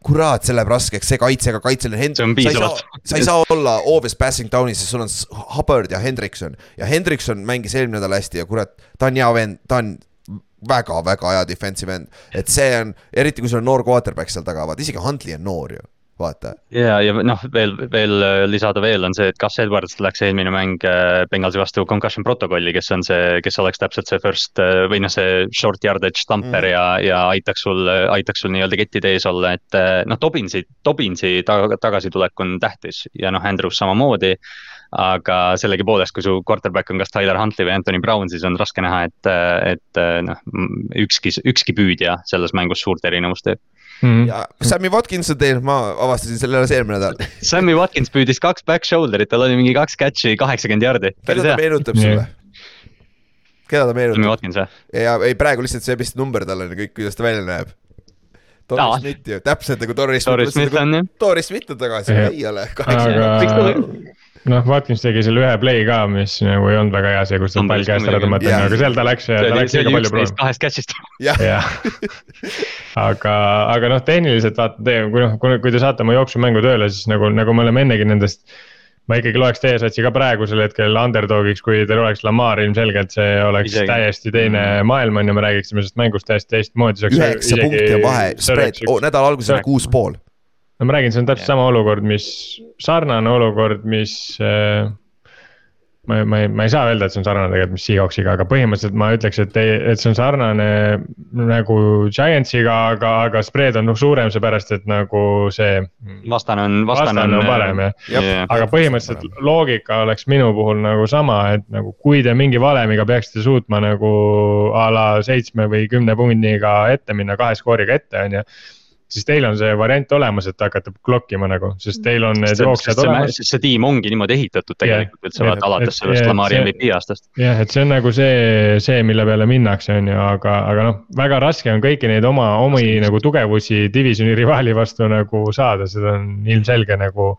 kurat, see läheb raskeks, see kaitsega kaitsel on See on piisavalt. sa ei saa olla always passing down'is, sest sul on Hubbard ja Hendrikson ja Hendrikson mängis eelmine nädal hästi ja kurat, ta on hea vend, ta on väga-väga hea defensive end, et see on, eriti kui sul on noor quarterback seal taga, vaata isegi Huntley on noor ju, vaata. ja, ja noh, veel, veel äh, lisada veel on see, et Gus Edwards läks eelmine mäng äh, Bengalsi vastu concussion protokolli, kes on see, kes oleks täpselt see first äh, või noh, see short yardage stamper Mm. ja, ja aitaks sul, aitaks sul nii-öelda kettide ees olla, et noh, Tobinsi, Tobinsi taga, tagasitulek on tähtis ja noh, Andrews samamoodi aga sellegipoolest, kui su quarterback on kas Tyler Huntley või Anthony Brown, siis on raske näha, et, et noh, ükski, ükski püüdja selles mängus suurt erinevust teeb. Mm, ja Sammy Watkins on teil, ma avastasin selle alles eelmine nädal. [LAUGHS] Sammy Watkins püüdis kaks back shoulder'it, tal oli mingi kaks catch'i, kaheksakümmend jardi. keda ta meenutab sulle? keda ta Sammy meenutab? Watkins või? ja ei, praegu lihtsalt see vist number tal on ja kõik, kuidas ta välja näeb. Doris Smith ju, täpselt nagu Doris Doris Smith on jah. Doris Smith on tagasi, ei ole. aga noh, Watkins tegi selle ühe play ka, mis nagu ei olnud väga hea, see, kus ta pall käest ära tõmmati, aga seal ta läks, see ta oli, läks see oli palju üksteist proovima. kahest catch'ist. jah, aga, aga noh, tehniliselt vaata teie, kui noh, kui, kui te saate oma jooksumängu tööle, siis nagu, nagu me oleme ennegi nendest. ma ikkagi loeks teie satsi ka praegusel hetkel underdog'iks, kui teil oleks Lamar ilmselgelt see oleks Isegi. isegi. täiesti teine maailm on ju, me räägiksime sellest mängust täiesti teistmoodi. üheksa punkti on vahe, spread, nädala alguses oli kuus pool. No ma räägin, see on täpselt sama olukord, mis sarnane olukord, mis äh,. ma, ma ei, ma ei saa öelda, et see on sarnane tegelikult, mis Seahawksiga, aga põhimõtteliselt ma ütleks, et, et see on sarnane nagu Giantsiga, aga, aga spread on noh suurem, seepärast et nagu see. vastane on, vastane on parem jah. Jah. aga põhimõtteliselt loogika oleks minu puhul nagu sama, et nagu kui te mingi valemiga peaksite suutma nagu a la seitsme või kümne punniga ette minna, kahe skooriga ette, on ju. Siis teil on see variant olemas, et hakata clock ima nagu, sest teil on need jooksjad olemas. sest see tiim ongi niimoodi ehitatud tegelikult üldse Jah, vaata alates et- sellest et Lamari see- MVP aastast. jah, et see on nagu see, see, mille peale minnakse, on ju, aga, aga noh, väga raske on kõiki neid oma, omi nagu tugevusi divisioni rivaali vastu nagu saada, seda on ilmselge nagu.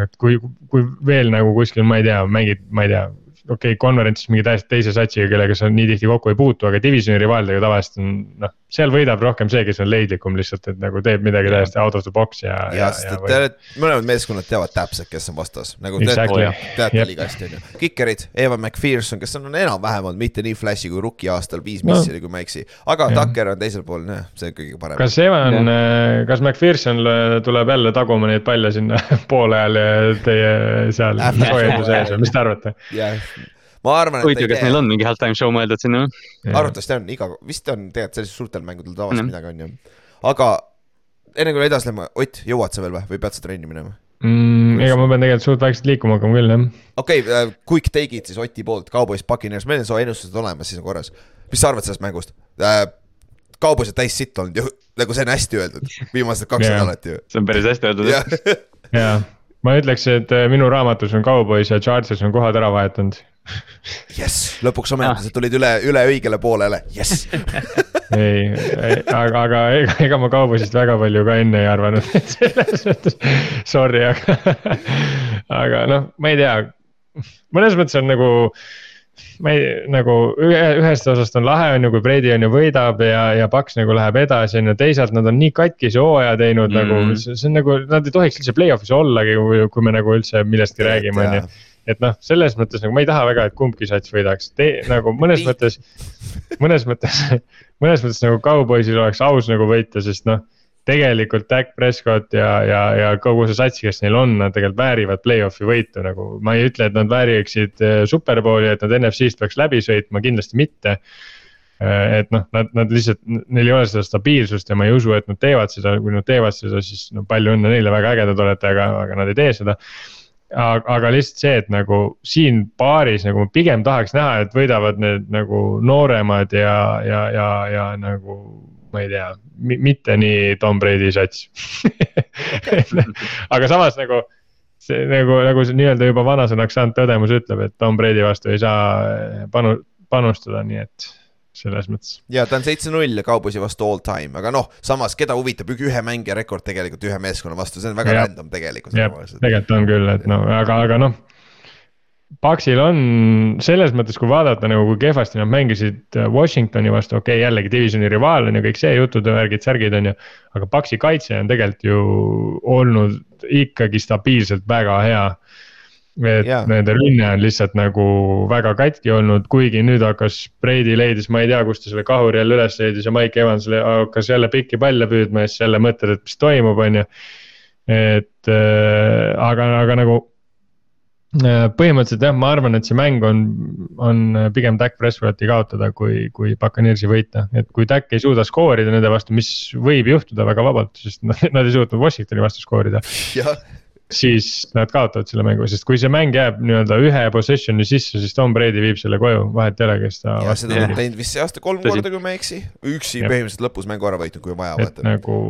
et kui, kui veel nagu kuskil, ma ei tea, mängid, ma ei tea, okei okay, konverentsis mingi täiesti teise satsiga, kellega sa nii tihti kokku ei puutu, aga divisioni rivaalidega tavaliselt on noh. Seal võidab rohkem see, kes on leidlikum lihtsalt, et nagu teeb midagi täiesti out of the box ja. ja, sest et tead, mõlemad meeskonnad teavad täpselt, kes on vastas, nagu exactly. teate, liiga hästi on ju. Kikerid, Evan McPherson, kes on enam-vähem olnud mitte nii flash'i kui rookie aastal, viis missi oli no., kui ma ei eksi. aga ja. Tucker on teisel pool, noh, see on kõige parem. kas Evan, äh, kas McPherson tuleb jälle taguma neid palle sinna [LAUGHS] poole ajal ja teie seal soojenduse ees või mis te arvate? jah ma arvan, et. huvitav, kas neil on mingi halftime show mõeldud sinna või? arvatavasti on, iga, vist on tegelikult sellisel suurtel mängudel tavaliselt mm. midagi on ju. aga enne kui edasi läheme, Ott, jõuad sa veel või, või pead sa trenni minema? mm,? ega ma pean tegelikult suht vaikselt liikuma hakkama küll jah. okei okay, uh,, quick take'id siis Oti poolt, Cowboys, Buccaneers, meil on su ennustused olemas, siis on korras. mis sa arvad sellest mängust uh,? Cowboys on täis sitt olnud ju, [LAUGHS] nagu see on hästi öeldud, viimased kaks yeah. nädalat ju. see on päris hästi öeldud jah [LAUGHS] jaa, ma ütleks, et äh, minu raamatus on Cowboys ja Chargers on kohad ära vahetanud jess, lõpuks ometi sa tulid üle, üle õigele poolele, jess [LAUGHS] ei, ei, aga, aga ega, ega ma kaubusest väga palju ka enne ei arvanud, et [LAUGHS] selles mõttes sorry, aga aga noh, ma ei tea. mõnes mõttes on nagu, ma ei, nagu ühe, ühest osast on lahe, on ju, kui Brady on ju võidab ja, ja Paks nagu läheb edasi, on ju, teisalt nad on nii katkise hooaja teinud mm. nagu, see on nagu, nad ei tohiks üldse play-off'is ollagi, kui me nagu üldse millestki räägime, on ju et noh, selles mõttes nagu ma ei taha väga, et kumbki sats võidaks, nagu mõnes mõttes, mõnes mõttes, [LAUGHS] mõnes mõttes nagu Cowboysil oleks aus nagu võita, sest noh. tegelikult Dak Prescott ja, ja, ja kogu see sats, kes neil on, nad tegelikult väärivad play-off'i võitu nagu, ma ei ütle, et nad vääriksid eh, superbowli, et nad NFC-st peaks läbi sõitma, kindlasti mitte. Eh, et noh, nad, nad lihtsalt, neil ei ole seda stabiilsust ja ma ei usu, et nad teevad seda, kui nad teevad seda, siis no palju õnne neile, väga ägedad olete, aga, aga nad ei tee seda aga, lihtsalt see, et nagu siin paaris nagu ma pigem tahaks näha, et võidavad need nagu nooremad ja, ja, ja, ja nagu ma ei tea, mitte nii Tom Brady sats [LAUGHS] aga samas nagu see nagu, nagu see nii-öelda juba vanasõnaks saanud tõdemus ütleb, et Tom Brady vastu ei saa panu-, panustada, nii et selles mõttes. ja ta on seitse-null Cowboysi vastu all time, aga noh, samas keda huvitab ühe mängija rekord tegelikult ühe meeskonna vastu, see on väga ja. random tegelikult. jah, tegelikult on küll, et no aga, aga noh. Paksil on selles mõttes, kui vaadata nagu, kui kehvasti nad mängisid äh, Washingtoni vastu, okei okay,, jällegi divisioni rivaal on ju kõik see jutud, värgid, särgid on ju. aga Paksi kaitse on tegelikult ju olnud ikkagi stabiilselt väga hea et yeah. nende rünne on lihtsalt nagu väga katki olnud, kuigi nüüd hakkas Brady leidis, ma ei tea, kust ta selle kahuri jälle üles leidis ja Mike Evans hakkas jälle pikki palle püüdma ja siis jälle mõtled, et mis toimub, on ju. et äh, aga, aga nagu äh, põhimõtteliselt jah, ma arvan, et see mäng on, on pigem Dak Prescotti kaotada, kui, kui Buccaneersi võita, et kui Dak ei suuda skoorida nende vastu, mis võib juhtuda väga vabalt, sest nad, nad ei suutnud Washingtoni vastu skoorida siis nad kaotavad selle mängu, sest kui see mäng jääb nii-öelda ühe possession'i sisse, siis Tom Brady viib selle koju, vahet ei ole, kes ta. ja seda on teinud vist see aasta kolm Tõsi. korda, kui ma ei eksi, üksi ja. põhimõtteliselt lõpus mängu ära võitnud, kui vaja. et nagu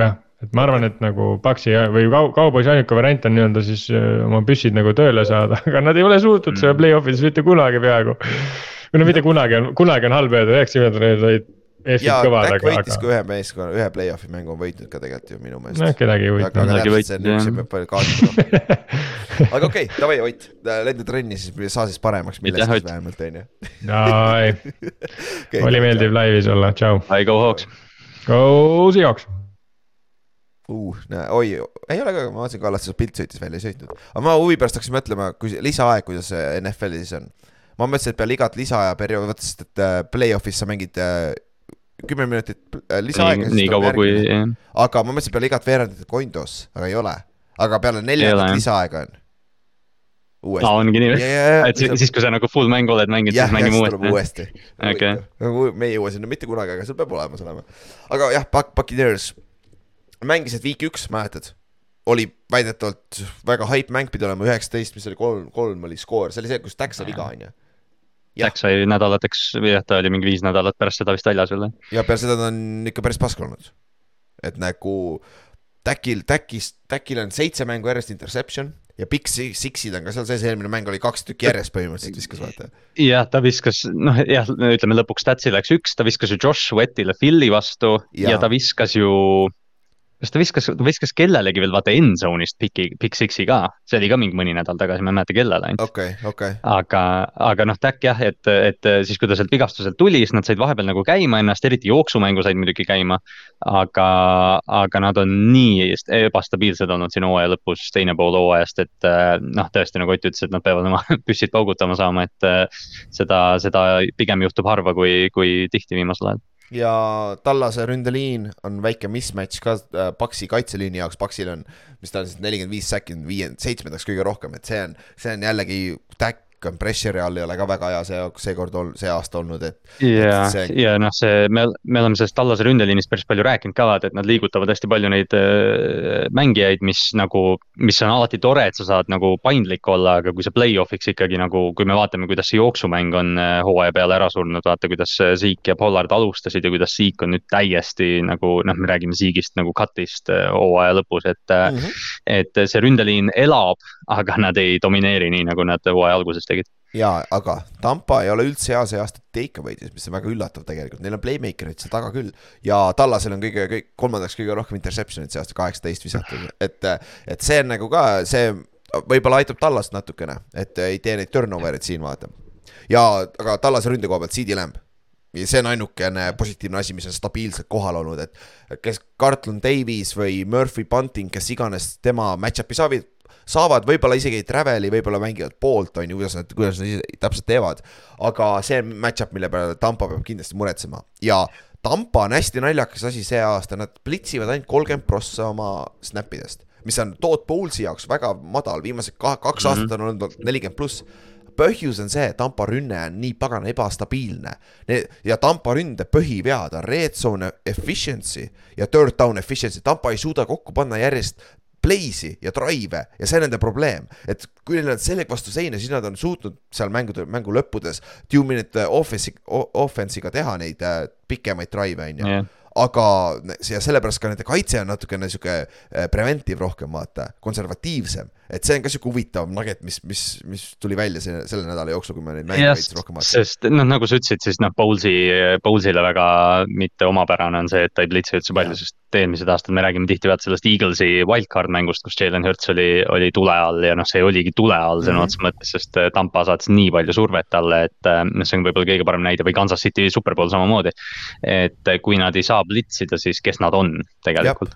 jah, et ma arvan, et nagu Paxi või Cowboys ainuke variant on nii-öelda siis äh, oma püssid nagu tööle saada, [LAUGHS] aga nad ei ole suutnud mm. seda play-off ides mitte kunagi peaaegu. või no mitte kunagi on, kunagi on halb öelda, üheksakümnendatel olid ja Dak võitis ka ühe meeskonna, ühe play-off'i mängu on võitnud ka tegelikult ju minu meelest. noh, kedagi ei võitnud. aga jah. see peab palju kaotama [LAUGHS] aga okei okay,, davai Ott, lenda trenni siis, saa siis paremaks millestki vähemalt on ju. ei, [LAUGHS] oli meeldiv laivis olla, tšau. Hi, go Hawks. Go Seahawks uh,. oi, ei ole ka, ma vaatasin, Kallaste pilt sõitis välja, ei sõitnud. aga ma huvi pärast hakkasin mõtlema, kui lisaaeg, kuidas NFL-is on. ma mõtlesin, et peale igat lisaaja perioodi, vaata sest, et äh, play-off'is sa mängid äh, kümme minutit äh, lisaaega. nii kaua kui. aga ma mõtlesin peale igat veerandit, et Coindos, aga ei ole. aga peale neljandat lisaaega on. aa, ongi nii või? et siis, siis, kui sa nagu full mängu oled mänginud, siis mängime uuesti? uuesti. Okay. nagu me ei jõua sinna mitte kunagi, aga sul peab olemas olema. aga jah, Buccaneers mängisid week üks, mäletad? oli väidetavalt väga hype mäng pidi olema, üheksateist, mis oli kolm, kolm oli skoor, see oli see, kus Tax sai viga, on ju Läks sai nädalateks või jah, ta oli mingi viis nädalat pärast seda vist väljas veel. ja peale seda ta on ikka päris pask olnud. et nagu Täkil, Täkis, Täkil on seitse mängu järjest interception ja Big Sixid on ka seal sees, eelmine mäng oli kaks tükki järjest põhimõtteliselt viskas vaata. jah, ta viskas, noh jah, ütleme lõpuks Statsi läks üks, ta viskas ju Josh Sweatile Philly vastu ja, ja ta viskas ju kas ta viskas, ta viskas kellelegi veel vaata end zone'ist piki, pick six'i ka, see oli ka mingi mõni nädal tagasi, ma ei mäleta kellele ainult. okei okay,, okei okay.. aga, aga noh, Tack jah, et, et siis kui ta sealt vigastuselt tuli, siis nad said vahepeal nagu käima ennast, eriti jooksumängu said muidugi käima. aga, aga nad on nii ebastabiilsed olnud siin hooaja lõpus, teine pool hooajast, et noh, tõesti nagu Ott ütles, et nad peavad oma [LAUGHS] püssid paugutama saama, et seda, seda pigem juhtub harva kui, kui tihti viimasel ajal ja Tallase ründeliin on väike mismatch ka äh, Paksi kaitseliini jaoks, Paksil on, mis ta on siis nelikümmend viis säkki, viie, seitsmendaks kõige rohkem, et see on, see on jällegi täkk on pressure'i all ei ole ka väga hea see, seekord ol-, see aasta olnud, et. ja ja noh, see, me, me oleme sellest Tallase ründeliinist päris palju rääkinud ka, vaata, et nad liigutavad hästi palju neid äh, mängijaid, mis nagu, mis on alati tore, et sa saad nagu paindlik olla, aga kui see play-off'iks ikkagi nagu, kui me vaatame, kuidas see jooksumäng on äh, hooaja peale ära surnud, vaata, kuidas Siik ja Pollard alustasid ja kuidas Siik on nüüd täiesti nagu noh, me räägime Siigist nagu cut'ist äh, hooaja lõpus, et mm. -hmm. et see ründeliin elab, aga nad ei domineeri nii, nagu nad hooaja alguses tegid. jaa, aga Tampa ei ole üldse hea see aasta takeaway'des, mis on väga üllatav tegelikult, neil on playmaker'id seal taga küll. ja Tallasel on kõige, kõik, kolmandaks kõige rohkem interception'id see aasta, kaheksateist visatud, [LAUGHS] et, et see on nagu ka see võib-olla aitab Tallast natukene, et ei tee neid turnover eid siin vaata. ja, aga Tallase ründe koha pealt, CD Lamb ja see on ainukene positiivne asi, mis on stabiilselt kohal olnud, et kes Carlton Davies või Murphy Bunting, kes iganes tema match-up'i saavad, saavad võib-olla isegi travel'i, võib-olla mängivad poolt, on ju, kuidas nad, kuidas nad täpselt teevad. aga see on match-up, mille peale Tampa peab kindlasti muretsema ja Tampa on hästi naljakas asi see aasta, nad plitsivad ainult kolmkümmend prossa oma snap idest, mis on Todd Bowles'i jaoks väga madal, viimased kaks mm -hmm. aastat on olnud nelikümmend pluss põhjus on see, Tampa rünne on nii pagana ebastabiilne. ja Tampa ründe põhivead on red zone efficiency ja third down efficiency, Tampa ei suuda kokku panna järjest play'si ja drive'e ja see on nende probleem, et kui nad sellega vastu seina, siis nad on suutnud seal mängude, mängu lõppudes two minute offense'i, offense'iga teha neid äh, pikemaid drive'e, on ju. Aga ja sellepärast ka nende kaitse on natukene sihuke äh, preventive rohkem, vaata, konservatiivsem et see on ka sihuke huvitav nugget, mis, mis, mis tuli välja selle, selle nädala jooksul, kui me neid mänge veits rohkem vaatasin. sest noh, nagu sa ütlesid, siis noh, Bowles'i, Bowles'ile väga mitte omapärane on see, et ta ei blitsi üldse palju, sest eelmised aastad me räägime tihti vaat sellest Eaglesi wildcard mängust, kus Jalen Hurts oli, oli tule all ja noh, see oligi tule all sõna mm -hmm. otseses mõttes, sest äh, Tampa saatis nii palju survet talle, et äh, noh, see on võib-olla kõige parem näide või Kansas City superpool samamoodi. et äh, kui nad ei saa blitsida, siis kes nad on tegelikult.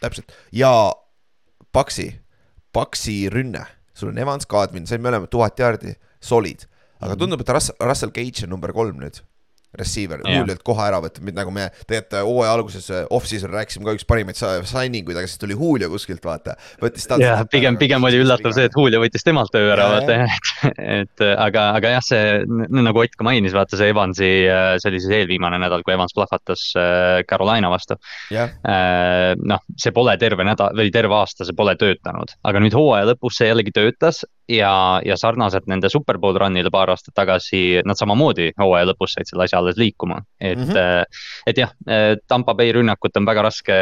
täpselt ja Paksi Paksi rünne, sul on Evans, Kadmin, said mõlemad tuhat jaardi, solid. aga mhm. tundub, et Russell, Russell Cage on number kolm nüüd receiver, Julialt koha ära võtta, nagu me tegelikult äh, hooaja alguses äh, off-season rääkisime ka üks parimaid signing uid, aga siis tuli Julio kuskilt vaata. võttis ta. jah, pigem, pigem oli üllatav see, et Julio võttis temalt töö ära, vaata et, et aga, aga jah, see nagu Ott ka mainis, vaata see Evansi, äh, see oli siis eelviimane nädal, kui Evans plahvatas Carolina vastu yeah.. noh, see pole terve nädal või terve aasta, see pole töötanud, aga nüüd hooaja lõpus see jällegi töötas ja, ja sarnaselt nende Superbowl run'ile paar aastat tagasi, nad samamoodi hooaja lõpus said selle asja alles liikuma. et mm, -hmm. et jah, äh, Tampa Bay rünnakut on väga raske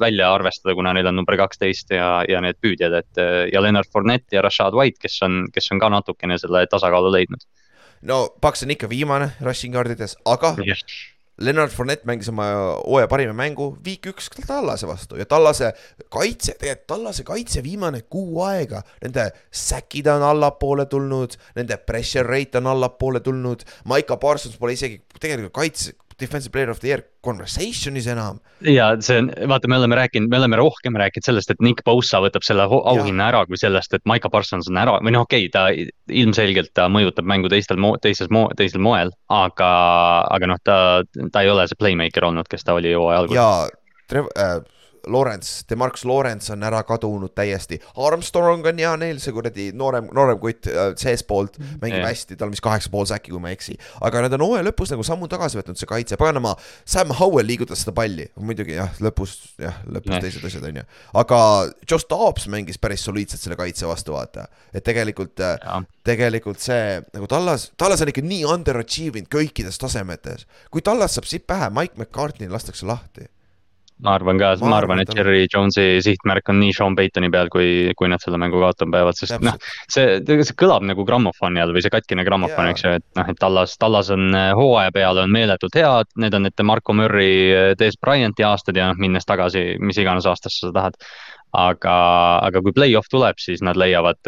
välja arvestada, kuna neil on number kaksteist ja, ja need püüdjad, et äh, ja Leonard Fournette ja Rashad White, kes on, kes on ka natukene selle tasakaalu leidnud. no Paks on ikka viimane rushing guard'ides, aga yes Leonard Fournette mängis oma hooaja parima mängu viik üks Tallase vastu ja Tallase kaitse, tegelikult Tallase kaitse viimane kuu aega, nende säkid on allapoole tulnud, nende pressure rate on allapoole tulnud, Maiko Parsons pole isegi tegelikult kaitse, defensive player of the year conversation'is enam. ja see on, vaata, me oleme rääkinud, me oleme rohkem rääkinud sellest, et Nick Bosa võtab selle auhinna ära, kui sellest, et Maiko Parsons on ära või noh, okei okay,, ta ilmselgelt ta mõjutab mängu teistel mo-, teises mo-, teisel moel, aga, aga noh, ta, ta ei ole see playmaker olnud, kes ta oli hooaja alguses. jaa, Trev- äh,, Lawrence, Demarcus Lawrence on ära kadunud täiesti. Armstrong on hea neil, see kuradi noorem, noorem kutt äh, seestpoolt mängib yeah. hästi, tal on vist kaheksa pool säki, kui ma ei eksi. aga nad on hooaja lõpus nagu sammu tagasi võtnud, see kaitse, paganama, Sam Howell liigutas seda palli, muidugi jah, lõpus jah, lõpus yeah. teised asjad on ju. aga Josh Dobbs mängis päris soliidselt selle kaitse vastu, vaata. et tegelikult yeah., tegelikult see nagu Tallas, Tallas on ikka nii underachieving kõikides tasemetes. kui Tallas saab siit pähe, Mike McCartney lastakse lahti ma arvan ka, ma arvan, et Jerry Jones'i sihtmärk on nii Sean Paytoni peal, kui, kui nad selle mängu kaotama peavad, sest noh. see, see kõlab nagu grammofoni all või see katkine grammofon, eks ju, et noh, et Tallas, Tallas on äh, hooaja peale on meeletult head, need on need Marko Murry, Des Bryant'i aastad ja noh, minnes tagasi, mis iganes aastasse sa tahad aga, aga kui play-off tuleb, siis nad leiavad,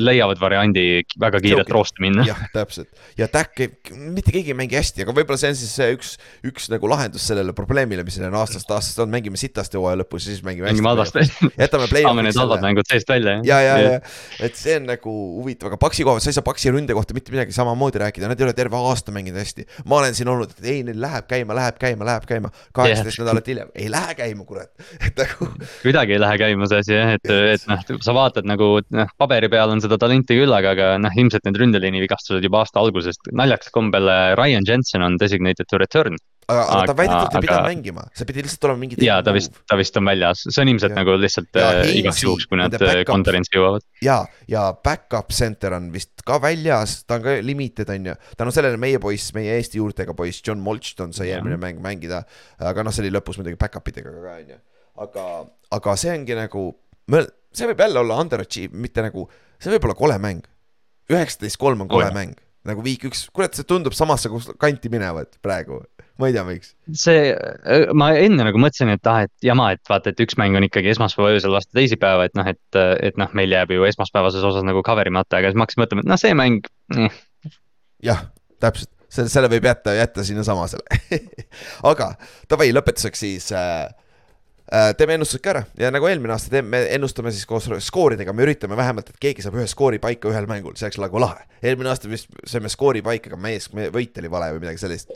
leiavad variandi väga kiirelt roosti minna. jah, täpselt ja Tack, mitte keegi ei mängi hästi, aga võib-olla see on siis üks, üks nagu lahendus sellele probleemile, mis neil on aastast aastast on, mängime sitasti hooaja lõpus ja siis mängime hästi. mängime halvasti. [LAUGHS] jätame play-off'i. saame need halvad mängud seest välja, jah. ja, ja, ja, et see on nagu huvitav, aga Paksi koha pealt, sa ei saa Paksi ründe kohta mitte midagi samamoodi rääkida, nad ei ole terve aasta mänginud hästi. ma olen siin olnud, et ei, neil läheb käima, läheb käima, läheb käima, kaheksateist yeah. nädalat hiljem, ei lähe käima, kurat, [LAUGHS] et nagu. kuidagi ei lähe käima see asi jah, et, et noh, sa vaatad nagu noh, paberi peal on seda talenti küll, aga, aga noh, ilmselt need ründeliini vigastused juba aasta algusest, naljakas kombel äh, Ryan Jensen on designated to return aga, aga ta väidetavalt ei pidanud mängima, see pidi lihtsalt olema mingi. ja ta vist, ta vist on väljas, see on ilmselt ja. nagu lihtsalt ja, äh, igaks juhuks, kui nad konverentsi jõuavad. ja, ja back-up center on vist ka väljas, ta on ka limited on ju, tänu sellele meie poiss, meie Eesti juurtega poiss John Molchton sai eelmine mäng mängida. aga noh, see oli lõpus muidugi back-up idega ka on ju, aga, aga see ongi nagu see võib jälle olla underachieve, mitte nagu, see võib olla kole mäng. üheksateist kolm on kole oh, mäng, nagu viik üks, kurat, see tundub samasse kanti minevat praegu, ma ei tea, miks. see, ma enne nagu mõtlesin, et ah, et jama, et vaata, et üks mäng on ikkagi esmaspäeva öösel vastu teisipäeva, et noh, et, et noh, meil jääb ju esmaspäevases osas nagu cover imata, aga siis ma hakkasin mõtlema, et noh, see mäng eh.. jah, täpselt, selle, selle võib jätta, jätta sinnasamasele [LAUGHS] aga davai, lõpetuseks siis äh, Äh, teeme ennustused ka ära. Ja nagu eelmine aasta teeme, ennustame siis koos skooridega, me üritame vähemalt, et keegi saab ühe skoori paika ühel mängul, see oleks nagu lahe. eelmine aasta vist saime skoori paika, aga meie, meie võit oli vale või midagi sellist.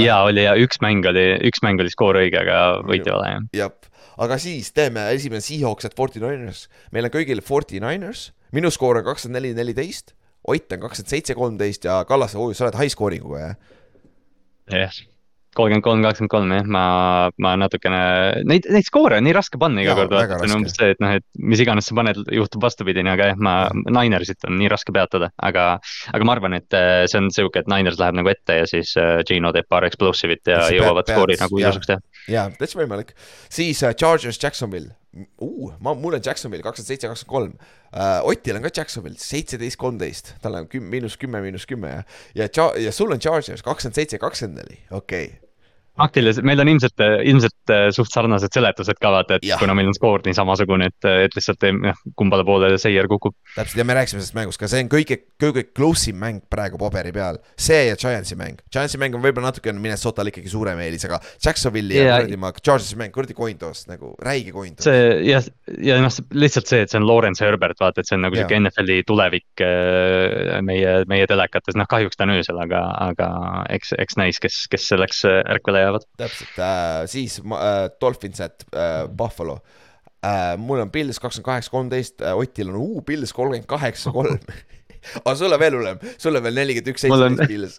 ja oli ja üks mäng oli, üks mäng oli skoor õige, aga võit oli vale jah. jah, aga siis teeme esimene Seahawks at Forty Niners, meil on kõigil Forty Niners, minu skoor on kakskümmend neli, neliteist, Ott on kakskümmend seitse, kolmteist ja Kallas, oi, sa oled high scoring'uga jah? jah. yes kolmkümmend kolm, kakskümmend kolm jah, ma, ma natukene, neid, neid skoore on nii raske panna iga kord, vaata, see on umbes see, et noh, et mis iganes sa paned, juhtub vastupidini, aga jah, ma, Ninersit on nii raske peatada, aga. aga ma arvan, et äh, see on sihuke, et Niners läheb nagu ette ja siis äh, Gino teeb paar explosive'it ja jõuavad skoori nagu ilusaks teha. jaa, täitsa võimalik, siis uh, Chargers Jacksonville. Uh,, ma, mul on Jacksonville kakskümmend seitse, kakskümmend kolm. Otil on ka Jacksonville seitseteist, kolmteist, tal on küm-, miinus kümme, miinus kümme ja, ja, ja sul on Chargers kakskümmend seitse, kakskümmend neli, okei. okay faktiliselt, meil on ilmselt, ilmselt äh, suht sarnased seletused ka vaata, et ja. kuna meil on skoor nii samasugune, et, et lihtsalt jah, kumbale poole seier kukub. täpselt ja me rääkisime sellest mängust ka, see on kõige, kõige close im mäng praegu paberi peal. see ja Giantsi mäng, Giantsi mäng on võib-olla natuke on Minnesotal ikkagi suurem eelis, aga Jacksonville'i ja, ja kuradi ma, Chargersi mäng, kuradi coin toss nagu, räige coin toss. see ja, ja noh, lihtsalt see, et see on Lawrence Herbert, vaata, et see on nagu sihuke NFL-i tulevik äh, meie, meie telekates, noh kahjuks ta on öösel, aga, aga eks, eks näis, kes, kes selleks ärkvele jäävad. täpselt äh,, siis äh, Dolphins at äh, Buffalo äh,. mul on Pils kakskümmend kaheksa, kolmteist, äh, Otil on uu Pils kolmkümmend kaheksa, kolm [LAUGHS] aga sulle veel hullem, sulle veel nelikümmend üks, seitseteist Pils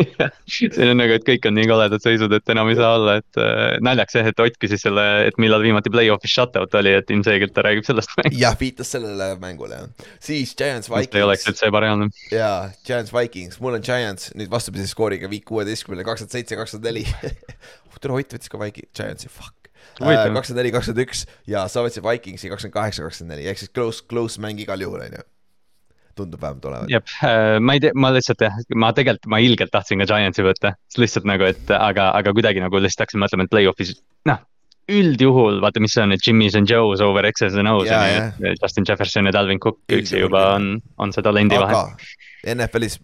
[LAUGHS] see on nagu, et kõik on nii koledad seisud, et enam ei saa olla, et äh, naljakas jah, et Ott küsis selle, et millal viimati play-off'is shutout oli, et ilmselgelt ta räägib sellest [LAUGHS] jah, viitas sellele mängule jah. siis Giants Vikings. ei oleks üldse ebareaalne. jaa, Giants Vikings, mul on Giants nüüd vastupidise skooriga viik kuueteistkümnele, kakskümmend seitse, kakskümmend neli. [LAUGHS] tere, Ott võttis ka Viking, Giantsi, fuck kakskümmend neli, kakskümmend üks ja sa võtsid Vikingsi kakskümmend kaheksa, kakskümmend neli, ehk siis close, close mäng igal juhul, on ju tundub vähemalt olevat. jep, äh, ma ei tea, ma lihtsalt jah, ma tegelikult, ma ilgelt tahtsin ka Giantsi võtta, lihtsalt nagu, et aga, aga kuidagi nagu lihtsalt hakkasin mõtlema, et play-off'is, noh. üldjuhul vaata, mis on, et Jimmy's and Joe's over X's and O's on ju, Justin Jefferson ja Dalvin Cook üksi juba on, on see talendi vahe. NFL-is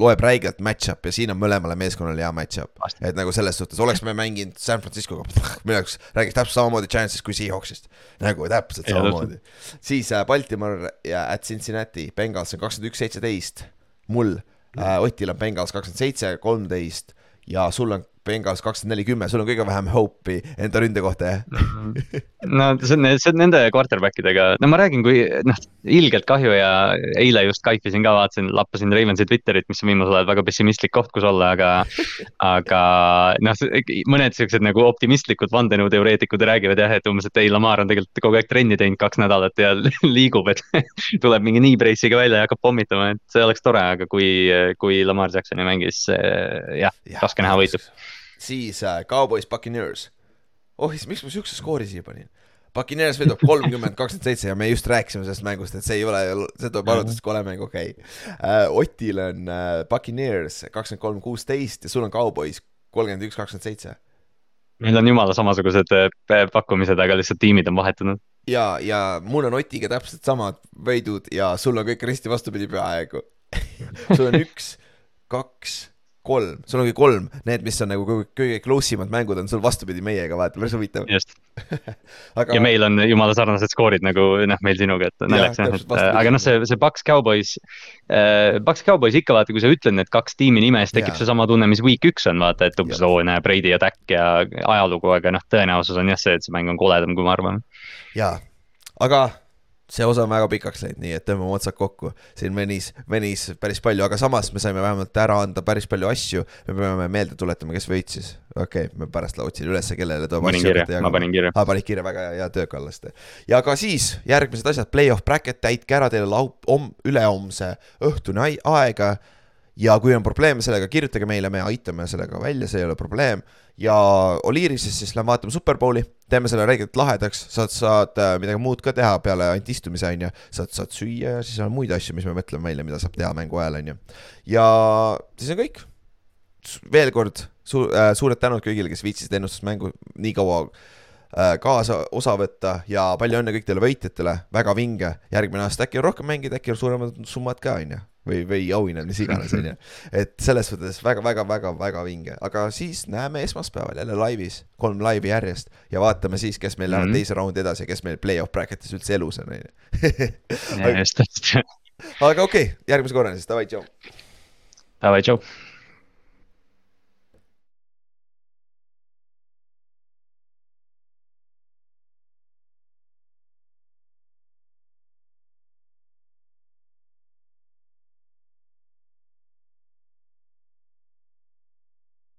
loeb räigelt match-up ja siin on mõlemale meeskonnale hea match-up. et nagu selles suhtes, oleks me mänginud San Franciscoga, [LAUGHS] minu jaoks räägiks täpselt samamoodi Giantsist kui Seahawksist. nagu täpselt samamoodi. siis äh, Baltimore ja at Cincinnati, Bengals on kakskümmend üks, seitseteist. mul äh,, Otil on Bengals kakskümmend seitse, kolmteist ja sul on Bengals kakskümmend neli, kümme, sul on kõige vähem hope'i enda ründe kohta, jah? no see on, see on nende quarterback idega, no ma räägin, kui noh, ilgelt kahju ja eile just kaifisin ka, vaatasin, lappasin Ravensi Twitterit, mis on viimasel ajal väga pessimistlik koht, kus olla, aga. aga noh, mõned siuksed nagu optimistlikud vandenõuteoreetikud räägivad jah, et umbes, et ei, Lamar on tegelikult kogu aeg trenni teinud kaks nädalat ja [LAUGHS] liigub, et [LAUGHS] tuleb mingi knee brace'iga välja ja hakkab pommitama, et see oleks tore, aga kui, kui Lamar Jacksoni mängis jah ja,, raske näha võitu siis äh, Cowboys Buccaneers oh miks ma siukse skoori siia panin? Puccaneers võidab kolmkümmend, kakskümmend seitse ja me just rääkisime sellest mängust, et see ei ole, see tuleb arvates kole mäng, okei okay.. Otil on äh, Puccaneers kakskümmend kolm, kuusteist ja sul on Cowboys kolmkümmend üks, kakskümmend seitse. meil on jumala samasugused äh, pakkumised, aga lihtsalt tiimid on vahetunud. ja, ja mul on Otiga täpselt samad võidud ja sul on kõik risti vastupidi peaaegu. [LAUGHS] sul on üks, kaks, kolm, sul ongi kolm, need, mis on nagu kõige, close imad mängud on sul vastupidi meiega, vaata, päris huvitav. just, [LAUGHS] aga ja meil on jumala sarnased skoorid nagu noh, meil sinuga, et naljakas jah, et vastupidi. aga noh, see, see Paks Cowboys äh,, Paks Cowboys ikka vaata, kui sa ütled need kaks tiimi nime, siis tekib seesama tunne, mis week üks on, vaata, et umbes oo, näe, Brady ja Dak ja ajalugu, aga noh, tõenäosus on jah see, et see mäng on koledam, kui me arvame. jaa, aga see osa on väga pikaks läinud, nii et tõmbame otsad kokku. siin venis, venis päris palju, aga samas me saime vähemalt ära anda päris palju asju. me peame meelde tuletama, kes võitis. okei okay,, ma pärast otsin ülesse, kellele panin asju ma panin kirja. aa, panid kirja, väga hea, hea töö, Kallaste. ja ka siis järgmised asjad, play-off bracket, täitke ära teile laup-, om-, ülehomse õhtuni ai- aega. Ja kui on probleeme sellega, kirjutage meile, me aitame sellega välja, see ei ole probleem. ja Oliirises siis lähme vaatame Superbowli, teeme selle reeglilt lahedaks, saad, saad äh, midagi muud ka teha peale ainult istumise, on ju. saad, saad süüa ja siis on muid asju, mis me mõtleme välja, mida saab teha mängu ajal, on ju. ja siis on kõik. veel kord su- äh,, suured tänud kõigile, kes viitsisid ennustusmängu nii kaua äh, kaasa osa võtta ja palju õnne kõikidele võitjatele, väga vinge, järgmine aasta äkki on rohkem mängida, äkki on suuremad summad ka, on ju, või, või auhinnad, mis iganes, [LAUGHS] on ju. et selles suhtes väga-väga-väga-väga vinge, aga siis näeme esmaspäeval jälle laivis, kolm laivi järjest ja vaatame siis, kes meil lähevad Mhm. teise raundi edasi ja kes meil play-off bracket'is üldse elus on, on ju. aga okei okay,, järgmise korrani siis, davai, tšau. Davai, tšau.